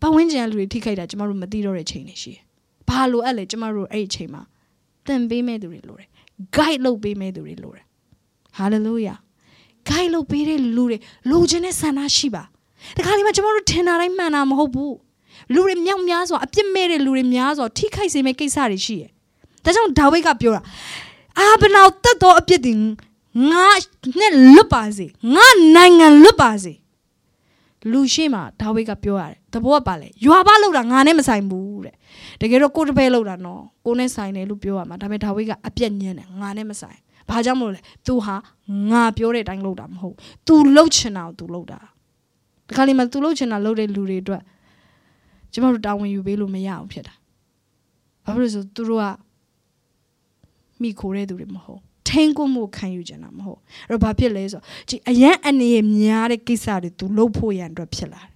ပဝန်းကျင်လူတွေထိခိုက်တာကျမတို့မသိတော့တဲ့ချိန်တွေရှိတယ်ဘာလို့အဲ့လဲကျမတို့အဲ့ဒီချိန်မှာသင်ပေးမဲ့သူတွေလိုတယ် guide လုပ်ပေးမဲ့သူတွေလိုတယ် hallelujah guide လုပ်ပေးတဲ့လူတွေလိုချင်တဲ့ဆန္ဒရှိပါ တခါလေးမှကျွန်တော်တို့ထင်တာတိုင်းမှန်တာမဟုတ်ဘူးလူတွေမြောက်များစွာအပြစ်မဲ့တဲ့လူတွေများစွာထိခိုက်စေမယ့်ကိစ္စတွေရှိတယ်ဒါကြောင့်ဒါဝိဒ်ကပြောတာအာဗနာတတ်သောအပြစ်တွေငါနဲ့လွတ်ပါစေငါနိုင်ငံလွတ်ပါစေလူရှိမှဒါဝိဒ်ကပြောရတယ်တဘောကပါလေယွာဘလောက်တာငါနဲ့မဆိုင်ဘူးတဲ့တကယ်တော့ကိုတပည့်လောက်တာနော်ကိုနဲ့ဆိုင်တယ်လို့ပြောရမှာဒါပေမဲ့ဒါဝိဒ်ကအပြက်ညင်းတယ်ငါနဲ့မဆိုင်ဘာကြောင့်မလို့လဲ तू ဟာငါပြောတဲ့အတိုင်းလုပ်တာမဟုတ် तू လှုပ်ချင်တာကို तू လုပ်တာ တခါလေမှ तू လှုပ်ချင်တာလုပ်တဲ့လူတွေအတွက်ကျမတို့တာဝန်ယူပေးလို့မရအောင်ဖြစ်တာဘာဖြစ်လို့ဆိုသူတို့ကမိခိုတဲ့သူတွေမဟုတ်ထိန်ကိုမှုခံယူကြတာမဟုတ်အဲ့တော့ဘာဖြစ်လဲဆိုကြည်အရန်အနေရများတဲ့ကိစ္စတွေ तू လုပ်ဖို့ရန်အတွက်ဖြစ်လာတယ်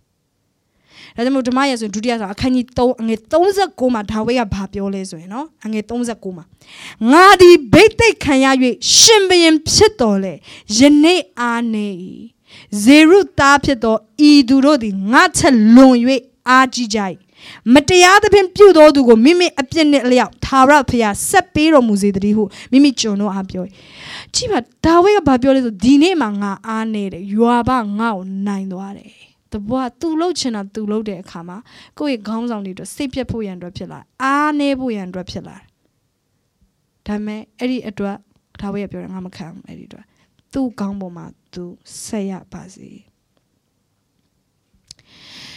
ဒါကြောင့်မို့ဓမ္မရာဆိုဒုတိယဆိုအခန်းကြီး3အငယ်39မှာဒါဝိဒ်ကဘာပြောလဲဆိုရင်နော်အငယ်39မှာငါသည်ဗိတ်သိက်ခံရ၍ရှင်ဘရင်ဖြစ်တော်လေယနေ့အားနေ၏ ဇေရုသားဖြစ်သောဤသူတို့သည်ငါချက်လွန်၍အားကြီးကြ၏မတရားသဖြင့်ပြုသောသူကိုမိမိအပြစ်နှင့်အလျောက်သာရဖျားဆက်ပေးတော်မူစေတည်းဟုမိမိကျွန်တော်အားပြော၏ကြည့်ပါဒါဝိဒ်ကဘာပြောလဲဆိုဒီနေ့မှာငါအားနေတယ်ယွာဘငါ့ကိုနိုင်သွားတယ်တဘွားသူလှုပ်ချင်တာသူလှုပ်တဲ့အခါမှာကိုယ့်ရဲ့ခေါင်းဆောင်တွေအတွက်စိတ်ပြတ်ဖို့ရန်အတွက်ဖြစ်လာအားနေဖို့ရန်အတွက်ဖြစ်လာဒါပေမဲ့အဲ့ဒီအတွက်ဒါဝိဒ်ကပြောတယ်ငါမခံဘူးအဲ့ဒီအတွက်သူ့ခေါင်းပေါ်မှာ သူဆက်ရပါစေ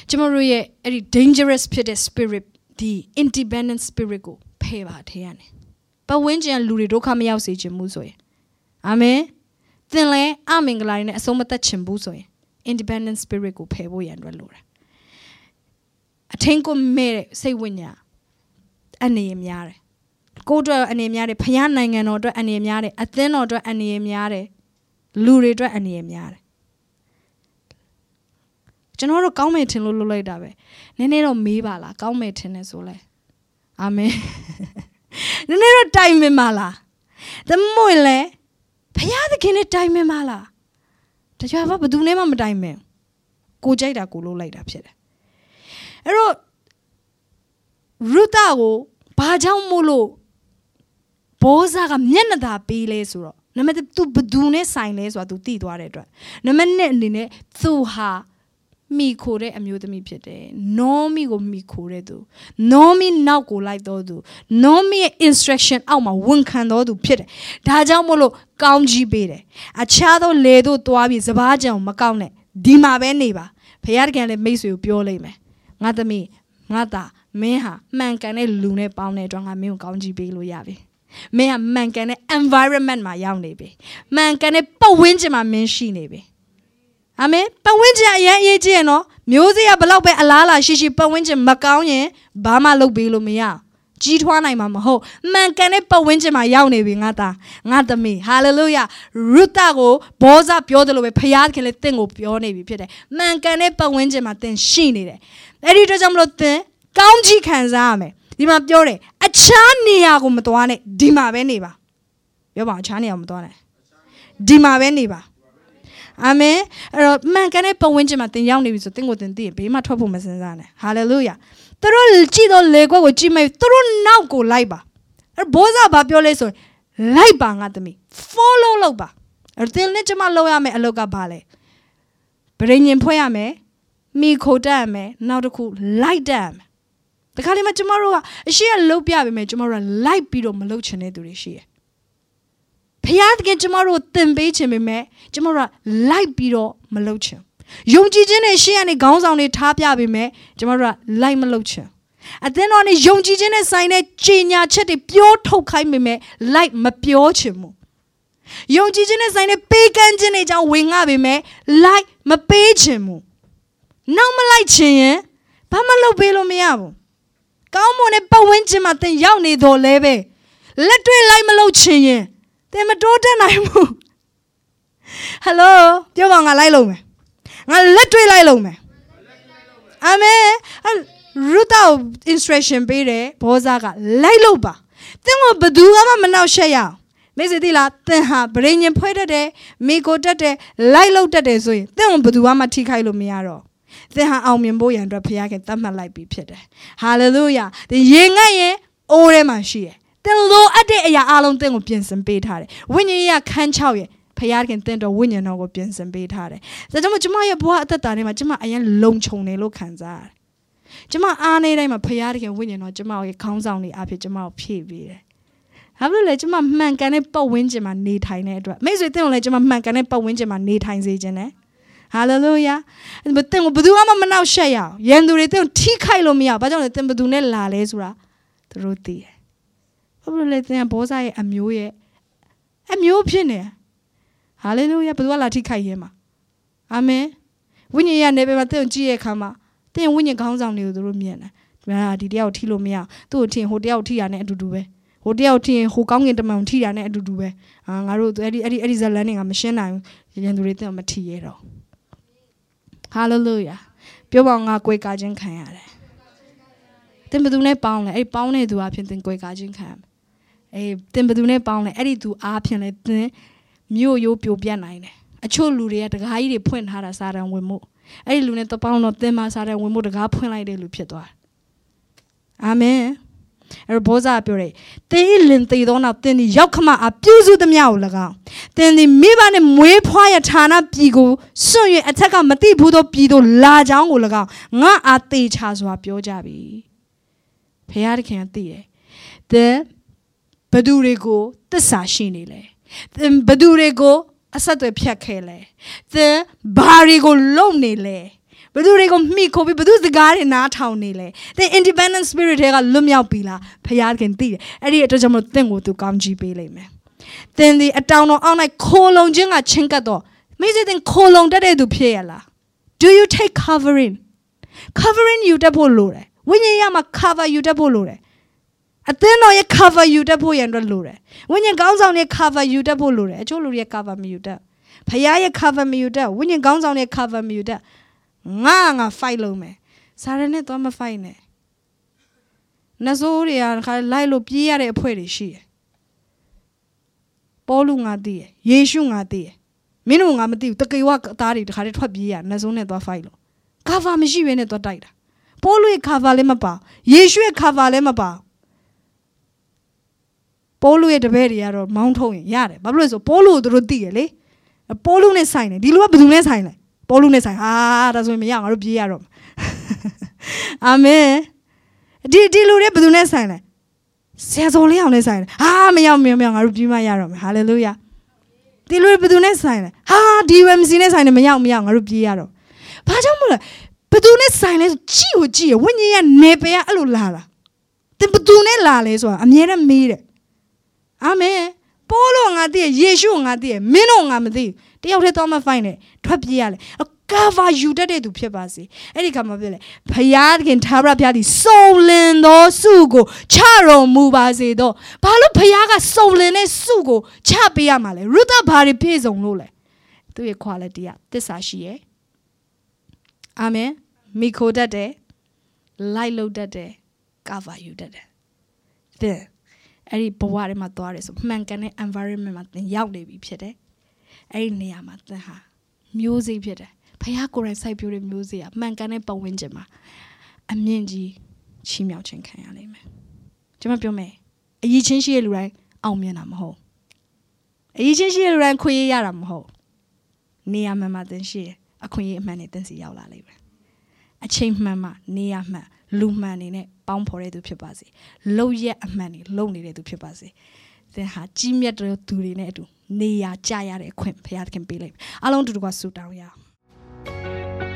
ကျမတို့ရဲ့အဲ့ဒီ dangerous ဖြစ်တဲ့ spirit ဒီ independent spirit ကိုဖယ်ပါထဲရတယ်ပတ်ဝန်းကျင်လူတွေဒုက္ခမရောက်စေချင်ဘူးဆိုရင်အာမင်သင်လဲအမင်္ဂလာတွေနဲ့အဆုံးမသက်ချင်ဘူးဆိုရင် independent spirit ကိုဖယ်ဖို့ရန်အတွက်လိုတယ်အထင်းကိုမဲ့တဲ့စိတ်ဝိညာဉ်အနေရများတယ်ကိုယ့်အတွက်အနေများတယ်ဖခင်နိုင်ငံတော်အတွက်အနေများတယ်အသင်းတော်အတွက်အနေများတယ် လူတွေအတွက်အနေများတယ်ကျွန်တော်တို့ကောင်းမယ်ထင်လို့လုပ်လိုက်တာပဲနည်းနည်းတော့မေးပါလားကောင်းမယ်ထင်တယ်ဆိုလဲအာမင်နည်းနည်းတော့တိုင်မင်ပါလားသမွေလဲဖခင်သခင်နဲ့တိုင်မင်ပါလားတကြွဘာဘယ်သူနဲ့မှမတိုင်မင်ကိုကြိုက်တာကိုလုပ်လိုက်တာဖြစ်တယ်အဲ့တော့ရုတာကိုဘာကြောင့်မို့လို့ဘောဇာကမျက်နှာသာပေးလဲဆိုတော့ နံပါတ်1 तू ဘသူနဲ့ဆိုင်လဲဆိုတာ तू သိသွားတဲ့အတွက်နံပါတ်2အနေနဲ့ तू ဟာမိခိုတဲ့အမျိုးသမီးဖြစ်တယ်။နောမီကိုမိခိုတဲ့သူ။နောမီနောက်ကိုလိုက်တော်သူ။နောမီရဲ့ instruction အောက်မှာဝန်ခံတော်သူဖြစ်တယ်။ဒါကြောင့်မို့လို့ကောင်းကြီးပေးတယ်။အခြားသောလေတို့သွားပြီးစပားကြောင်မကောက်နဲ့ဒီမှာပဲနေပါ။ဖခင်တကယ်လည်းမိတ်ဆွေကိုပြောလိုက်မယ်။ငါသမီးငါသားမင်းဟာမှန်ကန်တဲ့လူနဲ့ပေါင်းတဲ့အတွက်ငါမင်းကိုကောင်းကြီးပေးလို့ရပြီ။ မင်းကမှန်ကန်တဲ့ environment မှာရောက်နေပြီ။မှန်ကန်တဲ့ပတ်ဝန်းကျင်မှာမင်းရှိနေပြီ။အာမင်ပတ်ဝန်းကျင်အရင်အရေးကြီးရနော်မျိုးစေ့ကဘလောက်ပဲအလားလာရှိရှိပတ်ဝန်းကျင်မကောင်းရင်ဘာမှလုပ်ပေးလို့မရကြီးထွားနိုင်မှာမဟုတ်မှန်ကန်တဲ့ပတ်ဝန်းကျင်မှာရောက်နေပြီငါသားငါသမီးဟာလေလုယာရုတာကိုဘောဇပြောတယ်လို့ပဲဖခင်ခင်လေးတင့်ကိုပြောနေပြီဖြစ်တယ်မှန်ကန်တဲ့ပတ်ဝန်းကျင်မှာတင်ရှိနေတယ်အဲ့ဒီတော့ကြောင့်မလို့တင်ကောင်းကြီးခံစားရမယ် ဒီမှာပြောတယ်အခြားနေရာကိုမသွားနဲ့ဒီမှာပဲနေပါပြောပါအခြားနေရာမသွားနဲ့ဒီမှာပဲနေပါအာမင်အဲ့တော့မှန်ကန်တဲ့ပတ်ဝန်းကျင်မှာသင်ရောက်နေပြီဆိုသင်ကိုသင်သိရင်ဘေးမှာထွက်ဖို့မစင်စားနဲ့ဟာလေလုယာသူတို့ကြည့်တော့လေခွက်ကိုကြည့်မဲ့သူတို့နောက်ကိုလိုက်ပါအဲ့ဘောဇာဘာပြောလဲဆိုရင်လိုက်ပါငါသမီး follow လုပ်ပါအဲ့သင်နဲ့ကျမလုပ်ရမယ်အလုပ်ကဘာလဲဗရိညင်ဖွဲ့ရမယ်မိခိုတက်ရမယ်နောက်တစ်ခုလိုက်တက်ရမယ်တ ခါလေးမှကျမတို့ကအရှိရလုတ်ပြပေးမယ်ကျမတို့ကလိုက်ပြီးတော့မလုတ်ချင်တဲ့သူတွေရှိတယ်ဖျားတကယ်ကျမတို့သင်ပေးခြင်းပေမဲ့ကျမတို့ကလိုက်ပြီးတော့မလုပ်ချင်ယုံကြည်ခြင်းနဲ့ရှေ့ကနေခေါင်းဆောင်တွေထားပြပေမဲ့ကျမတို့ကလိုက်မလုပ်ချင်အသင်းတော်နဲ့ယုံကြည်ခြင်းနဲ့ဆိုင်တဲ့ကြီးညာချက်တွေပြောထုတ်ခိုင်းပေမဲ့လိုက်မပြောချင်ဘူးယုံကြည်ခြင်းနဲ့ဆိုင်တဲ့ပေးကမ်းခြင်းတွေကြောင့်ဝင်ငှပေမဲ့လိုက်မပေးချင်ဘူးနောက်မလိုက်ချင်ရင်ဘာမှလုပ်ပေးလို့မရဘူး ကောင်းမွန်တဲ့ပတ်ဝန်းကျင်မှာသင်ရောက်နေတော့လဲပဲလက်တွေ့လိုက်မလုပ်ချင်ရင်သင်မတိုးတက်နိုင်ဘူးဟယ်လိုပြောပါငါလိုက်လုံးမယ်ငါလက်တွေ့လိုက်လုံးမယ်အာမင်ရူတာ instruction ပေးတယ်ဘောဇာကလိုက်လို့ပါသင်ကဘသူမှမနှောက်ရှက်ရအောင်မေစီသီလားသင်ဟာဗရိညင်ဖွဲ့တတ်တယ်မိကိုတတ်တယ်လိုက်လို့တတ်တယ်ဆိုရင်သင်ကဘသူမှထိခိုက်လို့မရတော့ သင်ဟာအောင်မြင်ဖို့ရန်အတွက်ဖခင်ကသတ်မှတ်လိုက်ပြီးဖြစ်တယ်ဟာလေလုယာသင်ရေငတ်ရင်အိုးထဲမှာရှိတယ်သင်လိုအပ်တဲ့အရာအလုံးသင်ကိုပြင်ဆင်ပေးထားတယ်ဝိညာဉ်ရေးခန်း6ရဲ့ဖခင်သင်တော်ဝိညာဉ်တော်ကိုပြင်ဆင်ပေးထားတယ်ဒါကြောင့်မို့ကျမရဲ့ဘဝအသက်တာထဲမှာကျမအရင်လုံခြုံနေလို့ခံစားရတယ်ကျမအားနေတိုင်းမှာဖခင်ဝိညာဉ်တော်ကျမရဲ့ခေါင်းဆောင်နေအဖြစ်ကျမကိုဖြည့်ပေးတယ်ဘာလို့လဲကျမမှန်ကန်တဲ့ပတ်ဝန်းကျင်မှာနေထိုင်တဲ့အတွက်မိတ်ဆွေသင်ကိုလည်းကျမမှန်ကန်တဲ့ပတ်ဝန်းကျင်မှာနေထိုင်စေခြင်းနဲ့ ဟာလေလုယာသင်ကိုဘယ်သူမှမနှောက်ရှက်ရအောင်ရန်သူတွေသင်ကိုထိခိုက်လို့မရဘာကြောင့်လဲသင်ဘယ်သူနဲ့လာလဲဆိုတာသူတို့သိတယ်ဘာလို့လဲသင်ကဘောဇာရဲ့အမျိုးရဲ့အမျိုးဖြစ်နေဟာလေလုယာဘယ်သူကလာထိခိုက်ရဲမှာအာမင်ဝိညာဉ်ရနေပေမှာသင်ကြည့်ရဲ့အခါမှာသင်ဝိညာဉ်ခေါင်းဆောင်တွေကိုသူတို့မြင်တယ်ဒါဒီတယောက်ထိလို့မရသူ့ကိုထင်ဟိုတယောက်ထိတာနဲ့အတူတူပဲဟိုတယောက်ထင်ဟိုကောင်းကင်တမန်ထိတာနဲ့အတူတူပဲအာငါတို့အဲ့ဒီအဲ့ဒီအဲ့ဒီဇလန်တွေကမရှင်းနိုင်ဘူးရန်သူတွေတင်မထိရတော့ ဟာလေလုယာပြောပါငါကိုယ်ကာခြင်းခံရတယ်တင်ဘသူနဲ့ပေါင်းလဲအဲ့ပေါင်းတဲ့သူအဖြစ်တင်ကိုယ်ကာခြင်းခံရမယ်အေးတင်ဘသူနဲ့ပေါင်းလဲအဲ့ဒီသူအားဖြင့်လဲတင်မြို့ရိုးပြိုပြတ်နိုင်တယ်အချို့လူတွေကတကားကြီးတွေဖွင့်ထားတာစာတန်ဝင်မှုအဲ့ဒီလူနဲ့တပေါင်းတော့သင်မှာစာတန်ဝင်မှုတကားဖွင့်လိုက်တဲ့လူဖြစ်သွားတယ်အာမင် အဲ့တော့ဘောဇာပြောတယ်တင်းဤလင်သေးသောနောက်တင်းဒီရောက်ခမအပြုစုသမျှကို၎င်းတင်းဒီမိဘနဲ့မွေးဖွားရဌာနပြည်ကိုစွန့်၍အထက်ကမတိဘူးသောပြည်သို့လာကြောင်းကို၎င်းငါအားတေချာစွာပြောကြပြီဖခင်တခင်ကသိတယ်တဲ့ဘသူတွေကိုတစ္ဆာရှိနေလဲသင်ဘသူတွေကိုအဆက်အသွယ်ဖြတ်ခဲ့လဲသင်ဘာတွေကိုလုံနေလဲ ဘသူတွေကိုမှီခိုပြီးဘသူစကားတွေနားထောင်နေလဲသင် independent spirit တွေကလွတ်မြောက်ပြီလားဖခင်သိတယ်အဲ့ဒီအတွက်ကြောင့်မလို့သင်ကိုသူကောင်းချီးပေးလိမ့်မယ်သင်ဒီအတောင်တော်အောက်၌ခိုလုံခြင်းကချင်းကပ်တော့မိစေသင်ခိုလုံတတ်တဲ့သူဖြစ်ရလား do you take covering covering ယူတတ်ဖို့လိုတယ်ဝိညာဉ်ရမှာ cover ယူတတ်ဖို့လိုတယ်အသင်းတော်ရဲ့ cover ယူတတ်ဖို့ရန်အတွက်လိုတယ်ဝိညာဉ်ကောင်းဆောင်ရဲ့ cover ယူတတ်ဖို့လိုတယ်အချို့လူတွေရဲ့ cover မယူတတ်ဖခင်ရဲ့ cover မယူတတ်ဝိညာဉ်ကောင်းဆောင်ရဲ့ cover မယူတတ် ငါငါ fight လုပ်မယ်စာရနဲ့တော့မ fight နဲ့နဆိုးတွေကခါလိုက်လို့ပြေးရတဲ့အဖွဲ့တွေရှိတယ်ပေါလုငါသိရယေရှုငါသိရမင်းတို့ငါမသိဘူးတကေဝသားတွေတခါတည်းထွက်ပြေးရနဆိုးနဲ့သွား fight လို့ cover မရှိဘဲနဲ့သွားတိုက်တာပေါလုရဲ့ cover လည်းမပါယေရှုရဲ့ cover လည်းမပါပိုးလူရဲ့တပည့်တွေကတော့မောင်းထုတ်ရင်ရတယ်ဘာဖြစ်လို့လဲဆိုပိုးလူကိုသူတို့သိရလေပိုးလူနဲ့ဆိုင်တယ်ဒီလူကဘယ်သူနဲ့ဆိုင်လဲ ပိုးလူနဲ့ဆိုင်ဟာဒါဆိုရင်မရငါတို့ပြေးရတော့အာမင်ဒီဒီလူတွေဘယ်သူနဲ့ဆိုင်လဲဆရာစော်လေးအောင်နဲ့ဆိုင်တယ်ဟာမရမရမရငါတို့ပြေးမရတော့မယ်ဟာလေလုယာဒီလူတွေဘယ်သူနဲ့ဆိုင်လဲဟာဒီ WMC နဲ့ဆိုင်တယ်မရမရငါတို့ပြေးရတော့ဘာကြောင့်မလဲဘယ်သူနဲ့ဆိုင်လဲကြည့်ကိုကြည့်ရဝိညာဉ်ကနေပယ်ကအဲ့လိုလာတာတင်ဘယ်သူနဲ့လာလဲဆိုတာအမြဲတမ်းမေးတယ်အာမင်ပိုးလို့ငါသိရယေရှုငါသိရမင်းတို့ငါမသိ တယောက်တည်းတော့မဖိုင်နဲ့ထွက်ပြေးရလေကာဗာယူတတ်တဲ့သူဖြစ်ပါစေအဲ့ဒီခါမှာပြောလေဖယားခင်သာရဘုရားသည်စုံလင်သောစုကိုချတော်မူပါစေတော့ဘာလို့ဖယားကစုံလင်တဲ့စုကိုချပေးရမှာလဲရုသဘာတွေပြည့်စုံလို့လဲသူရဲ့ quality ကသစ္စာရှိရဲ့အာမင်မိခိုတတ်တယ်လိုက်လုပ်တတ်တယ်ကာဗာယူတတ်တယ်တဲ့အဲ့ဒီဘဝထဲမှာသွားတယ်ဆိုမှန်ကန်တဲ့ environment မှာသင်ရောက်နေပြီဖြစ်တယ် အဲ့ဒီနေရာမှာသင်ဟာမျိုးစိဖြစ်တယ်ဖះကိုယ်တိုင်စိုက်ပျိုးတဲ့မျိုးစေ့ကမှန်ကန်တဲ့ပတ်ဝန်းကျင်မှာအမြင့်ကြီးချီးမြှောက်ခြင်းခံရလိမ့်မယ်ကျွန်မပြောမယ်အရေးချင်းရှိတဲ့လူတိုင်းအောင်မြင်တာမဟုတ်အရေးချင်းရှိတဲ့လူတိုင်းခွင့်ရရတာမဟုတ်နေရာမှန်မှသင်ရှိအခွင့်အရေးအမှန်နဲ့သင်စီရောက်လာလိမ့်မယ်အချိန်မှန်မှနေရာမှန်လူမှန်နေနဲ့ပေါင်းဖော်တဲ့သူဖြစ်ပါစေလုံရက်အမှန်နေလုံနေတဲ့သူဖြစ်ပါစေသင်ဟာကြီးမြတ်တဲ့သူတွေနဲ့အတူ နေရာကြရတဲ့အခွင့်ဘုရားသခင်ပေးလိုက်အားလုံးတူတူကဆူတောင်းရအောင်